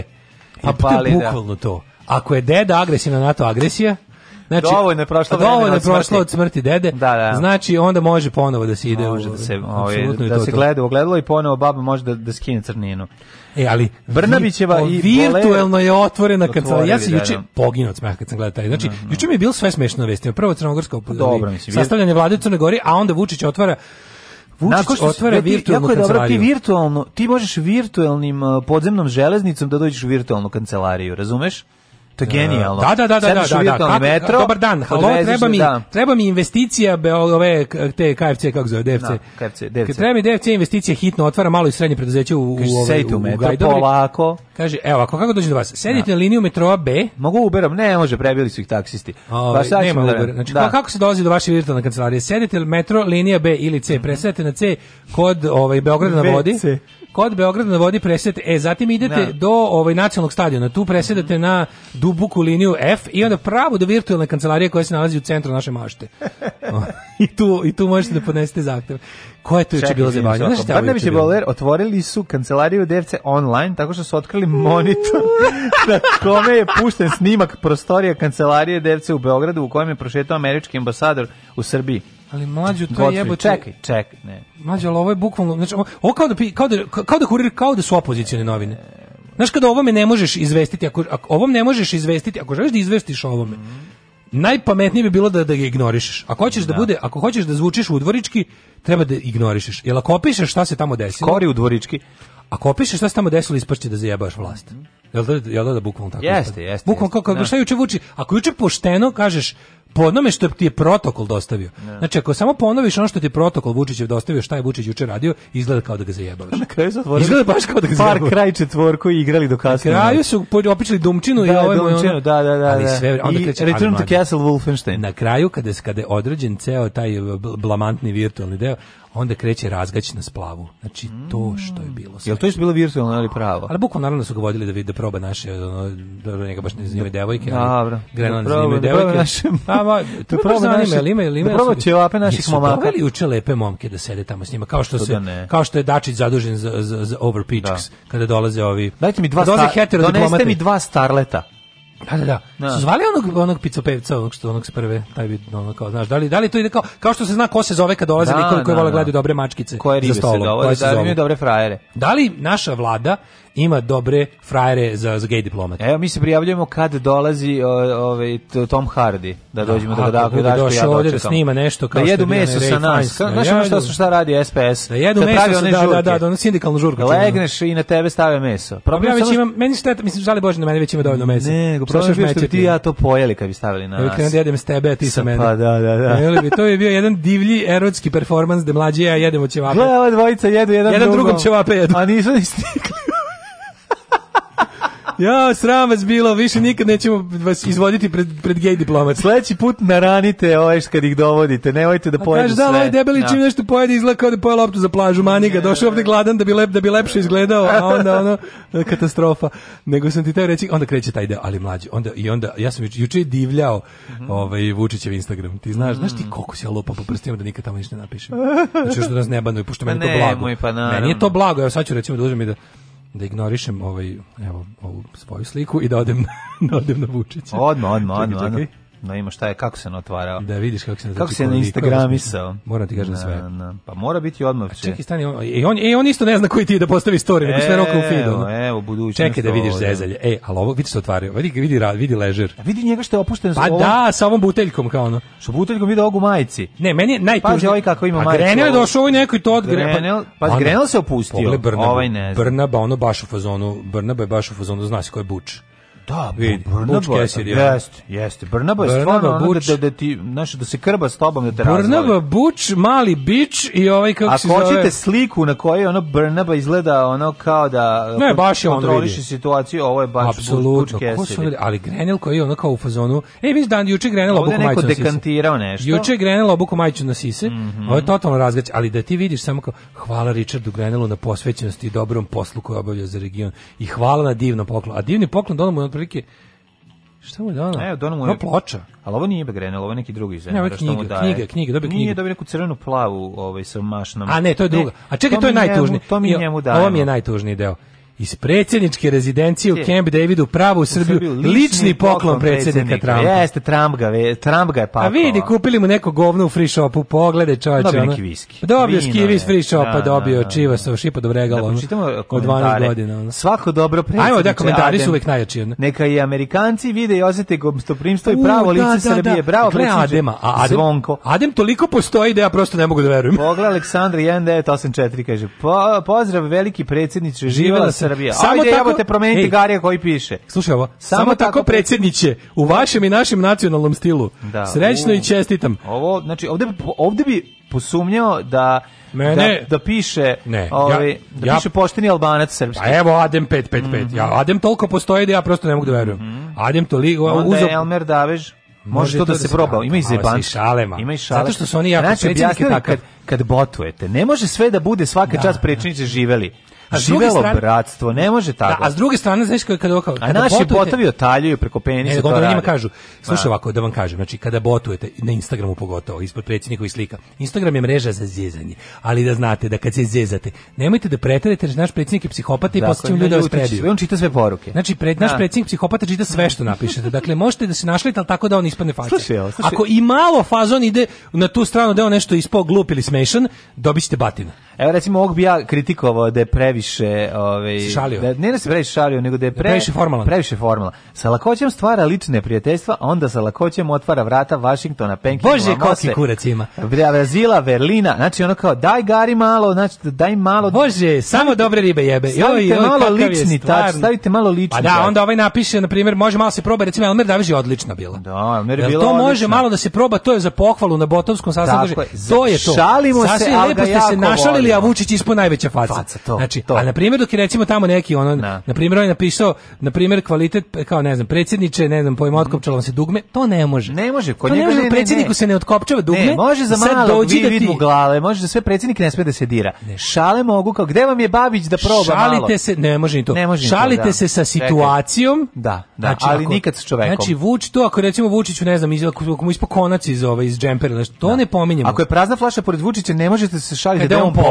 Pa bukvalno to. Ako je deda agresivna NATO agresija, Znači, dovoljno je prošlo dovoljno je prošlo od smrti dede. Da, da. Znači onda može ponovo da se ide može u, da se ovaj, da to, se gleda, ogledalo i ponovo baba može da, da skine crninu. E, ali Brnabićeva i virtuelno je otvorena kancelarija. Ja se da, juče da. poginuo od smeha kad sam gledao taj. Znači, no, da, no. juče mi je bilo sve smešno vesti. Prvo crnogorsko sastavljanje vlade Crne Gore, a onda Vučić otvara Vučić otvara virtuelnu jako je dobro, ti virtuelno, ti možeš virtuelnim uh, podzemnom železnicom da dođeš u virtualnu kancelariju, razumeš? To je genijalno. Da, da, da, da, da, da, da. metro. Dobar dan. Halo, treba mi, da. treba mi investicija be ove te KFC kako zove DFC. Da, KFC, DFC. Treba mi DFC investicija hitno otvara malo i srednje preduzeće u Kaže, u ove, u, u, metro polako. Kaže, evo, ako kako dođe do vas? Sedite da. na liniju metroa B. Mogu Uberom? Ne, može, prebili su ih taksisti. Pa ovaj, sad nema Uber. Znači, da. kako se dolazi do vaše virtualne kancelarije? Sedite metro linija B ili C, mhm. presedite na C kod ovaj Beograda na vodi kod Beograda na vodi presedate, e, zatim idete no. Da. do ovaj, nacionalnog stadiona, tu presedate mm. na dubuku liniju F i onda pravo do virtualne kancelarije koja se nalazi u centru naše mašte. I, tu, I tu možete da podnesete zahtev. Koje to je bilo zebanje? Znaš šta je Boler otvorili su kancelariju Devce online tako što su otkrili monitor na kome je pušten snimak prostorija kancelarije Devce u Beogradu u kojem je prošetao američki ambasador u Srbiji. Ali mlađu to je jebote. Čekaj, čekaj, ne. Mlađu, ali ovo je bukvalno, znači ovo kao da kao da kao da kurir kao da su opozicione novine. Znaš kada ovome ne možeš izvestiti, ako, ako ovom ne možeš izvestiti, ako želiš da izvestiš ovome, mm. najpametnije bi bilo da, da ga ignorišeš. Ako hoćeš da. da. bude, ako hoćeš da zvučiš u dvorički, treba da ignorišeš. Jer ako opišeš šta se tamo desilo... Skori dvorički. Ako opišeš šta se tamo desilo, ispršće da zajebaš vlast. Mm. Jel da, jel da, da bukvalno tako? Jeste, jeste. Bukvalno kako, da. šta juče vuči? Ako juče pošteno kažeš, po onome što ti je protokol dostavio. Ne. Znači ako samo ponoviš ono što ti je protokol Vučićev dostavio, šta je Vučić juče radio, izgleda kao da ga zajebavaš. Na kraju su otvorili. Izgleda baš kao da ga zajebavaš. Par kraj četvorku igrali do kasno. Na kraju su opičili Dumčinu da, i ovaj Dumčinu, da, da, da. Ali da. sve onda kreće Return to Castle Wolfenstein. Na kraju kada se kada je određen ceo taj e, blamantni virtualni deo, onda kreće razgać na splavu. Znači to što je bilo. Sve. Jel to je bilo virtualno ali pravo? Ali bukvalno naravno da su ga vodili da vidi da proba naše ono, da njega baš ne zanimaju da. devojke, ali Dobro. Grenland zanimaju devojke. Da naše pa, mama, e, to proba naše, ima, ima, ima, da proba ćevape naših momaka. Jesu juče lepe momke da sede tamo s njima, kao što, pa se, da kao što je Dačić zadužen za, za, za overpitchers, da. kada dolaze ovi... Dajte mi dva, star, donesite mi dva starleta. Da, da, da. da. zvali onog, onog picopevca, onog što onog se prve, taj bi ono kao, znaš, da li, da li to ide kao, kao što se zna ko se zove kad dolaze da, nikovi koji da, vole da. gledaju dobre mačkice koje ribe za stolom. Se dovode, da, se dobre frajere. Da li naša vlada ima dobre frajere za, za gay diplomate. Evo, mi se prijavljujemo kad dolazi ovaj, Tom Hardy, da, da dođemo da, da, da, da, došao ovdje da snima nešto da kao da jedu meso sa nas. Znaš šta su šta radi SPS? Da jedu meso, da, da, da, da, sindikalnu žurku. Legneš i na tebe stave meso. Pa problem ja već imam, meni ste mislim, žali Bože, na da mene već ima dovoljno mesa. Ne, nego problem je što ti ja to pojeli kad bi stavili na nas. Kada da jedem s tebe, a ti sa mene. Pa da, da, da. bi, to je bio jedan divlji erotski performans gde mlađi ja jedemo ćevape. Gle, ova dvojica jedu jedan, jedan drugom. Jedan drugom ćevape jedu. A nisu ni stigli ja, sram vas bilo, više nikad nećemo vas izvoditi pred, pred gej diplomat. Sledeći put naranite ove kad ih dovodite, nemojte da pojedu da, sve. da, ovaj debeli da. čim nešto pojede izgleda kao da pojela loptu za plažu, maniga, došao ovde gladan da bi, lep, da bi lepše izgledao, a onda ono, katastrofa. Nego sam ti teo reći, onda kreće taj deo, ali mlađi, onda, i onda, ja sam juče, juče divljao mhm. ovaj, Vučićev Instagram, ti znaš, znaš ti mm. koliko se ja lupa po prstima da nikad tamo ništa ne napišem. Znači, što da nas ne banuju, pošto meni to pa blago. ne, Moj, pa, meni je to blago, ja sad ću recimo da uzmem i da da ignorišem ovaj, evo, ovu svoju sliku i da odem na, da odem na Vučića. Odmah, odmah, odmah. No da ima šta je, kako se on otvarao. Da vidiš kako se, kako znači se na Instagramisao. Moram ti kažem sve. Na, pa mora biti odmah. A čekaj, stani, on, i e, on, i e, on isto ne zna koji ti da postavi story, e, nego sve roka u feedu. No. Evo, budućnost. Čekaj da vidiš zezalje. Ej, ali ovo vidi se otvaraju. Vidi, vidi, rad, vidi ležer. A vidi njega što je opušten. Pa ovom... da, sa ovom buteljkom kao ono. Sa buteljkom vidi ovu majici. Ne, meni je najtužnije. Pazi ovaj kako ima majicu. A Grenel je došao ovaj neko i to od pa- Grenel. Pa Grenel se opustio. Ovaj ne. Brnaba, ono baš u fazonu. Brnaba je baš u fazonu, zna se ko je Buč. Da, Brnaba vidi, Brnaba, jeste, jeste. Brnaba je stvarno da- Buč, da, da ti, znaš, da se krba s tobom da te razvali. Brnaba, Buč, mali bič i ovaj kako Ako se zove. Ako hoćete sliku na kojoj ono Brnaba izgleda ono kao da ne, baš je kontroliše ono situaciju, ovo je baš Apsolutno, Buč, su, ali Grenel koji je ono kao u fazonu, ej, vidiš dan, juče Grenel obuku majicu na sise. dekantirao nešto. Juče Grenel obuku majicu na sise, mm -hmm. ovo je totalno razgać, ali da ti vidiš samo kao, hvala Richardu Grenelu na posvećenosti i dobrom poslu koju obavlja za region i hvala na divnom poklonu. A divni poklon da donamo otprilike Šta mu je dano? Evo, dono mu je... No, ploča. Ali ovo nije Begrenel, ovo je neki drugi zemlja. Ne, ovo je knjiga, knjiga, knjiga, knjiga, dobi knjigu. Nije dobi neku crvenu plavu ovaj, sa mašnom. A ne, to je druga. A čekaj, to, to je najtužniji. To mi njemu dajemo. Ovo mi je najtužniji deo iz predsjedničke rezidencije u Camp Davidu pravo u Srbiju, lični, lični poklon, poklon predsjednika Trumpa. Jeste, Trump ga, Trump ga je pakao. A vidi, kupili mu neko govno u free shopu, poglede čoveče. Dobio neki viski. Pa dobio skivi iz free shopa, da, da, dobio čiva sa šipa do regala. Da, čitamo od 12 godina. Svako dobro pa da, predsjedniče. Ajmo da, komentari su uvek najjači. Ono. Neka i Amerikanci vide i osjete gostoprimstvo i pravo lice Srbije. Bravo, Gle, Adema, a Adem, Adem toliko postoji da ja prosto ne mogu da verujem. Pogled Aleksandra 1984 kaže, pozdrav veliki predsjedniče, živela se Srbija. Samo Ajde, tako, te promeniti ej, Garija koji piše. Slušaj ovo, samo, samo tako, tako predsjedniče, u vašem i našem nacionalnom stilu. Da, Srećno u, i čestitam. Ovo, znači, ovde, ovde bi posumnjao da Mene, da, da piše ne, ovaj, ja, da ja, piše pošteni albanac srpski. Pa evo Adem 555. Mm -hmm. Ja Adem tolko postoji da ja prosto ne mogu da verujem. Mm -hmm. Adem toliko uzeo Onda je Elmer Davež Može to da, da se proba, ima i zeban. Ima i šale. Zato što su oni jako znači, kad, kad botujete, ne može sve da bude svaka da. čas da. prečnice živeli. A živelo strane, bratstvo, ne može da, tako. Da, a s druge strane, znaš kada, kada kao... Kada a naši botujete, botovi otaljuju preko penisa. Ne, to njima kažu, slušaj da. ovako, da vam kažem, znači kada botujete, na Instagramu pogotovo, ispod predsjednikovih slika, Instagram je mreža za zezanje, ali da znate da kad se zezate, nemojte da preterete, naš predsjednik je psihopata i dakle, posjećujem ljudi da vas prediju. On čita sve poruke. Znači, pred, naš da. predsjednik psihopata čita sve što napišete. Dakle, možete da se našlite, ali tako da on ispadne faca. Ako i malo fazon ide na tu stranu da on nešto ispao glup ili smešan, dobićete batina. Evo recimo ovog bi ja kritikovao da je previše, ovaj da ne da se previše šalio, nego da je da pre, previše formalno. Previše formalan. Sa lakoćem stvara lične prijateljstva, a onda sa lakoćem otvara vrata Vašingtona, Pekinga, Bože, koji kurac ima. Brazila, Berlina, znači ono kao daj gari malo, znači daj malo. Bože, samo dobre ribe jebe. Joj, joj, malo lični tač, stavite malo lični. Pa da, onda ovaj napiše na primjer, može malo se proba, recimo Elmer Davić je odlična bila. Da, Elmer je bilo. To odlična. može malo da se proba, to je za pohvalu na Botovskom sastanku. To je to. Šalimo Sasvim se, lepo se našalili napravili, a Vučić ispo najveća faca. faca to, znači, to. a na primjer dok je recimo tamo neki ono, na, da. na primjer on je napisao na primjer kvalitet kao ne znam predsjedniče, ne znam pojma mhm. otkopčalo se dugme, to ne može. Ne može, kod njega ne može, ne, predsjedniku ne, se ne otkopčava dugme. Ne, može za malo dođi da ti... glave, može da sve predsjednik ne sme da se dira. Ne. Šale mogu kao gde vam je Babić da proba Šalite malo. se, ne može ni to. Ne može Šalite to, da. se sa situacijom. Da, da, znači, ali nikad sa čovjekom. Znači Vuč to ako recimo Vučiću ne znam iz ako mu ispo konac iz ove iz džempera, to da. ne pominjemo. Ako je prazna flaša pored Vučića ne možete se šaliti da, on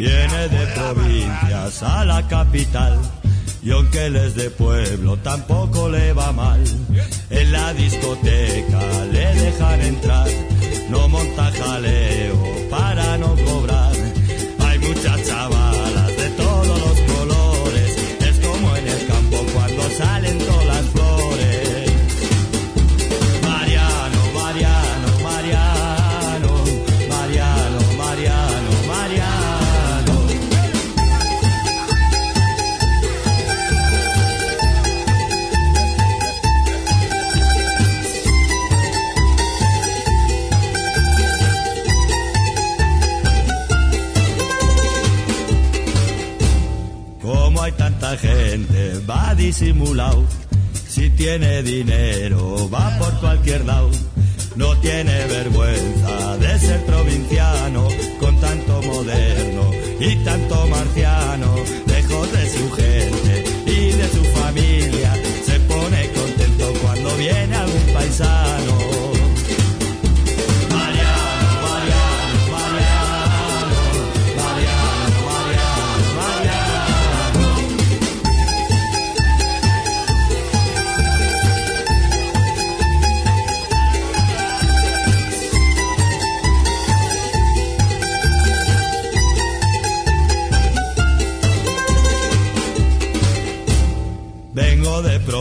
viene de provincias a la capital. Y aunque él es de pueblo, tampoco le va mal. En la discoteca le dejan entrar, no monta jaleo para no comer. Si tiene dinero, va por cualquier lado. No tiene vergüenza de ser provinciano, con tanto moderno y tanto marciano, lejos de su gente y de su familia.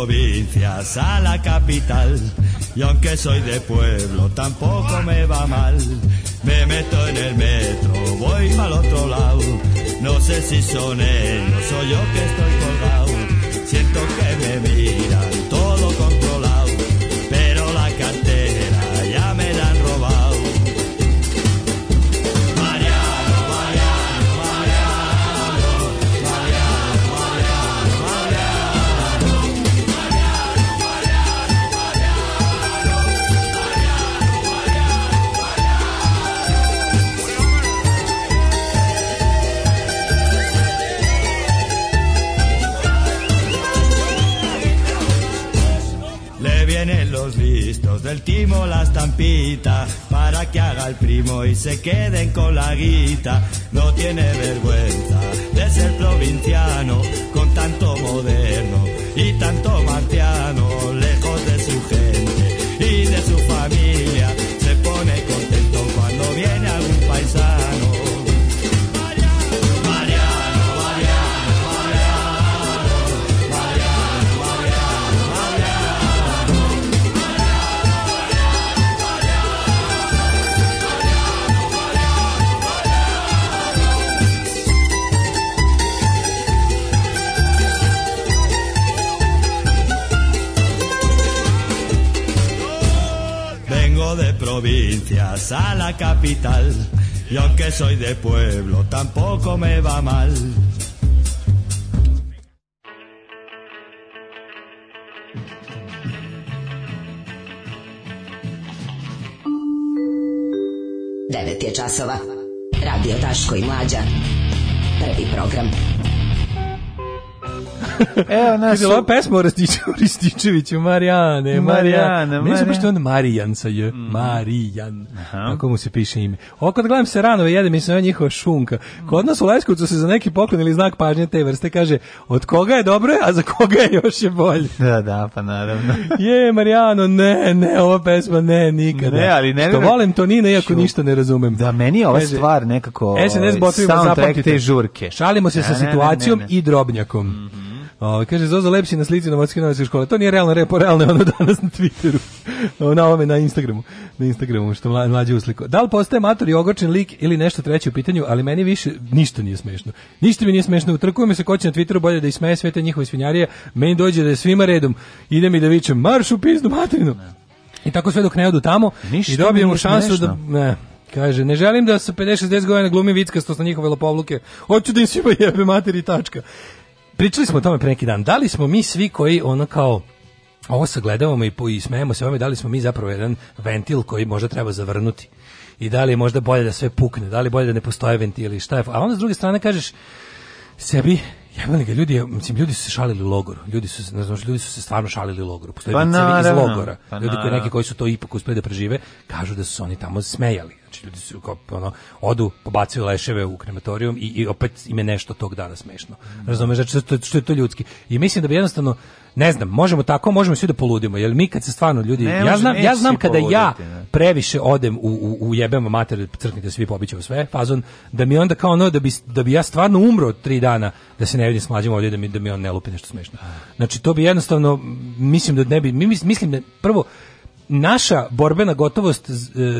provincias a la capital. Y aunque soy de pueblo, tampoco me va mal. Me meto en el metro, voy al otro lado. No sé si son ellos soy yo que estoy colgado. Siento que me vi el timo, la estampita, para que haga el primo y se queden con la guita. No tiene vergüenza de ser provinciano, con tanto moderno y tanto marciano. a la capital. Y aunque soy de pueblo, tampoco me va mal. Evo nas. Bila pesma o Rističeviću, Rističeviću, Marijane, Marijana, Marijana. Ne znam on Marijan sa je, mm. Marijan. Kako mu se piše ime. Ovo kad gledam se rano jede, mislim da je njihova šunka. Kod nas u Leskovcu se za neki poklon ili znak pažnje te vrste kaže od koga je dobro, a za koga je još je bolje. Da, da, pa naravno. je, Marijano, ne, ne, ova pesma ne, nikada. Ne, ali ne. Što ne, volim to Nina, iako šunka. ništa ne razumem. Da, meni je ova Kaže, stvar nekako SNS ovaj, soundtrack te žurke. Šalimo se ne, sa situacijom ne, ne, i drobnjakom. Mm -hmm. O, ovaj, kaže, Zozo Lepši na slici Novotske novinske škole. To nije realno repo, realno je ono danas na Twitteru. na ovome, na Instagramu. Na Instagramu, što mlađe usliko. Da li postaje mator i ogorčen lik ili nešto treće u pitanju, ali meni više ništa nije smešno. Ništa mi nije smešno. mi se ko će na Twitteru bolje da ismeje sve te njihove svinjarije. Meni dođe da je svima redom. Idem i da vičem, marš u pizdu materinu. I tako sve dok ne odu tamo ništa i dobijemo šansu da... Ne, Kaže, ne želim da se 50-60 godina glumi vickasto na njihove lopovluke. Hoću da im svima jebe materi tačka. Pričali smo o tome pre neki dan. Da li smo mi svi koji ono kao ovo sagledavamo i, i smejemo se ovome, da li smo mi zapravo jedan ventil koji možda treba zavrnuti i da li je možda bolje da sve pukne, da li bolje da ne postoje ventili, šta je. A onda s druge strane kažeš sebi, jebali ga, ljudi, mislim, ljudi su se šalili u logoru. Ljudi su, ne znam, ljudi su se stvarno šalili u logoru. Postoje pa iz logora. Pa ljudi koji neki koji su to ipak uspeli da prežive, kažu da su oni tamo smejali znači ljudi su kao ono odu pobacuju leševe u krematorijum i, i opet ime nešto tog dana smešno. Mm. Razumeš, znači što, što je to ljudski. I mislim da bi jednostavno ne znam, možemo tako, možemo svi da poludimo, jer mi kad se stvarno ljudi, ne, ja znam, ja znam kada poluditi, ja previše odem u, u, u jebema mater, crknite da svi pobićemo sve, fazon, da mi onda kao ono, da bi, da bi ja stvarno umro tri dana, da se ne vidim s mlađim ovdje, da mi, da mi on ne lupi nešto smešno. Znači, to bi jednostavno, mislim da ne bi, mislim da, prvo, naša borbena gotovost e,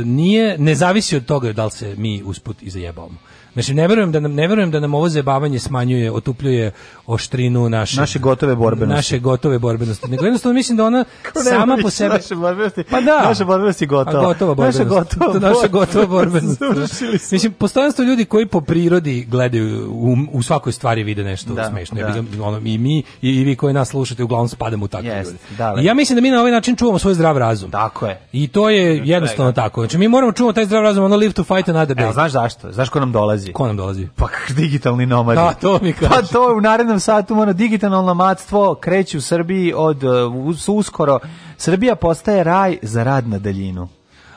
nije, ne zavisi od toga da li se mi usput izajebavamo. Znači ne verujem da nam ne verujem da nam ovo zabavanje smanjuje, otupljuje oštrinu naše naše gotove borbenosti. Naše gotove borbenosti. Nego jednostavno mislim da ona sama po sebi naše borbenosti. Pa da. Naše borbenosti gotova. A gotova borbenost. Naše gotova. naše gotova borbenost. mislim postojanstvo ljudi koji po prirodi gledaju u, u svakoj stvari vide nešto da, smešno. Da. Ono, i mi i, i, vi koji nas slušate uglavnom spadamo u takve yes, ljude. Da, da. I ja mislim da mi na ovaj način čuvamo svoj zdrav razum. Tako je. I to je jednostavno tako. Znači mi moramo čuvati taj zdrav razum, ono live to fight another day. Evo, znaš zašto? Znaš ko nam dolazi? dolazi? Ko nam dolazi? Pa digitalni nomadi. Da, to mi kaže. Pa to u narednom satu mora digitalno nomadstvo kreće u Srbiji od uskoro. Srbija postaje raj za rad na daljinu.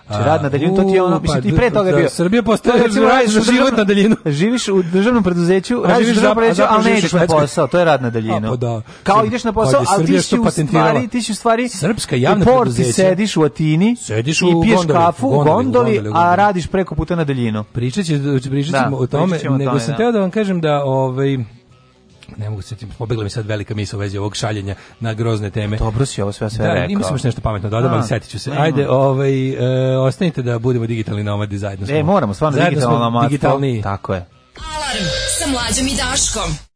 Znači, rad na daljinu, to ti je ono, mislim, pa i pre da, toga je da, bio. Srbija postoje, znači, radiš život na daljinu. Živiš u državnom preduzeću, radiš u državnom preduzeću, ali ne ideš na posao, to je rad na daljinu. Pa da. Kao znači, ideš na pa posao, ali ti si u stvari, ti si u stvari, Srpska javna preduzeća. sediš u Atini, sediš u i piješ kafu u gondoli, a radiš preko puta na daljinu. Pričat ćemo o tome, nego sam teo da vam kažem da, ovaj, ne mogu se pobegla mi sad velika misa misao vezi ovog šaljenja na grozne teme. Dobro si ovo sve sve da, rekao. Da, nešto pametno dodam, da ali setit ću se. Ajde, ovaj, e, ostanite da budemo digitalni nomadi zajedno. Smo. E, moramo, stvarno digitalno nomadstvo. Digitalni. Tako je. Alarm sa mlađom i Daškom.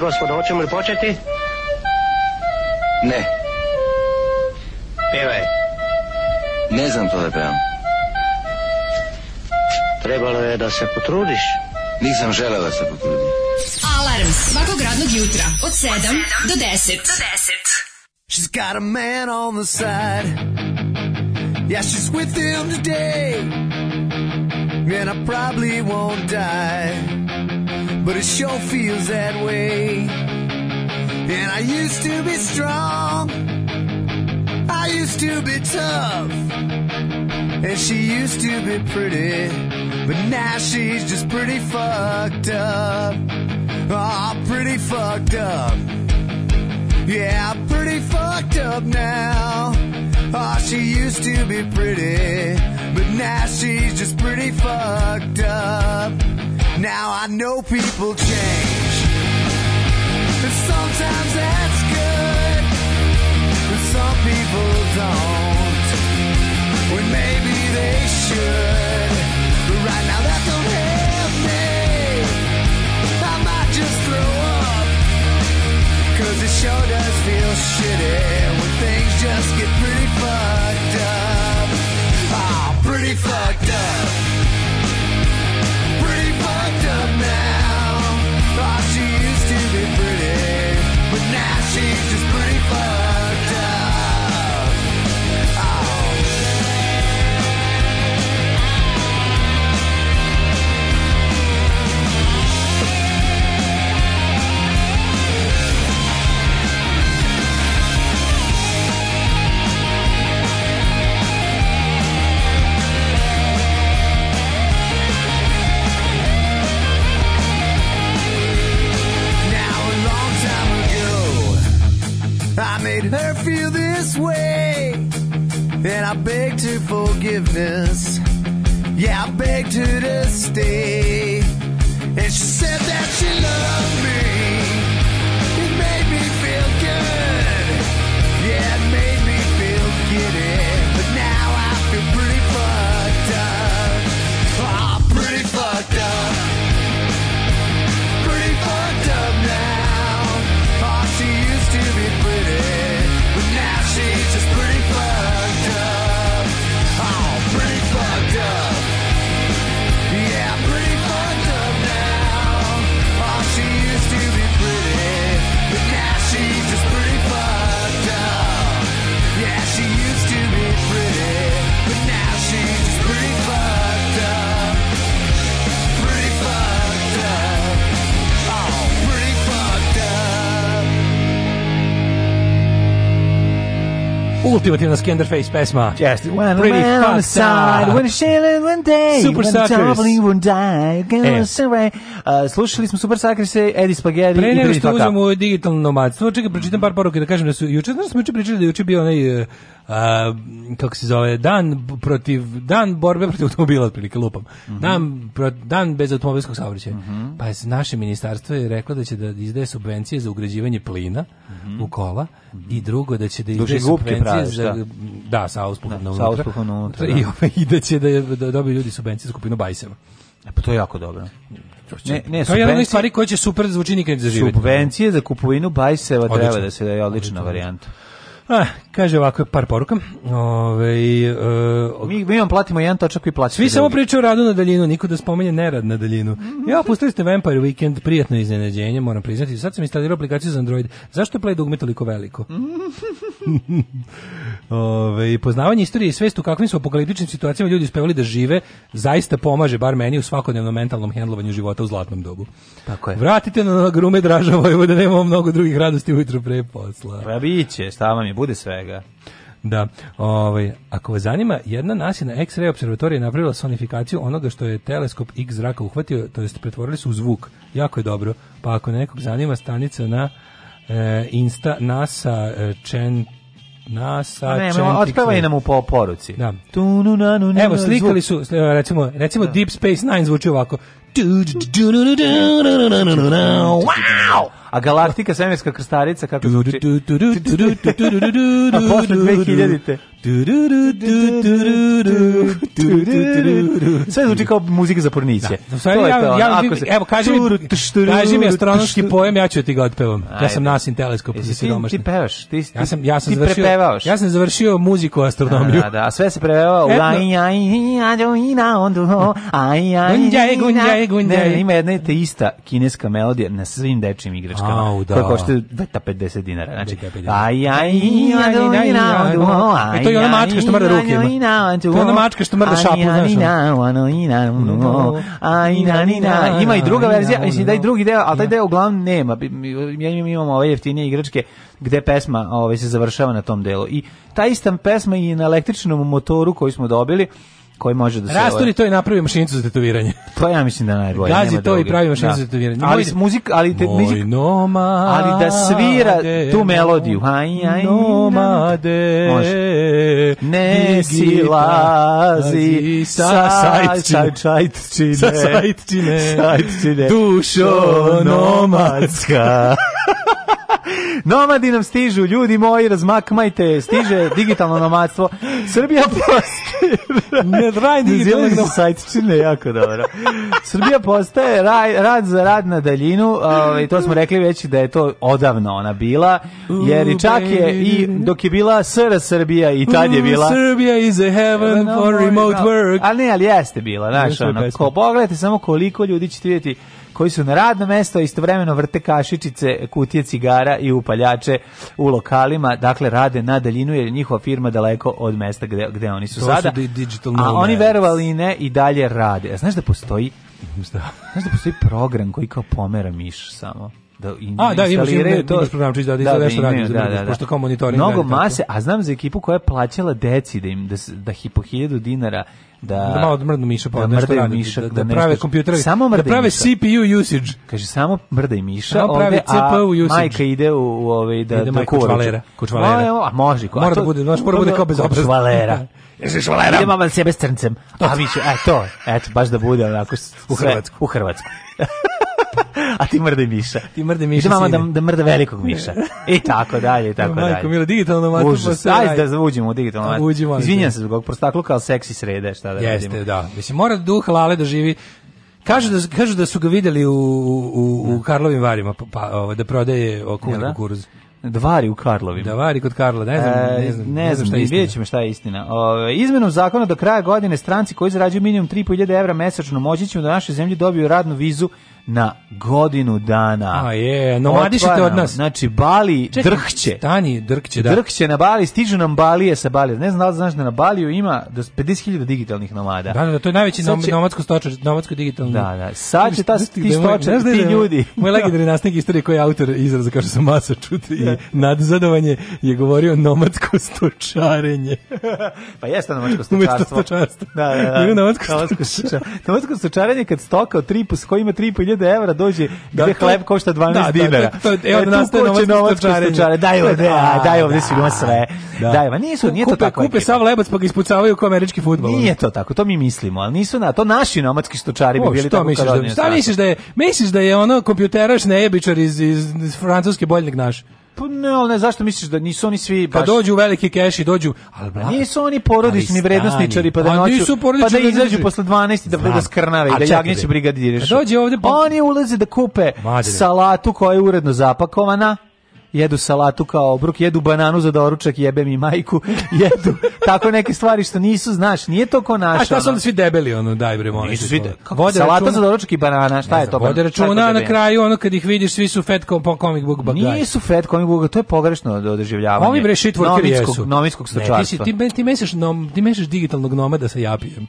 gospodo, hoćemo li početi? Ne. Pevaj. Ne znam to da pevam. Trebalo je da se potrudiš. Nisam želela da se potrudim. Alarm svakog radnog jutra od 7 do 10. Do 10. She's got a man on the side. Yeah, she's with him today. Man, I probably won't die. but it sure feels that way. And I used to be strong, I used to be tough, and she used to be pretty, but now she's just pretty fucked up. Oh, pretty fucked up. Yeah, pretty fucked up now. Oh, she used to be pretty, but now she's just pretty fucked up. Now I know people change. And sometimes that's good. but some people don't. When maybe they should. But right now that don't help me. I might just throw up. Cause it sure does feel shitty when things just ultimativna Skenderface pesma. Yes, when Pretty man on the side, when a one day, Super when Suckers. one die, e. uh, slušali smo Super Suckers, Eddie Spaghetti Pre nego što uzmemo digitalno nomad. čekaj, pročitam par poruke da kažem da su juče, znaš da smo juče pričali da juče bio onaj uh, Uh, kako se zove dan protiv dan borbe protiv automobila otprilike lupam mm -hmm. dan pro, dan bez automobilskog saobraćaja mm -hmm. pa je naše ministarstvo je reklo da će da izdaje subvencije za ugrađivanje plina mm -hmm. u kola i mhm. drugo da će da izdaje subvencije pravi, za da sa auspuhom da, na unutra, da. I, i, da će da, da dobiju ljudi subvencije za kupinu bajseva e, pa to je jako dobro ne, ne, to je jedna od stvari koja će super zvuči nikad zaživjeti. Subvencije za kupovinu bajseva treba da se da odlična varijanta. Ah, Kaže ovako par poruka. Ove, uh, mi mi vam platimo jedan točak i plaćamo. Svi drugi. samo pričaju o radu na daljinu, niko da spomene nerad na daljinu. Mhm. Ja pustili ste Vampire Weekend, prijatno iznenađenje, moram priznati. Sad sam instalirao aplikaciju za Android. Zašto je Play dugme toliko veliko? Mhm. Ove, poznavanje istorije i svest u kakvim su apokaliptičnim situacijama ljudi uspevali da žive zaista pomaže bar meni u svakodnevnom mentalnom hendlovanju života u zlatnom dobu. Tako je. Vratite na grume Draža Vojvoda, nemamo mnogo drugih radosti ujutru pre posla. Pa biće, šta vam je, bude sve svega. Da, ovaj, ako vas zanima, jedna nasina X-ray observatorija je napravila sonifikaciju onoga što je teleskop X zraka uhvatio, to jest pretvorili su u zvuk. Jako je dobro. Pa ako nekog zanima stanica na e, Insta NASA e, Chen NASA ne, Čentix. nam u poruci. Da. Tu, na, nu, Evo, slikali su, recimo, recimo Deep Space Nine zvuči ovako. Wow! a Galaktika svemirska krstarica kako zvuči. a posle 2000-te. Sve zvuči kao muzika za porniće. Da, ja, Ja, Evo, kaži mi, kaži mi astronomski pojem, ja ću ti ga odpevam. Ja sam nasin teleskop. Jesi ti, ti pevaš? Ti, ja sam, ja sam ti završio, prepevavaš? Ja sam završio muziku astronomiju. Da, da, a sve se prepevao. Aj, aj, aj, aj, aj, Gunđaj, gunđaj, gunđaj. ima jedna te ista kineska melodija na svim dečim igračkama mačkama. da. Koja košta 250 dinara. Znači, aj, aj, aj, aj, to je ona mačka što mrda ruke. To je ona mačka što mrda šapu, znaš. Ima i druga verzija, mislim da i drugi deo, ali taj deo uglavnom nema. Ja imamo ove jeftinije igračke gde pesma ovaj, se završava na tom delu. I ta ista pesma i na električnom motoru koji smo dobili, koji može da se Rasturi ovaj- to i napravi mašinicu za tetoviranje. To pa ja mislim da najbolje. Gazi to drugi. i pravi mašinicu da. za tetoviranje. Moj, ali muzik, ali te muzik, ali da svira tu melodiju. Aj aj nomade. Može. Ne silazi sa sajtčine. Sa sajtčine. Sajtčine. Dušo nomadska. Nomadi nam stižu, ljudi moji, razmakmajte, stiže digitalno nomadstvo. Srbija postaje... ne, raj digitalno sajt, čine jako dobro. Srbija postaje raj, rad za rad na daljinu, ovaj, to smo rekli već da je to odavno ona bila, jer i čak je i dok je bila SR Srbija i tad je bila... Srbija is a heaven for remote work. Ali ne, ali jeste bila, znaš, ono, ko, pogledajte samo koliko ljudi ćete vidjeti koji su na radno mesto istovremeno vrte kašičice, kutije cigara i upaljače u lokalima, dakle rade na daljinu jer je njihova firma daleko od mesta gde, gde oni su to sada. Su a oni verovali ne i dalje rade. A znaš da postoji da. Znaš da postoji program koji kao pomera miš samo da in, a, da, imaš, imaš, to. Imaš programčić da, da, da, nešto radim, da, da, da, pošto kao monitoring. Mnogo mase, a znam za ekipu koja je plaćala deci da im, da, da hipo hiljadu dinara da, da malo mrdnu miša pa da nešto radi, miša, da, da, da prave kompjutere, da samo da prave miša. CPU usage. Kaže samo mrda i miša, samo prave CPU usage. Majka ide u, u ovaj da ide da kučvalera, kučvalera. A, a može, ko, mora da bude, znači mora bude kao bez obzira. Kučvalera. Jesi švalera? Idemo malo sebe s crncem. A vi će, e to, eto, baš da bude onako u Hrvatsku. U Hrvatsku. a ti mrde miša. Ti mrde miša. Mama da, da mrde velikog miša. I e, tako dalje, i tako dalje. Majko, milo, digitalno matko pa se... Ajde da uđemo u digitalno matko. Uđemo. Izvinjam se zbog prostakluka, ali seksi srede, šta da Jeste, radimo. da. Mislim, mora duh lale da živi Kažu da, kažu da su ga videli u, u, u da. Karlovim varima pa, pa, ovaj, da prodaje okuna da? kukuruz. Dvari da u Karlovim. Dvari da kod Karla, ne znam, e, ne znam, ne znam šta je istina. ćemo šta je istina. Ove, izmenom zakona do kraja godine stranci koji zarađuju minimum 3.000 evra mesečno moći će u našoj zemlji dobiju radnu vizu na godinu dana. A je, nomadišite od nas. Znači, Bali Čekaj, drhće. Stani, drhće, da. Drhće na Bali, stižu nam Balije sa Balije. Ne znam da li znaš da na Baliju ima do 50.000 digitalnih nomada. Da, da, da, to je najveći će, nomadsko stočar, nomadsko digitalno. Da, da. Sad će ta, ti da stočar, da ti ljudi. Moj legendarni nastavnik istorije koji je autor izraza, kao što sam masa čuti i nadzadovanje, je govorio nomadsko stočarenje. pa jeste nomadsko stočarstvo. Umesto stočarstvo. Da, da, da. Nomadsko stočarenje kad stoka od tri, koja ima 3,5 hiljada evra dođe da, gde hleb košta 12 da, da, dinara. Da, da, evo da nastaje novac stočarenje. Daj ovde, da, daj ovde si ima da. sve. Da. Daj, ma nisu, nije to tako. Kupe sav lebac pa ga ispucavaju kao američki fudbal. Nije to tako, to mi mislimo, al nisu na to naši nomadski stočari bi bili tako. Misliš da, šta misliš da je? Misliš da je ono kompjuteraš nejebičar iz, iz, iz francuske boljnik naš? Pa ne, ali ne, zašto misliš da nisu oni svi pa baš... Kad dođu veliki keš i dođu... Ali bla, nisu oni porodični vrednostničari, pa da pa noću, nisu pa da izađu posle 12 da bude skrnave i da jagnjeće brigadirišu. Pa Dođe ovde... Pa... Oni ulaze da kupe Madre. salatu koja je uredno zapakovana, jedu salatu kao obruk, jedu bananu za doručak, jebe mi majku, jedu tako neke stvari što nisu, znaš, nije to ko naša. A šta su onda svi debeli, ono, daj bre, molim. Nisu svi debeli. Salata računa, za doručak i banana, šta je znam, to? Vode računa, na kraju, ono, kad ih vidiš, svi su fat comic book bagaj. Nisu fat comic book, to je pogrešno doživljavanje. Ovi bre shit workeri jesu. Novinskog stočarstva. Ne, ti, si, ti, ti, meseš, nom, ti mešaš digitalnog nomada sa japijem.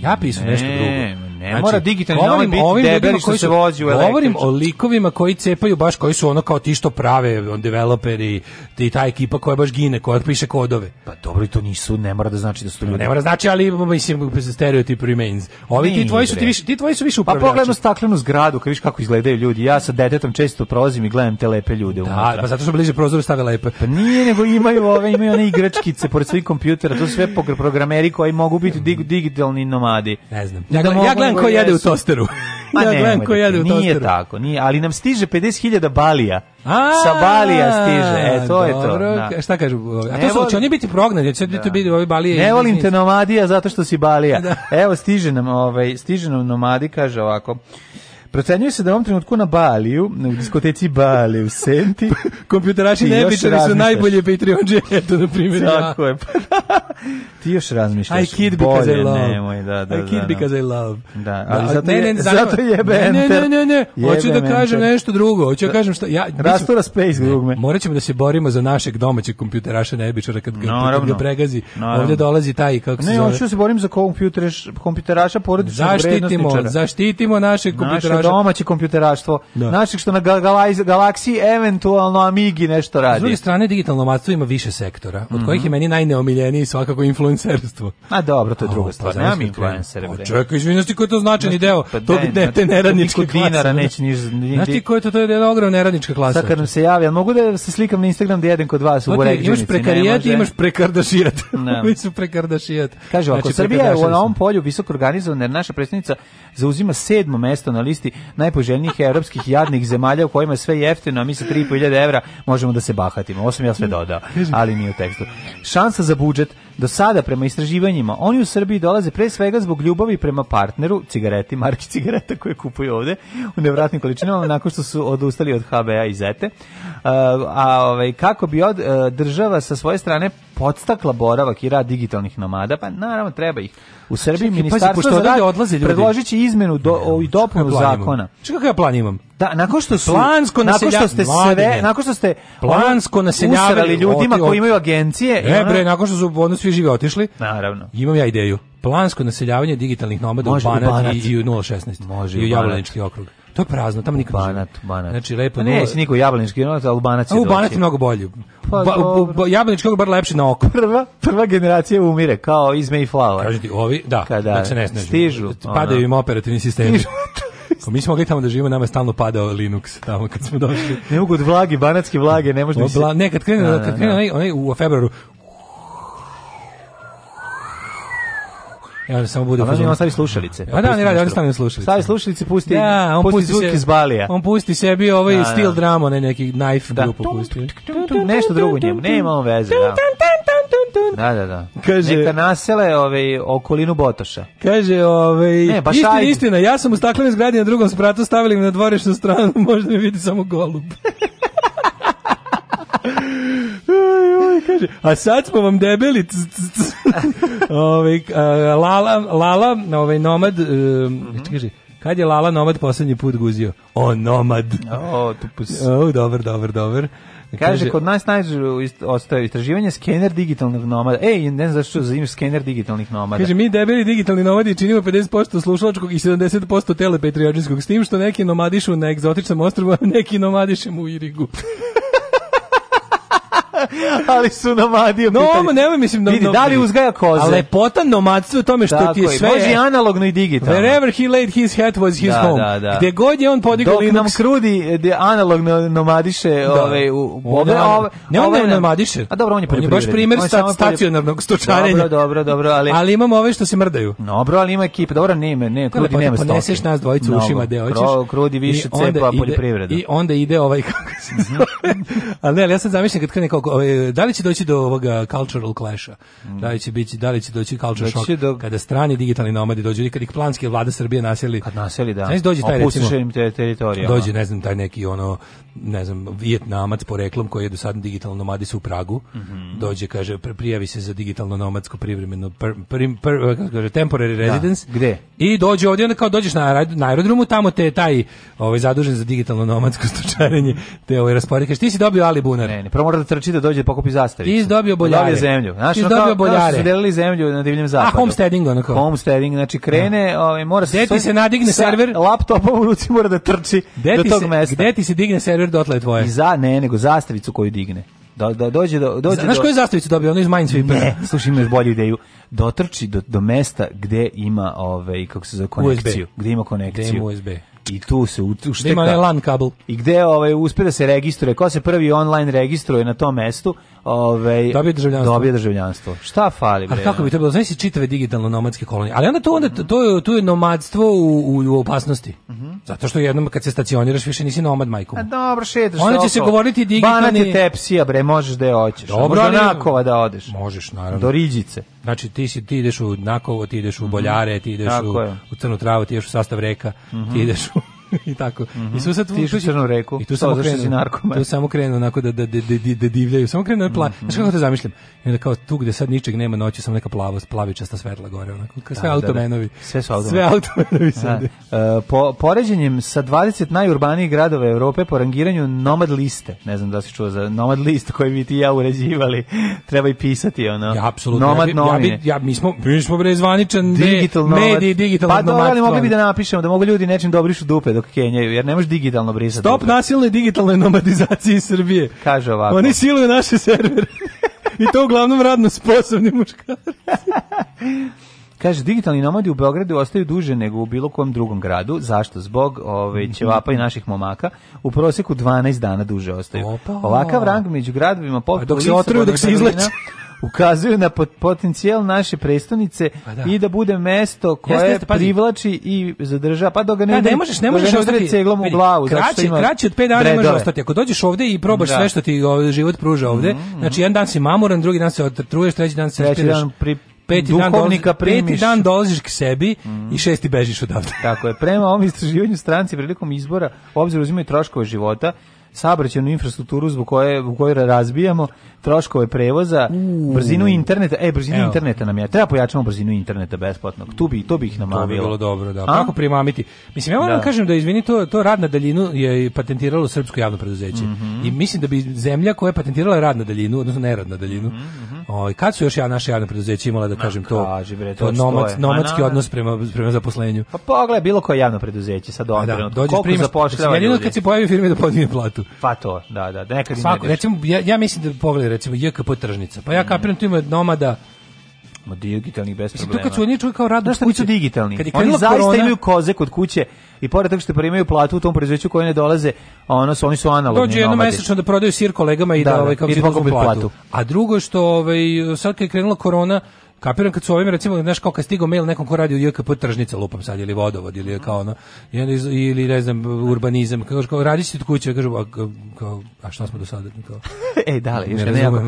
Ja pišem ne, nešto drugo. Ne, znači, mora digitalni govorim biti ovim debeli što se vozi u Govorim o likovima koji cepaju baš koji su ono kao ti što prave, on developeri, i ta ekipa koja baš gine, koja piše kodove. Pa dobro i to nisu, ne mora da znači da su pa ljudi. Ne mora da znači, ali mislim stereotip remains. Ovi ti tvoji su ti više, ti tvoji su više pa upravljači. Pa pogledamo staklenu zgradu, kad viš kako izgledaju ljudi. Ja sa detetom često prolazim i gledam te lepe ljude da, unutra. pa zato što bliže prozoru stave lepe. Pa nije, nego imaju ove, imaju one igračkice pored svih kompjutera, to su sve programeri koji mogu biti digitalni nomadi komadi. Ne znam. Ja, ja gledam ko jede u tosteru. Pa ja gledam ko jede u tosteru. Nije tako, nije, ali nam stiže 50.000 balija. A, sa Balija stiže, e, to dobro, je to. Da. Šta kažu? A to su, volim, će oni biti prognani, će da. to biti ovi Balije. Ne volim te nomadija zato što si Balija. Da. Evo, stiže nam, ovaj, stiže nam nomadi, kaže ovako. Procenjuje se da u ovom trenutku na Baliju, u diskoteci Bali u Senti, pa, kompjuteraši nebičari su najbolje Patreon džeto, na primjer. Da. Tako je. Pa da. ti još razmišljaš. I kid because I love. Nemoj, da, da, I kid da, da. because I love. Da, ali da, zato, ne, ne, je, zato jebe enter. Ne, ne, ne, ne, hoću da kažem enter. nešto drugo. Hoću da, kažem šta... Ja, Rastura space dugme. Morat ćemo da se borimo za našeg domaćeg kompjuteraša nebičara kad ga, no, ga pregazi. Naravno. Ovdje dolazi taj, kako se ne, zove. Ne, hoću da se borim za kompjuteraša porodičnog zaštitimo, Zaštitimo našeg kompjuteraša domaće kompjuteraštvo. Da. Naših što na galaksiji eventualno Amigi nešto radi. S druge strane, digitalno nomadstvo ima više sektora, od mm -hmm. kojih je mhm. meni najneomiljeniji svakako influencerstvo. A dobro, to je druga pa stvar. Nema influencer. Pa Čovjek, izvinite, koji je to značajni deo to pa tog da, dete da, neradničke klase. dinara neće ni Znaš ti koji je to, to je jedna ogromna neradnička klasa. Sad kad nam se javi, mogu da se slikam na Instagram da jedem kod vas u Boregđenici? Imaš prekarijat i imaš prekardašijat. Mi da. su prekardašijat. Kaže, ako znači, Srbija je u ovom polju visoko organizovana, jer naša predstavnica zauzima sedmo mesto na listi listi najpoželjnijih evropskih jadnih zemalja u kojima je sve jeftino, a mi sa 3.500 evra možemo da se bahatimo. Ovo sam ja sve dodao, ali nije u tekstu. Šansa za budžet do sada prema istraživanjima, oni u Srbiji dolaze pre svega zbog ljubavi prema partneru, cigareti, marki cigareta koje kupuju ovde u nevratnim količinama nakon što su odustali od HBA i Zete. A, a ovaj kako bi od, e, država sa svoje strane podstakla boravak i rad digitalnih nomada, pa naravno treba ih. U Srbiji ministarstvo pazi, za odlaze ljudi. Predložit će izmenu do, o, i dopunu zakona. Čekaj kakav ja plan imam? Da, nakon što su plansko naselja, nakon što ste sve, nakon što ste plansko naseljavali ljudima koji imaju agencije, e, bre, nakon što su ono svi žive otišli. Naravno. Imam ja ideju. Plansko naseljavanje digitalnih nomada u Banat, i, i u 016. Može i u Jablanički okrug. To je prazno, tamo nikad. Banat, banat. Znači lepo. Pa ne, nisi niko jablanički, no, albanac je. Albanac je mnogo bolji. Pa, ba, ba, je bar lepši na oko. Prva, prva generacija umire kao iz Mayflower. Kažete ti, ovi, da, Kada da, znači da ne snažu. Stižu. Padaju im operativni sistemi. Ko mi smo mogli tamo da živimo, nama je stalno padao Linux tamo kad smo došli. ne mogu od vlage, banatske vlage, ne može da se... Nekad krene, kad da, krene onaj, onaj u februaru, Ja da sam bude. Ali on stavi slušalice. Pa da, ne radi, on stavi slušalice. Stavi slušalice, pusti, da, on pusti, zvuk iz balija. On pusti sebi ovaj da, da, Steel drama, ne neki knife da. grupu pusti. Nešto drugo njemu, nema on veze. Da. Da, da, da. Kaže, Neka nasele ovaj, okolinu Botoša. Kaže, ovaj, ne, baš istina, istina, ja sam u staklenoj zgradi na drugom spratu stavili mi na dvorišnu stranu, možda mi vidi samo golub. kaže, a sad smo vam debeli. C, c, c. ovaj, Lala, Lala ovaj nomad, um, mm -hmm. kaže, kad je Lala nomad poslednji put guzio? O, nomad. O, tupus. O, dobar, dobar, dobar. Kaže, kaže, kod nas najžu ist, ostaje istraživanje skener digitalnih nomada. Ej, ne znam zašto zovem skener digitalnih nomada. Kaže, mi debeli digitalni nomadi činimo 50% slušalačkog i 70% telepetrijačinskog, s tim što neki nomadišu na egzotičnom ostrvu, a neki nomadišemo u Irigu. ali su nomadio no, pitanje. No, nemoj mislim da... Vidi, no, da li uzgaja koze? A lepota nomadstva u tome što Tako ti je sve... Može i analogno i digitalno. Wherever he laid his hat was his da, home. Da, da. Gde god je on podigao Linux... Dok nam krudi de analogno nomadiše da. ove... U, ove, ove, ne on ne nomadiše. A dobro, on je poljoprivrednik. On je baš primjer sta, polje... stacionarnog stočarenja. Dobro, dobro, dobro, ali... Ali imamo ove što se mrdaju. Dobro, ali ima ekipa. Dobro, ne, ne, ne krudi pa nema pa stoke. Poneseš nas dvojicu no, ušima gde hoćeš. Krudi više cepa poljoprivreda. I onda ide ovaj... Kako se zove? Mhm. ali ne, ali ja sam zamišljam kad krene kao Ovaj, da li će doći do ovoga cultural clasha? Mm. Da li će biti da li će doći culture da shock do... kada strani digitalni nomadi dođu i kad ih planski vlada Srbije naseli. Kad naseli, da. Znači dođe taj recimo, te teritorija. Dođe, ne znam, taj neki ono ne znam, vijetnamac poreklom koji je do sad digitalno nomadis u Pragu, mm -hmm. dođe, kaže, prijavi se za digitalno nomadsko privremeno per, per, per, kaže, temporary da. residence. Da. Gde? I dođe ovdje, onda kao dođeš na, na aerodromu, tamo te je taj ovaj, zadužen za digitalno nomadsko stočarenje, te ovaj, rasporedi, kaže, ti si dobio Ali Bunar. Ne, ne, prvo mora da trči da dođe da pokupi zastavicu. Ti si dobio da boljare. Dobio zemlju. Znaš, ti si dobio kao, boljare. Kao su delili zemlju na divljem zapadu. A, homesteading, onako. Homesteading, znači da. krene, ja. ovaj, mora se... Gde ti se nadigne server? Laptopom u ruci mora da trči gde do tog se, mesta. Gde ti se digne server Furrier dotle je tvoje. I za, ne, nego zastavicu koju digne. Do, da, do, da dođe do, dođe Znaš do... koju zastavicu dobio? Ono iz Minesweeper. Ne, slušaj, imaš bolju ideju. Dotrči do, do mesta gde ima, ove, ovaj, kako se zove, konekciju. USB. Gde ima konekciju. Gde ima USB. I tu se ušteka. Ima je LAN kabel. I gde ovaj, uspe da se registruje, ko se prvi online registruje na tom mestu, ovaj, dobije državljanstvo. Dobije državljanstvo. Šta fali? Ali kako bi to bilo? Znaš si čitave digitalno nomadske kolonije. Ali onda to, onda, to, je, tu je nomadstvo u, u, u opasnosti. Mm -hmm. Zato što jednom kad se stacioniraš više nisi nomad majkom. A dobro, šetaš. Onda će se govoriti digitalni... Banat je tepsija, bre, možeš da je hoćeš. Dobro, Možda ali... Nakova da odeš. Možeš, naravno. Do Riđice. Znači ti si ti ideš u Nakovo, ti ideš u mhm. Boljare, ti ideš u, u Crnu travu, ti ideš u sastav reka, mm -hmm. ti mhm. ideš u I tako. Mm -hmm. I su sad Tišu crnu reku. I tu samo krenu. Tu samo krenu onako da, da, da, da, divljaju. Samo krenu na pla... Mm -hmm. Znaš kako to zamišlim? I onda kao tu gde sad ničeg nema noći, samo neka plavo, plavičasta svetla gore. Onako. Kao sve da, automenovi. Da, da. Sve su automenovi. Sve automenovi sad. Uh, po, poređenjem sa 20 najurbanijih gradova Evrope po rangiranju Nomad liste. Ne znam da si čuo za Nomad list koji mi ti ja uređivali. Treba i pisati ono. Ja, apsolutno. Nomad ja, bi, ja, bi, ja, mi smo, mi smo bre zvaničan digital medij, digital pa, nomad. Pa da, ali mogli bi da napišemo da mogu ljudi nečim dobrišu dupe dok kenjaju, jer ne može digitalno brisati. Stop dupe. nasilnoj digitalnoj nomadizaciji Srbije. Kaže ovako. Oni siluju naše servere. I to uglavnom radno sposobni muškarci. Kaže, digitalni nomadi u Beogradu ostaju duže nego u bilo kojem drugom gradu. Zašto? Zbog ove, ovaj, ćevapa i naših momaka. U proseku 12 dana duže ostaju. Opa. Ovakav rang među gradovima... Dok se otruju, dok se izleče ukazuju na pot potencijal naše prestonice pa da. i da bude mesto koje jeste, jeste, privlači i zadržava, pa dok ga ne, da, ne, možeš, ne možeš ostati ceglom u glavu. Kraće, kraće od 5 dana ne možeš ostati. Ako dođeš ovde i probaš da. sve što ti ovaj, život pruža ovde, mm -hmm. znači jedan dan si mamoran, drugi dan se otruješ, treći dan se treći ispiraš. Dan pri peti dan, dolazi, peti dan dolaziš k sebi mm. i šesti bežiš odavde. Tako je. Prema ovom istraživanju stranci prilikom izbora obzir uzimaju troškove života, saobraćajnu infrastrukturu zbog koje u kojoj razbijamo, troškove prevoza, Uuu. brzinu interneta, e, brzinu Evo. interneta nam je, treba pojačamo brzinu interneta besplatno. tu bi, to bi ih To bi bilo dobro, da, kako primamiti. Mislim, ja moram da. kažem da, izvini, to, to rad na daljinu je patentiralo srpsko javno preduzeće mm -hmm. i mislim da bi zemlja koja je patentirala rad na daljinu, odnosno nerad na daljinu, mm -hmm. o, kad su još ja naše javno preduzeće imala da kažem to, kaži, bre, to, to nomad, nomadski na, odnos prema, prema zaposlenju. Pa pogledaj, bilo koje javno preduzeće, sad ovom da, trenutku, koliko primaš, zapošljava kad se pojavi firme da podmije platu. Pa to, da, da, nekad Svako, recimo, ja, ja mislim da poveli recimo JKP tržnica. Pa ja mm. kapiram tu ima nomada Ma digitalni bez problema. Mislim, to kad su oni čuju kao radno kuće. digitalni. Kad oni zaista korona, imaju koze kod kuće i pored toga što primaju platu u tom preduzeću koje ne dolaze, ono su, oni su analogni. Dođu jedno mesečno da prodaju sir kolegama i da, da, da ovaj, kako da platu. platu. A drugo što ovaj, sad kad je krenula korona, Kapiram kad su ovim recimo znaš kako kad stigao mail nekom ko radi u JKP tržnica lupam sad ili vodovod ili kao ono ili ne znam urbanizam kako kao radiš ti tu kuće kažu a, kao, a šta smo do sada kao Ej, da li, još ne nejako,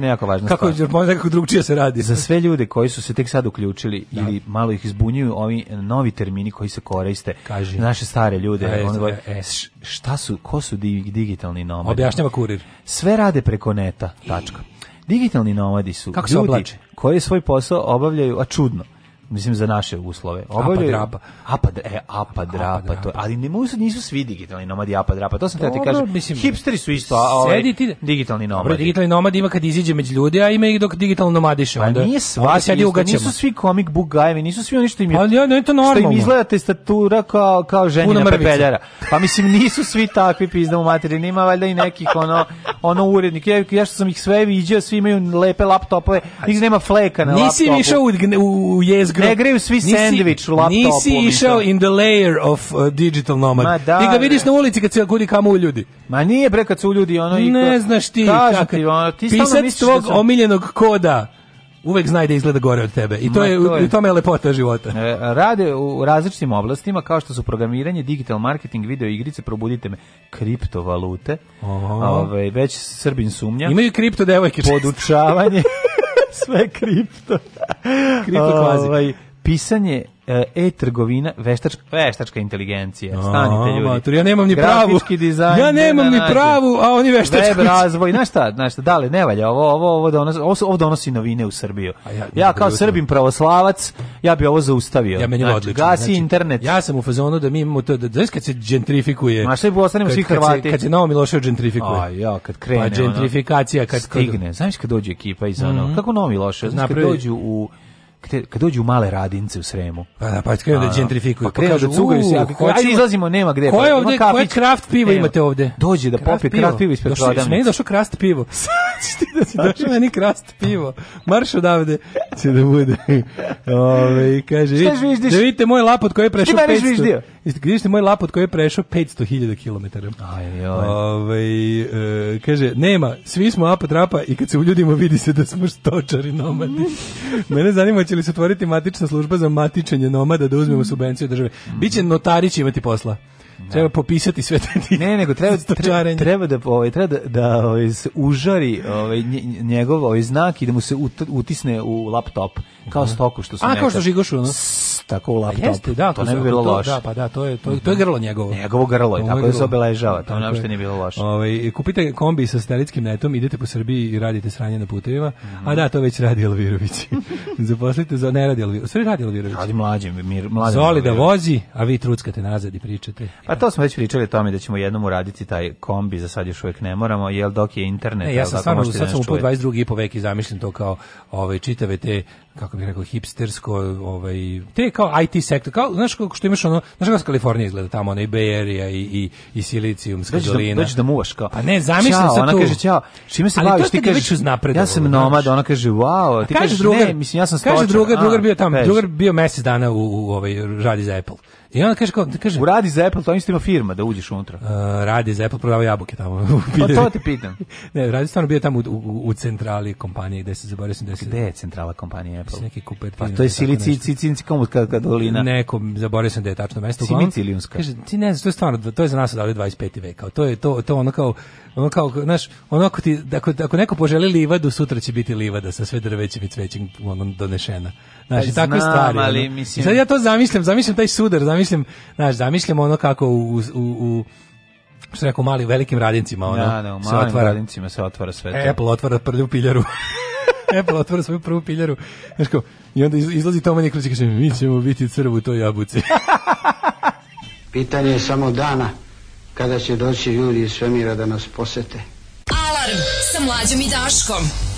ne jako važno Kako je možda Kako nekako drugčije se radi. Za sve ljude koji su se tek sad uključili da. ili malo ih izbunjuju ovi novi termini koji se koriste. Kaži. Naše stare ljude. E, ono, e, e. šta su, ko su digitalni nomadi? Objašnjava kurir. Sve rade preko neta, tačka. Digitalni nomadi su Kako ljudi se oblače? koji svoj posao obavljaju, a čudno, mislim za naše uslove. Obavljaju e, apa drapa. Apa, e, apa drapa, drapa. to. Ali ne mogu nisu svi digitalni nomadi apa drapa. To sam te ti kažem. Mislim, hipsteri su isto, a ovaj ti... digitalni nomadi. Dobro, digitalni nomadi ima kad iziđe među ljude, a ima i dok digitalno nomadiše pa onda. Pa nije sva, nisu svi comic book gajevi, nisu svi oni što im je. Ali pa, ja, no, to normalno. Što im izgleda testatura kao kao ženina pepeljara. Pa mislim nisu svi takvi pizda u materinu, ima valjda i nekih ono ono urednik. Ja, ja što sam ih sve viđao, svi imaju lepe laptopove, nigde nema fleka na Nisi laptopu. Nisi išao u, u, u jezgu zgrad. Ne greju svi nisi, u laptopu. Nisi išao in the layer of uh, digital nomad. Ma da, ti ga vidiš na ulici kad se kudi kamo u ljudi. Ma nije bre kad su u ljudi ono i Ne znaš ti kako. Ti, ono, ti pisac tvog da sam... omiljenog koda uvek znaj da izgleda gore od tebe i to, Ma, je, to je, u tome je lepota života. E, rade u različitim oblastima kao što su programiranje, digital marketing, video igrice, probudite me, kriptovalute. Ove, već Srbin sumnja. Imaju kripto devojke. Podučavanje. sve kripto. kripto kvazi. Ovaj, pisanje E, e-trgovina, veštačka, veštačka inteligencija. Stanite ljudi. Matur, ja nemam ni pravu. Grafički dizajn. Ja nemam ni da pravu, a oni veštačku. Web razvoj, znaš šta, znaš šta, li, ne valja, ovo, ovo, ovo, donosi, ovo, donosi novine u Srbiju. A ja, ja kao srbin pravoslavac, ja bi ovo zaustavio. Ja meni znači, Gasi znači, internet. Ja sam u fazonu da mi imamo to, da, znaš kad se gentrifikuje. Ma šta bi ostanemo svi Hrvati? Kad se, Novo Milošev gentrifikuje. A ja, kad pa krene. Pa gentrifikacija. Kad stigne. Znaš kad dođe ekipa iz ono, mm -hmm. kako Novo Milošev, znaš kad dođu u kad dođu male radince u Sremu. Pa da, pa krenu da gentrifikuju. Pa, pa krenu da, da cugaju se. Ajde izlazimo, nema gde. Koje pa, ovde, koje kraft pivo nema. imate ovde? Dođe da popije kraft pivo ispred prodavnice. Došao, meni došao krast pivo. Ti da si došao meni krast pivo. Marš odavde. Će da bude. Ove, kaže, Šta žviždiš? Da vidite moj lapot koji je prešao 500. vidiš Vidite moj lapot koji je prešao 500.000 km. Aj, Ove, e, kaže, nema, svi smo apatrapa i kad se uljudimo vidi se da smo štočari nomadi. Mene zanima će li se otvoriti matična služba za matičenje nomada da uzmemo subvenciju države? Biće notarići imati posla. Da. Treba popisati sve te Ne, nego treba treba, treba da ovaj treba da, da ovaj, užari ovaj njegov ovaj znak i da mu se utisne u laptop kao mhm. stoku što su A kao što žigošu, no? tako u laptop. Jeste, da, to, to ne bi bilo loše. Da, pa da, to je to, to je mhm. grlo njegovo. Njegovo grlo, je, tako grlo. da se obeležava, to nam što nije bilo loše. Ovaj kupite kombi sa satelitskim netom, idete po Srbiji i radite sranje na putevima. Mm -hmm. A da, to već radi Elvirović. Zaposlite za ne radi Elvirović. Sve radi Elvirović. Radi mlađi mir, mlađe. Zoli da vozi, a vi truckate nazad i pričate. Pa A to smo već pričali o tome da ćemo jednom uraditi taj kombi, za sad još uvijek ne moramo, jel dok je internet... Ne, ja sam stvarno, sad da sam upao 22. i po veki zamišljen to kao ovaj, čitave te, kako bih rekao, hipstersko, ovaj, te kao IT sektor, kao, znaš kako što imaš ono, znaš kako Kalifornija izgleda tamo, onaj Bay Area i, i, i Silicijumska dolina. Dođeš da muvaš kao. Pa ne, zamišljam čao, sad ona tu. kaže, čao, čime se baviš, ti da kažeš, ja sam nomad, ona kaže, wow, ti kažeš, drugar, ne, mislim, ja sam stočar. Kaže drugar, drugar bio tamo, drugar bio mesec dana u, u, ovaj, radi za Apple. I onda kaže kao, kaže, U radi za Apple, to isto ima firma da uđeš unutra. Uh, radi za Apple, prodavao jabuke tamo. pa to te pitam. ne, radi stvarno bio tamo u, u, u centrali kompanije gde se zaboravio sam da se... Gde je centrala kompanije Apple? Da neki kupet. Pa to je Silici, Sicilijanska dolina. Nekom, zaboravio sam da je tačno mesto. Simicijlijunska. Kaže, ti ne znaš, to je stvarno, to je za nas odavde 25. veka. To je to, to ono kao, ono kao, znaš, ono ako, ti, ako, ako neko poželi livadu, sutra će biti livada sa sve drvećem i cvećem ono, donešena. Znaš, pa i takve znam, stvari. Ali, mislim... sad ja to zamislim, zamislim taj sudar, zamislim, znaš, zamišljam ono kako u, u, u što rekao, mali, velikim radincima, ono, da, da, u otvara, radincima se otvara sve to. Apple otvara prlju piljaru. Apple otvara svoju prvu piljaru. Znaš kao, i onda izlazi to manje i kaže, mi ćemo biti crvu u toj jabuci. Pitanje je samo dana kada će doći ljudi iz svemira da nas posete. Alarm sa mlađom i Daškom.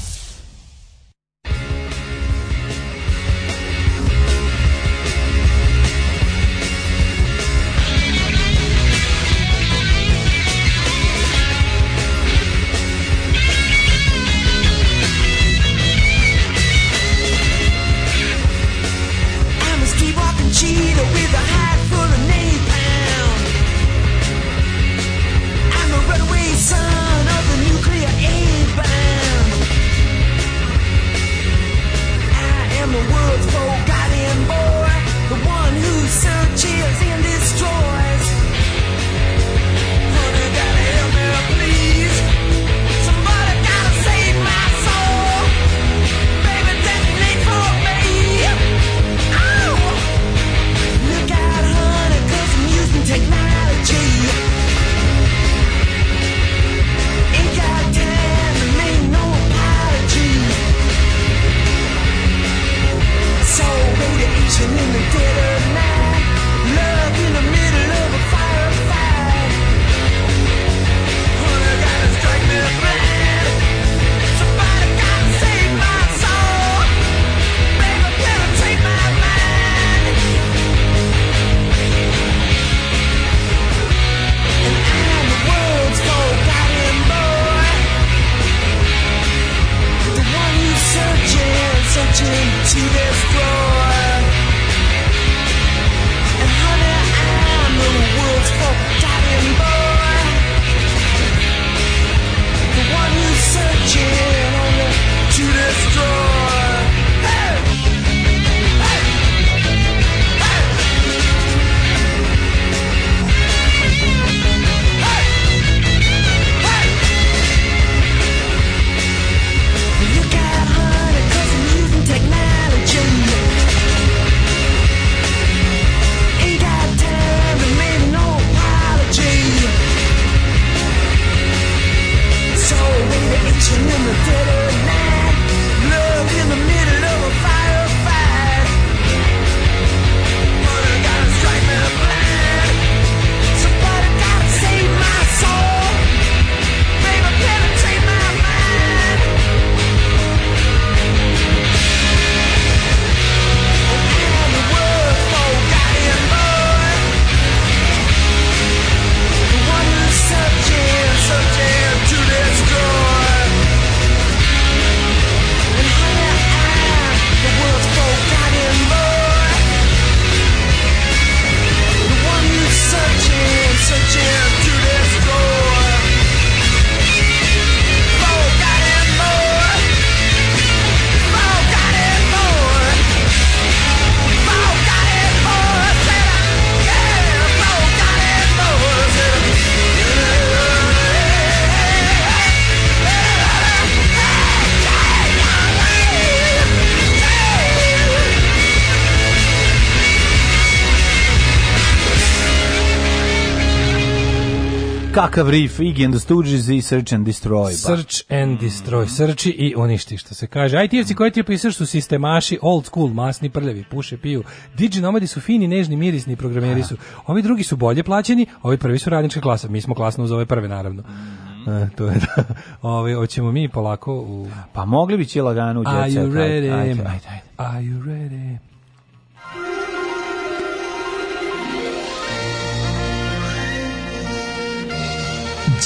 takav riff Iggy and the Stooges i Search and Destroy. Ba. Search and Destroy. Mm. Srči i uništi, što se kaže. IT-evci mm. koji ti opisaš su sistemaši, old school, masni, prljavi, puše, piju. Digi nomadi su fini, nežni, mirisni, programeri da. su. Ovi drugi su bolje plaćeni, ovi prvi su radnička klasa. Mi smo klasno uz ove prve, naravno. Mm-hmm. E, to je da. Ove, hoćemo mi polako u... Pa mogli bi će lagano u Are djeca. you ready? Ajde, ajde, ajde. Are you ready?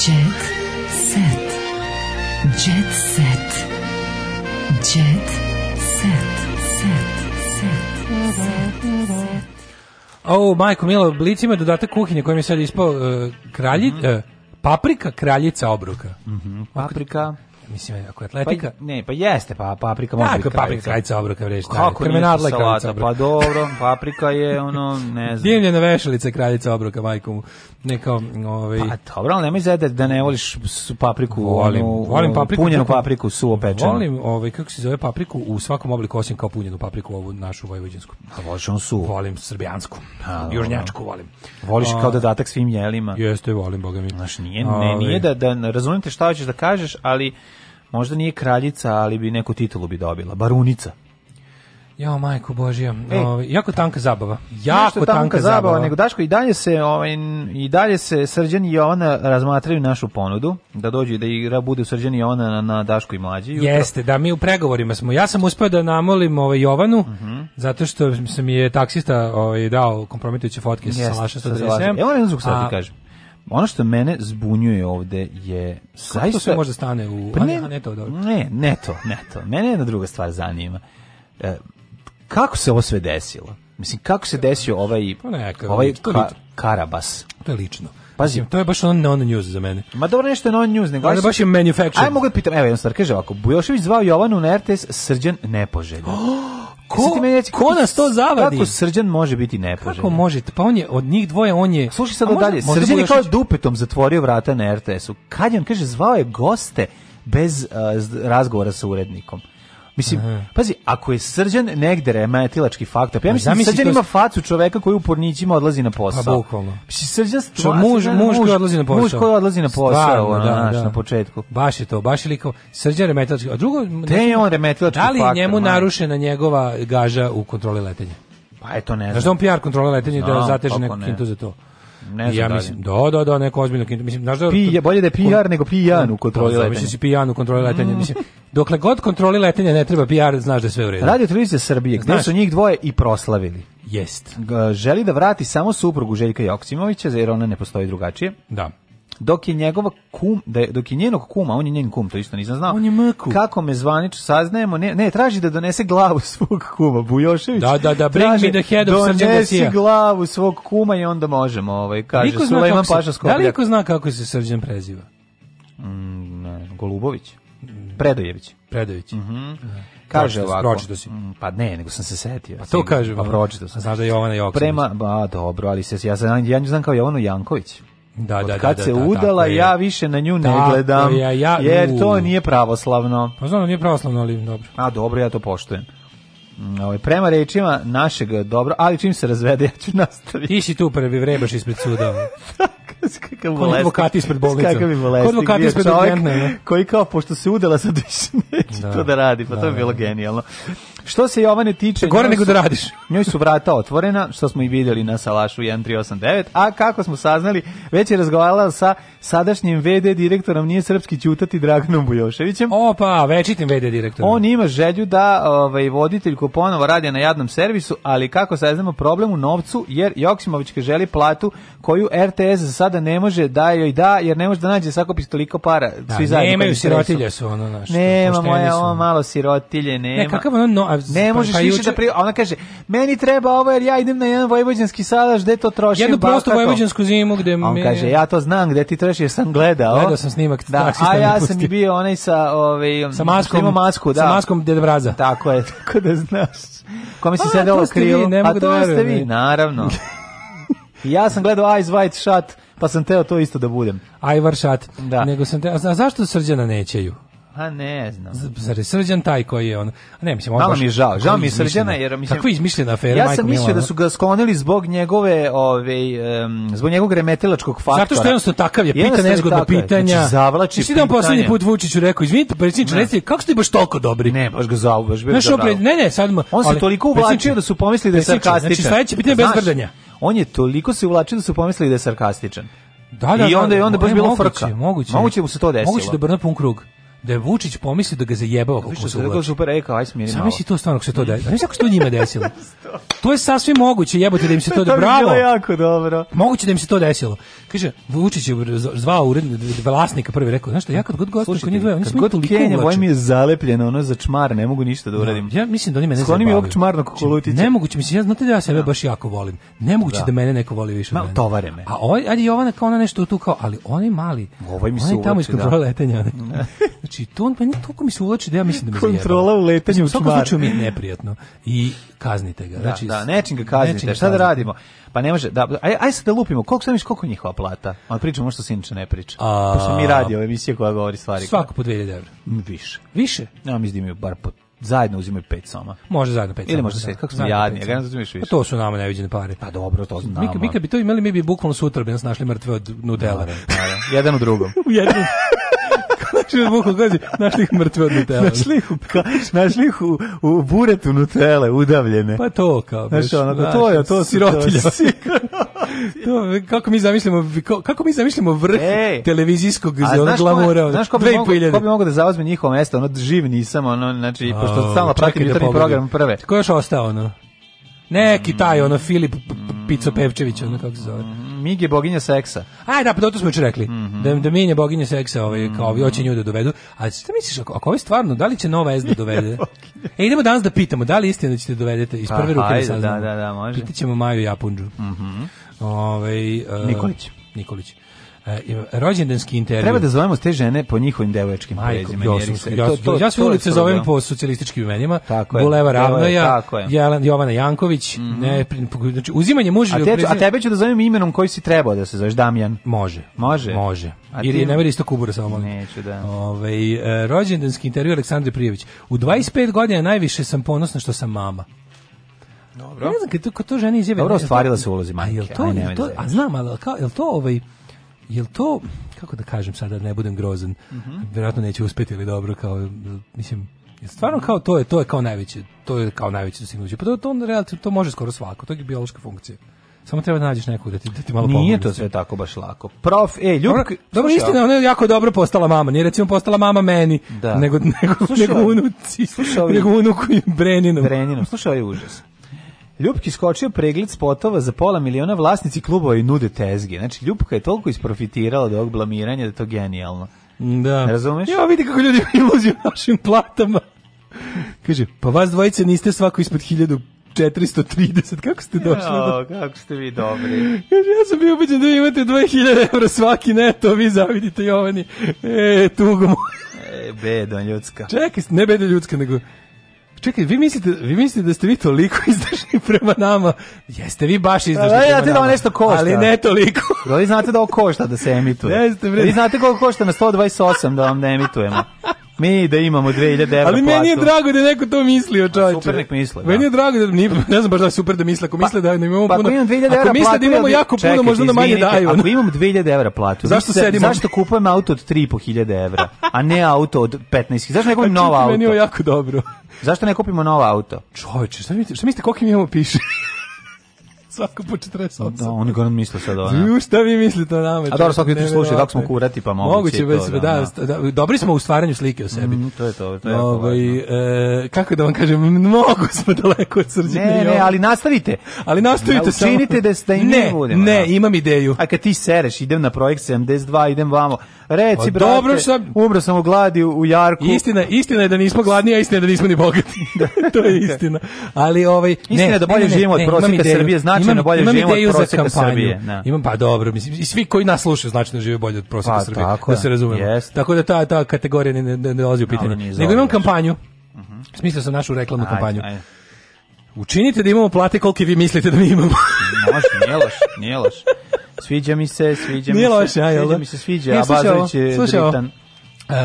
Jet set. Jet set. Jet set. Set. Set. set. O, majko Milo, Blic ima dodatak kuhinje kojim je sad ispao uh, kralji, mm -hmm. uh, paprika kraljica obruka. Mm -hmm. Paprika Mislim, ako je pa atletika... Pa, ne, pa jeste, pa paprika može biti paprika, krajica. krajica obroka vreš. Kako nije salata? Pa dobro, paprika je ono, ne znam. Dimljena vešalica je kraljica obroka, majkom. Neko, ovaj... Pa dobro, ali nemoj zada da ne voliš su papriku, volim, onu, volim papriku, punjenu papriku, suvo pečenu. Volim, ovaj, kako se zove papriku, u svakom obliku, osim kao punjenu papriku, ovu našu vojvođansku. A voliš on su? Volim srbijansku, A, južnjačku volim. Voliš A, kao dodatak svim jelima? Jeste, volim, boga mi. Znaš, nije, ne, ovaj- nije da, da razumite šta hoćeš da kažeš, ali Možda nije kraljica, ali bi neku titulu bi dobila. Barunica. Jo majko božja, e, ovaj jako tanka zabava. Jako tanka, tanka zabava, zabava, nego Daško i dalje se ovaj i dalje se Srđan i Jovana razmatraju našu ponudu da dođu da igra bude Srđan i Jovana na, na Daško i mlađi. Jeste, da mi u pregovorima smo. Ja sam uspeo da namolim ovaj Jovanu uh mhm. -huh. zato što mi se mi je taksista ovaj dao kompromitujuće fotke Jeste, sa Salaša 137. Evo ne znam kako sad ti kažem. Ono što mene zbunjuje ovde je zaista Kako to sve možda stane u pa ne, ne to dobro. Ne, ne to, ne to. Mene jedna druga stvar zanima. E, kako se ovo sve desilo? Mislim kako se desio ovaj pa neka, ovaj ka, Karabas? To je lično. Pazi, to je baš on non news za mene. Ma dobro nešto je non news, nego ali baš je manufactured. Aj mogu da pitam, evo jedan stvar, kaže ovako, Bujošević zvao Jovanu na RTS Srđan nepoželjan. Ko, reći, ko nas to zavadi? Kako Srđan može biti nepoželjan? Kako može? Pa on je, od njih dvoje on je... Slušaj sad dalje, Srđan je kao dupetom zatvorio vrata na RTS-u. Kad je on, kaže, zvao je goste bez uh, razgovora sa urednikom. Mislim, Aha. pazi, ako je Srđan negde remetilački faktor, pa ja pa mislim, da Srđan ima facu čoveka koji u pornićima odlazi na posao. Pa bukvalno. Mislim, Srđan Čo, muž, muž, koji odlazi na posao. Muž koji odlazi na posao, Stvarno, da, ono, da, naš, da. na početku. Baš je to, baš je liko. Srđan remetilački, a drugo... Te je on remetilački faktor. Da li faktor, njemu man. narušena njegova gaža u kontroli letenja? Pa eto ne znam. Znaš da on PR kontrole letenja no, da zateže neku kintu za to? Ne znam ja da mislim, da, da, da, neko ozbiljno Mislim, znaš da... je bolje da je PR kon... nego pijan u kontroli letenja. Mislim, si pijan u kontroli letenja. Mislim, dokle god kontroli letenja ne treba PR, znaš da je sve u redu. Radio televizije Srbije, gde su njih dvoje i proslavili. Jest. Želi da vrati samo suprugu Željka Joksimovića, jer ona ne postoji drugačije. Da dok je njegova kum, da je, dok je njenog kuma, on je njen kum, to isto nisam znao. On je mku. Kako me zvanič, saznajemo, ne, ne, traži da donese glavu svog kuma, Bujošević. Da, da, da, bring traži, me the head of Donesi glavu svog kuma i onda možemo, ovaj, kaže niko Sulejman Paša Skopljak. Da li niko zna kako se Srđan preziva? Mm, ne, Golubović. Predojević. Predojević. Mhm. Da. Mm kaže ovako. Pročito si. Pa ne, nego sam se setio. Pa to kaže. Pa pročito sam. Znaš da Jovana Joksimović. Prema, ba, dobro, ali se, ja, znam, ja nju znam kao Jovanu Janković. Da, Od da, kad da, se da, da udala, je. ja više na nju ne gledam, je, ja, jer to nije pravoslavno. Pa znam, da nije pravoslavno, ali dobro. A dobro, ja to poštujem. Mm, ovaj prema rečima našeg dobro, ali čim se razvede ja ću nastaviti. Ti si tu prvi vrebaš ispred suda. kakav bolesti. advokati ispred bolnice. Kakav bi bolesti. Advokati ispred urgentne. Da. Koji kao pošto se udela sad više neće da, to da radi, pa da, to je bilo genijalno. Što se Jovane tiče... Gore nego da radiš. Njoj su vrata otvorena, što smo i vidjeli na Salašu 1389, a kako smo saznali, već je razgovarala sa sadašnjim VD direktorom Nije Srpski Ćutati Draganom Bujoševićem. Opa, večitim VD direktorom. On ima želju da ovaj, voditeljko ponovo radi na jadnom servisu, ali kako saznamo problem u novcu, jer Joksimovićka želi platu koju RTS za sada ne može da joj da, jer ne može da nađe sakopis toliko para. Da, svi nemaju sirotilje su ono naš. Nema moja, ono malo sirotilje, nema. Ne, kakav ono, ne pa- možeš pa više juče... da pri... ona kaže meni treba ovo jer ja idem na jedan vojvođanski salaš gde to trošim jednu prosto vojvođansku zimu gde on me... kaže ja to znam gde ti trošiš jer sam gledao gledao sam snimak da, a ja sam i bio onaj sa ovaj sa maskom masku da sa maskom deda vraza tako je tako da znaš kome si sedeo krilo pa to ste vi pa da naravno ja sam gledao Eyes Wide Shut pa sam teo to isto da budem. Ajvar šat. Da. Nego sam teo, a zašto srđana nećeju? Pa ne znam. Zar je Srđan taj koji je on? A ne, mislim, on Malo mi je žao. Žao mi je Srđana jer mislim Kako izmišljena afera Ja sam mislio da su ga sklonili zbog njegove, ove, um, zbog njegovog remetilačkog faktora. Zato što je jednostavno takav je, pita nezgodna pitanja. Znači, zavlači Mislim da poslednji put Vučiću rekao, izvinite, predsjedniče, reci, kako ste baš toliko dobri? Ne, baš ga zao, baš baš. ne, ne, sad ma, on se toliko uvlačio da su pomislili da je znači, sarkastičan. Znači, sledeće pitanje bez grdanja. On je toliko se uvlačio da su pomislili da je sarkastičan. Da, da, I onda je da, onda baš bilo frka. Moguće, moguće mu se to desilo. Moguće da brne pun krug da je Vučić pomislio da ga zajebao kako se da uvlači. super ej, kao, aj smiri malo. Zamisli to stvarno kako se to desilo. Znaš kako se to njima desilo? to je sasvim moguće, jebote da im se to da bravo. jako dobro. Moguće da im se to desilo. Kaže Vučić je zvao ured vlasnika prvi rekao, znaš šta, ja kad god gostim kod njih, oni su mi toliko uvlači. Kenja, mi je zalepljeno, ono za čmar, ne mogu ništa da uradim. Da, ja mislim da oni mene Skloni mi ovog čmarnog znači, kolutice. Nemoguće, mislim, ja znate da ja sebe da. baš jako volim. Nemoguće da mene neko voli više od mene. tovare me. A ovaj, ajde Jovana kao ona nešto tu kao, ali oni mali. Ovaj tamo se tamo iskod Znači, to on meni pa toliko mi se uvlači da ja mislim da mi zajebava. Kontrola u letenju u čmar. U svakom mi je neprijatno. I kaznite ga. Da, znači, da, da, nečim ga kaznite. Nečim šta da radimo? Pa ne može, da, aj, aj sad da lupimo, koliko sam viš, koliko njihova plata? Ali pričamo ono što Sinče ne priča. A... Pošto mi radi ove emisije koja govori stvari. Svako po 2000 evra. Više. Više? Ja mislim da bar po zajedno uzimaju pet soma. Može zajedno pet soma. Ili možda set, kako smo jadni, ja ga uzimeš više. Pa to su nama neviđene pare. Pa dobro, to znamo. Mi, mi kad bi to imali, mi bi bukvalno sutra bi nas našli mrtve od nudela. Da, da, da, jedan u drugom. u jednom. Čuo buku gazi, našli ih mrtve od Nutele. Našli ih u, ka, našli ih u, u buretu Nutele, udavljene. Pa to kao. Znaš, ono, znaš, to je, to sirotilja. to, kako mi zamislimo, kako mi zamislimo vrh Ej, televizijskog zona glamura. Znaš ko bi, mogo, ko bi mogo da zauzme njihovo mesto, ono živ nisam, ono, znači, A, pošto stalno pratim da jutarnji da program prve. Ko još ostao, ono? Neki taj, ono, Filip Pico Pevčević, ono, kako se zove. Mhm. Mig je boginja seksa. Aj, da, pa to smo još rekli. Mm -hmm. Da, da Mig je boginja seksa, ovaj, kao ovi hoće nju da dovedu. A šta misliš, ako, ako ovo je stvarno, da li će Nova S da dovede? e, idemo danas da pitamo, da li je istina da ćete da dovedete? Iz pa, prve ruke da saznamo. Da, da, da, može. Pitaćemo Maju Japunđu. Mm -hmm. Ove, ovaj, uh, Nikolić. Nikolić. E, rođendanski intervju. Treba da zovemo te žene po njihovim devojačkim prezimenima. Ja, to, ja sve ulice zovem da. po socijalističkim imenima. Tako je. Buleva Ravnoja, Jovana Janković. Mm -hmm. ne, znači, uzimanje muža... A, te, a tebe ću da zovem imenom koji si trebao da se zoveš, Damjan. Može. Može? Može. A ti... Ili ne veri isto kubura, samo molim. Neću da. Ove, ovaj, rođendanski intervju Aleksandre Prijević. U 25 godina najviše sam ponosna što sam mama. Dobro. Ne znam, kad to, kad to žene izjave... Dobro, ostvarila se ulozi majke. A, jel to, da a, to, a znam, ali kao, jel to ovaj jel to, kako da kažem sada, da ne budem grozan, mm -hmm. vjerojatno neće uspjeti ili dobro, kao, mislim, stvarno kao to je, to je kao najveće, to je kao najveće dostignuće. Pa to, to, to, to može skoro svako, to je biološka funkcija. Samo treba da nađeš nekog da ti, da ti malo pomogne. Nije pomogući. to sve tako baš lako. Prof, e, Ljubk... Ona, dobro, istina, ona je jako dobro postala mama. Nije recimo postala mama meni, da. nego, nego, slušaj, nego unuci, slušaj, nego unuku Breninu. Breninu, slušaj, je ovaj užas. Ljupki skočio pregled spotova za pola miliona vlasnici klubova i nude tezge. Znači, Ljupka je toliko isprofitirala od ovog blamiranja da je to genijalno. Da. Ne razumeš? Ja vidi kako ljudi iluziju našim platama. Kaže, pa vas dvojice niste svako ispod 1430, kako ste došli? Jo, do... kako ste vi dobri. Kaže, ja sam bio ubeđen da imate 2000 evra svaki neto, vi zavidite Jovani. E, tugo mu. E, bedon ljudska. Čekaj, ne bedon ljudska, nego Čekaj, vi mislite, vi mislite da ste vi toliko izdržni prema nama? Jeste vi baš izdržni e, prema ja, ti Da nešto košta. Ali ne toliko. Da vi znate da ovo košta da se emituje? Jeste, bre. Vi da znate koliko košta na 128 da vam ne emitujemo? mi da imamo 2000 evra Ali meni je drago da je neko to mislio, pa čovječe. Super nek misle. Da. Meni je drago da ne znam baš da je super da misle, ako pa- misle da imamo puno. Pa ako imam 2000 evra ako misle da imamo jako čekajte, puno, možda da manje daju. Ako imam 2000 evra platu, zašto se zašto kupujem auto od 3.500 evra, a ne auto od 15.000? Zašto ne kupim novo auto? Meni je jako dobro. Zašto ne kupimo novo auto? Čovječe, šta mislite, šta mislite koliko mi imamo piše? svako po 48. Da, oni ga misle sad ovo. Ju, šta vi mislite o nama? A dobro, svaki ti slušaj, kako smo kurati, pa moguće, moguće to. Da, da, da. da, dobri smo u stvaranju slike o sebi. Mm, to je to, to je Ovo, ovaj, e, kako da vam kažem, mnogo smo daleko od srđene. Ne, ne, ali nastavite. Ali nastavite da, samo. Učinite da ste i ne, budemo. Ne, Ne, da. imam ideju. A kad ti sereš, idem na projekt 72, idem vamo. Reci, pa brate, dobro sam... umro sam u gladi u Jarku. Istina, istina je da nismo gladni, a istina je da nismo ni bogati. Da. to je istina. Ali ovaj istina ne, je da bolje ne, ne, živimo od prosjeka Srbije, značajno da bolje imam živimo od prosjeka Srbije. Na. Imam pa dobro, mislim i svi koji nas slušaju značajno da žive bolje od prosjeka pa, Srbije, tako da se razumemo. Jest. Tako da ta ta kategorija ne ne, ne, dolazi u pitanje. No, Nego imam kampanju. Mhm. Uh -huh. Smislio sam našu reklamnu kampanju. Učinite da imamo plate kolike vi mislite da mi imamo. Može, nije loš, nije loš. Sviđa mi se, sviđa Nije mi se. Loše, da? mi se, sviđa, a Bazović je dritan. Uh,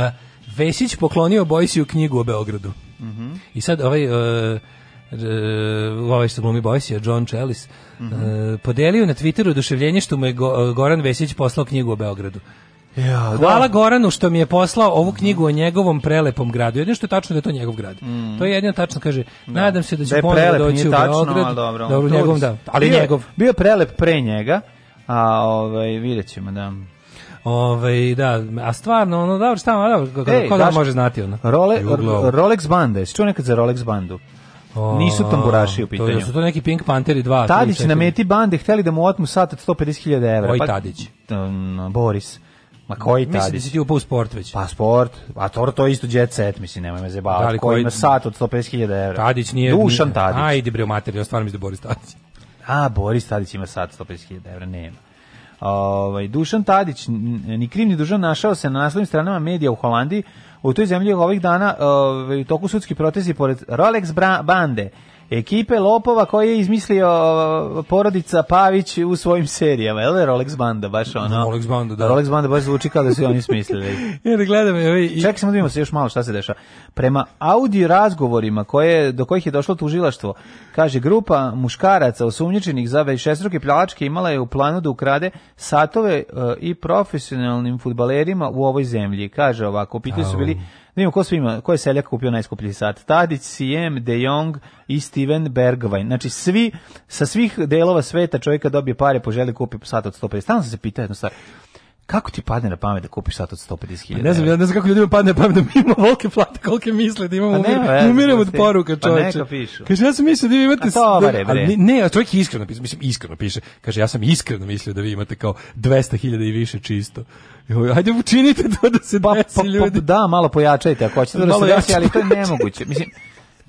Vesić poklonio Bojsiju knjigu o Beogradu. Mm -hmm. I sad ovaj... Uh, uh, ovaj što glumi Boysija, John Chalice, mm -hmm. uh, podelio na Twitteru oduševljenje što mu je Go, Goran Vesić poslao knjigu o Beogradu. Ja, da. Goranu što mi je poslao ovu knjigu o njegovom prelepom gradu. Jedino što je tačno da je to njegov grad. Mm. To je jedino tačno, kaže. Da. Nadam se da će da ponovno doći u Beograd. Dobro, dobro, njegov, da. Ali, ali njegov. Bio prelep pre njega. A ovaj videćemo da Ovaj da, a stvarno, ono, dobro, šta, dobro, ko, da može znati, ono? Role, Rolex Bande, jesi čuo nekad za Rolex bandu? O, Nisu tamburaši u pitanju. To su to neki Pink Panther i dva. Tadić na meti bande hteli da mu otmu sat od 150.000 evra. Koji pa, Tadić? Um, Boris. Ma koji Tadić? Mislim da si ti upao u sport već. Pa sport, a to, to je isto jet set, mislim, nemoj me zebavati. Da koji, koji ima sat od 150.000 evra? Tadić nije... Dušan Tadić. Ajde bre, u materiju, stvarno mislim da Boris Tadić. A, Boris Tadić ima sad 150.000 evra, nema. Ovaj Dušan Tadić ni kriv Dušan, našao se na naslovnim stranama medija u Holandiji. U toj zemlji ovih dana ovaj toku sudski protesti pored Rolex bra bande ekipe lopova koje je izmislio ovaj, porodica Pavić u svojim serijama, da je li Rolex banda, baš ono? Da, Rolex banda, da. Rolex banda baš zvuči kao da su oni smislili. ja da gledam, evo i... Čekaj samo da vidimo se još malo šta se dešava. Prema audio razgovorima koje, do kojih je došlo tužilaštvo, Kaže, grupa muškaraca osumnjičenih za višestruke pljačke imala je u planu da ukrade satove uh, i profesionalnim futbalerima u ovoj zemlji. Kaže ovako, pitali su bili, ne da vidimo ko svima, ko je seljak kupio najskuplji sat. Tadić, Sijem, De Jong i Steven Bergwijn. Znači, svi, sa svih delova sveta čovjeka dobije pare, poželi kupi sat od 150. Stalno se pita jednu stvar. Kako ti padne na pamet da kupiš sat od 150.000? Pa ne znam, ja ne znam kako ljudima padne na pamet da mi imamo volke plate, kolike misle da imamo, pa ne, umiramo od pa poruka, čoveče. Pa neka pišu. Kaže, ja sam mislio da vi imate... A to, bare, da- ovaj bre. Ne, ne, čovjek je iskreno, mislim, iskreno piše. Kaže, ja sam iskreno mislio da vi imate kao 200.000 i više čisto. Ajde učinite to da se pa, desi pa, pa, ljudi. Da, malo pojačajte ako hoćete da se desi, ali to je nemoguće. Mislim,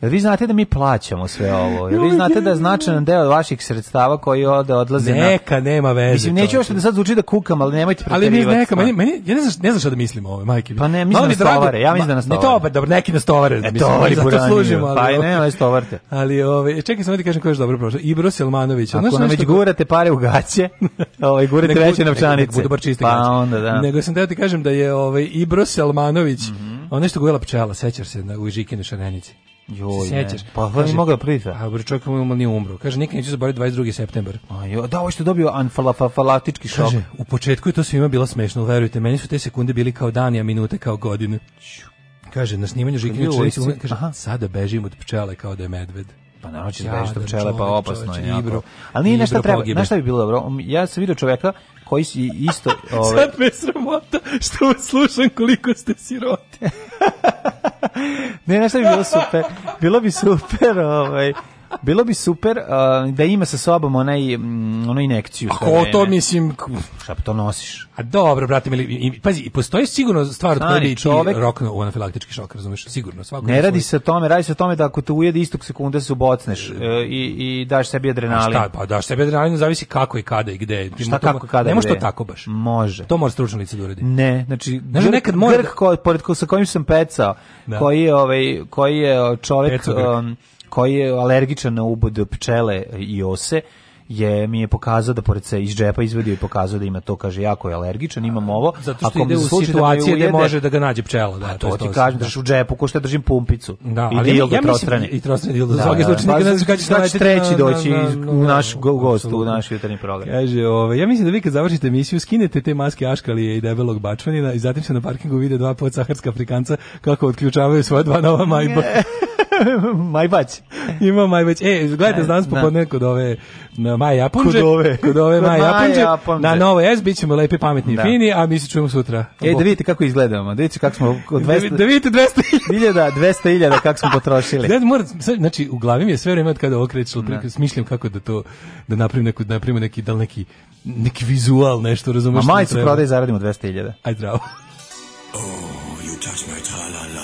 Jel vi znate da mi plaćamo sve ovo? Jel vi znate da je značajan deo vaših sredstava koji ode odlaze neka, na... Neka, nema veze. Mislim, neću još da sad zvuči da kukam, ali nemojte preterivati. Ali mi neka, meni, meni, ja ne znam, ne znam šta da mislim o ovoj, majke. Pa ne, mislim na da stovare, ja mislim da na stovare. Ne, to dobro, dobro, neki na stovare. E, tovari buraniju, služimo, ali, pa i ne, ovaj ali stovarte. Ali, ove, čekaj sam da ti kažem ko je dobro prošao. Ibro Selmanović. Ako nam već gurate pare u gaće, ovaj, gurate veće novčanice. Budu bar čiste pa onda, da. Nego sam da ti kažem da je ovaj, Ibro Selmanović, mhm. on nešto gojela pčela, sećaš se, na, u Žikine šarenici. Joj, se sjećaš. Pa hvala mogu da prita. A bre čovjek mu nije umro. Kaže nikad neću zaboraviti 22. septembar. A jo, da ovo što dobio anfalafalatički šok. Kaže, u početku je to svima bilo smešno, verujte, meni su te sekunde bili kao dani, a minute kao godine. Kaže, na snimanju Žikinju Čelicu, kaže, aha. sada bežim od pčele kao da je medved. Pa naravno da će ja, bežiti od pčele, pa opasno je. Jako. Ali nije nešto treba, znaš bi bilo dobro? Ja sam vidio čovjeka koji si isto... Ove... Sad ovaj- me sramota što vas slušam koliko ste sirote. ne, znaš bi bilo super? Bilo bi super, ovaj... Bilo bi super uh, da ima sa sobom onaj mm, onu injekciju. Ako to mislim šta pa to nosiš? A dobro, brate, mili, i, pazi, postoji sigurno stvar od koje bi čovek rokno u anafilaktički šok, razumeš? Sigurno, svako. Ne radi svoj... se o tome, radi se o tome da ako te ujedi istog sekunda se ubocneš uh, i, i daš sebi adrenalin. Šta, pa daš sebi adrenalin, zavisi kako i kada i gde. Šta Ima kako to, kada? Ne može to tako baš. Može. To mora stručno lice da uredi. Ne, znači, znači grk, nekad mora grk, da- ko, pored ko, sa kojim sam pecao, da. koji je ovaj koji je čovjek pecao um, koji je alergičan na ubod pčele i ose, je mi je pokazao da pored se iz džepa izvadio i pokazao da ima to kaže jako je alergičan imam ovo zato što ako ide u situacije da, da može da ga nađe pčela da pa to, to ti kažem daš u džepu ko što ja držim pumpicu da, i dil ja, ja trostrane i trostrane dil da, da, da, da, da, znači, znači treći doći u naš gost u naš jutarnji program kaže ove, ja mislim da vi kad završite emisiju skinete te maske aškalije i debelog bačvanina i zatim se na parkingu vide dva podsaharska afrikanca kako otključavaju svoja dva nova majba Majbać. Ima Majbać. E, gledajte nas e, popodne kod ove na Maja Japunđe. Kod ove. Kod ove Maja Japunđe. Na Novo S bit ćemo lepi, pametni da. fini, a mi se čujemo sutra. E, da vidite kako izgledamo. Da vidite kako smo... 200... Da, da, vidite 200 hiljada. 200 hiljada kako smo potrošili. Znači, mora, znači, u glavi mi je sve vreme od kada okrećilo, da. smišljam kako da to, da napravim, neku, da napravim neki, da neki, neki vizual, nešto, razumeš? A majicu prodaj zaradimo 200 hiljada. Aj, zdravo. Oh, you touch my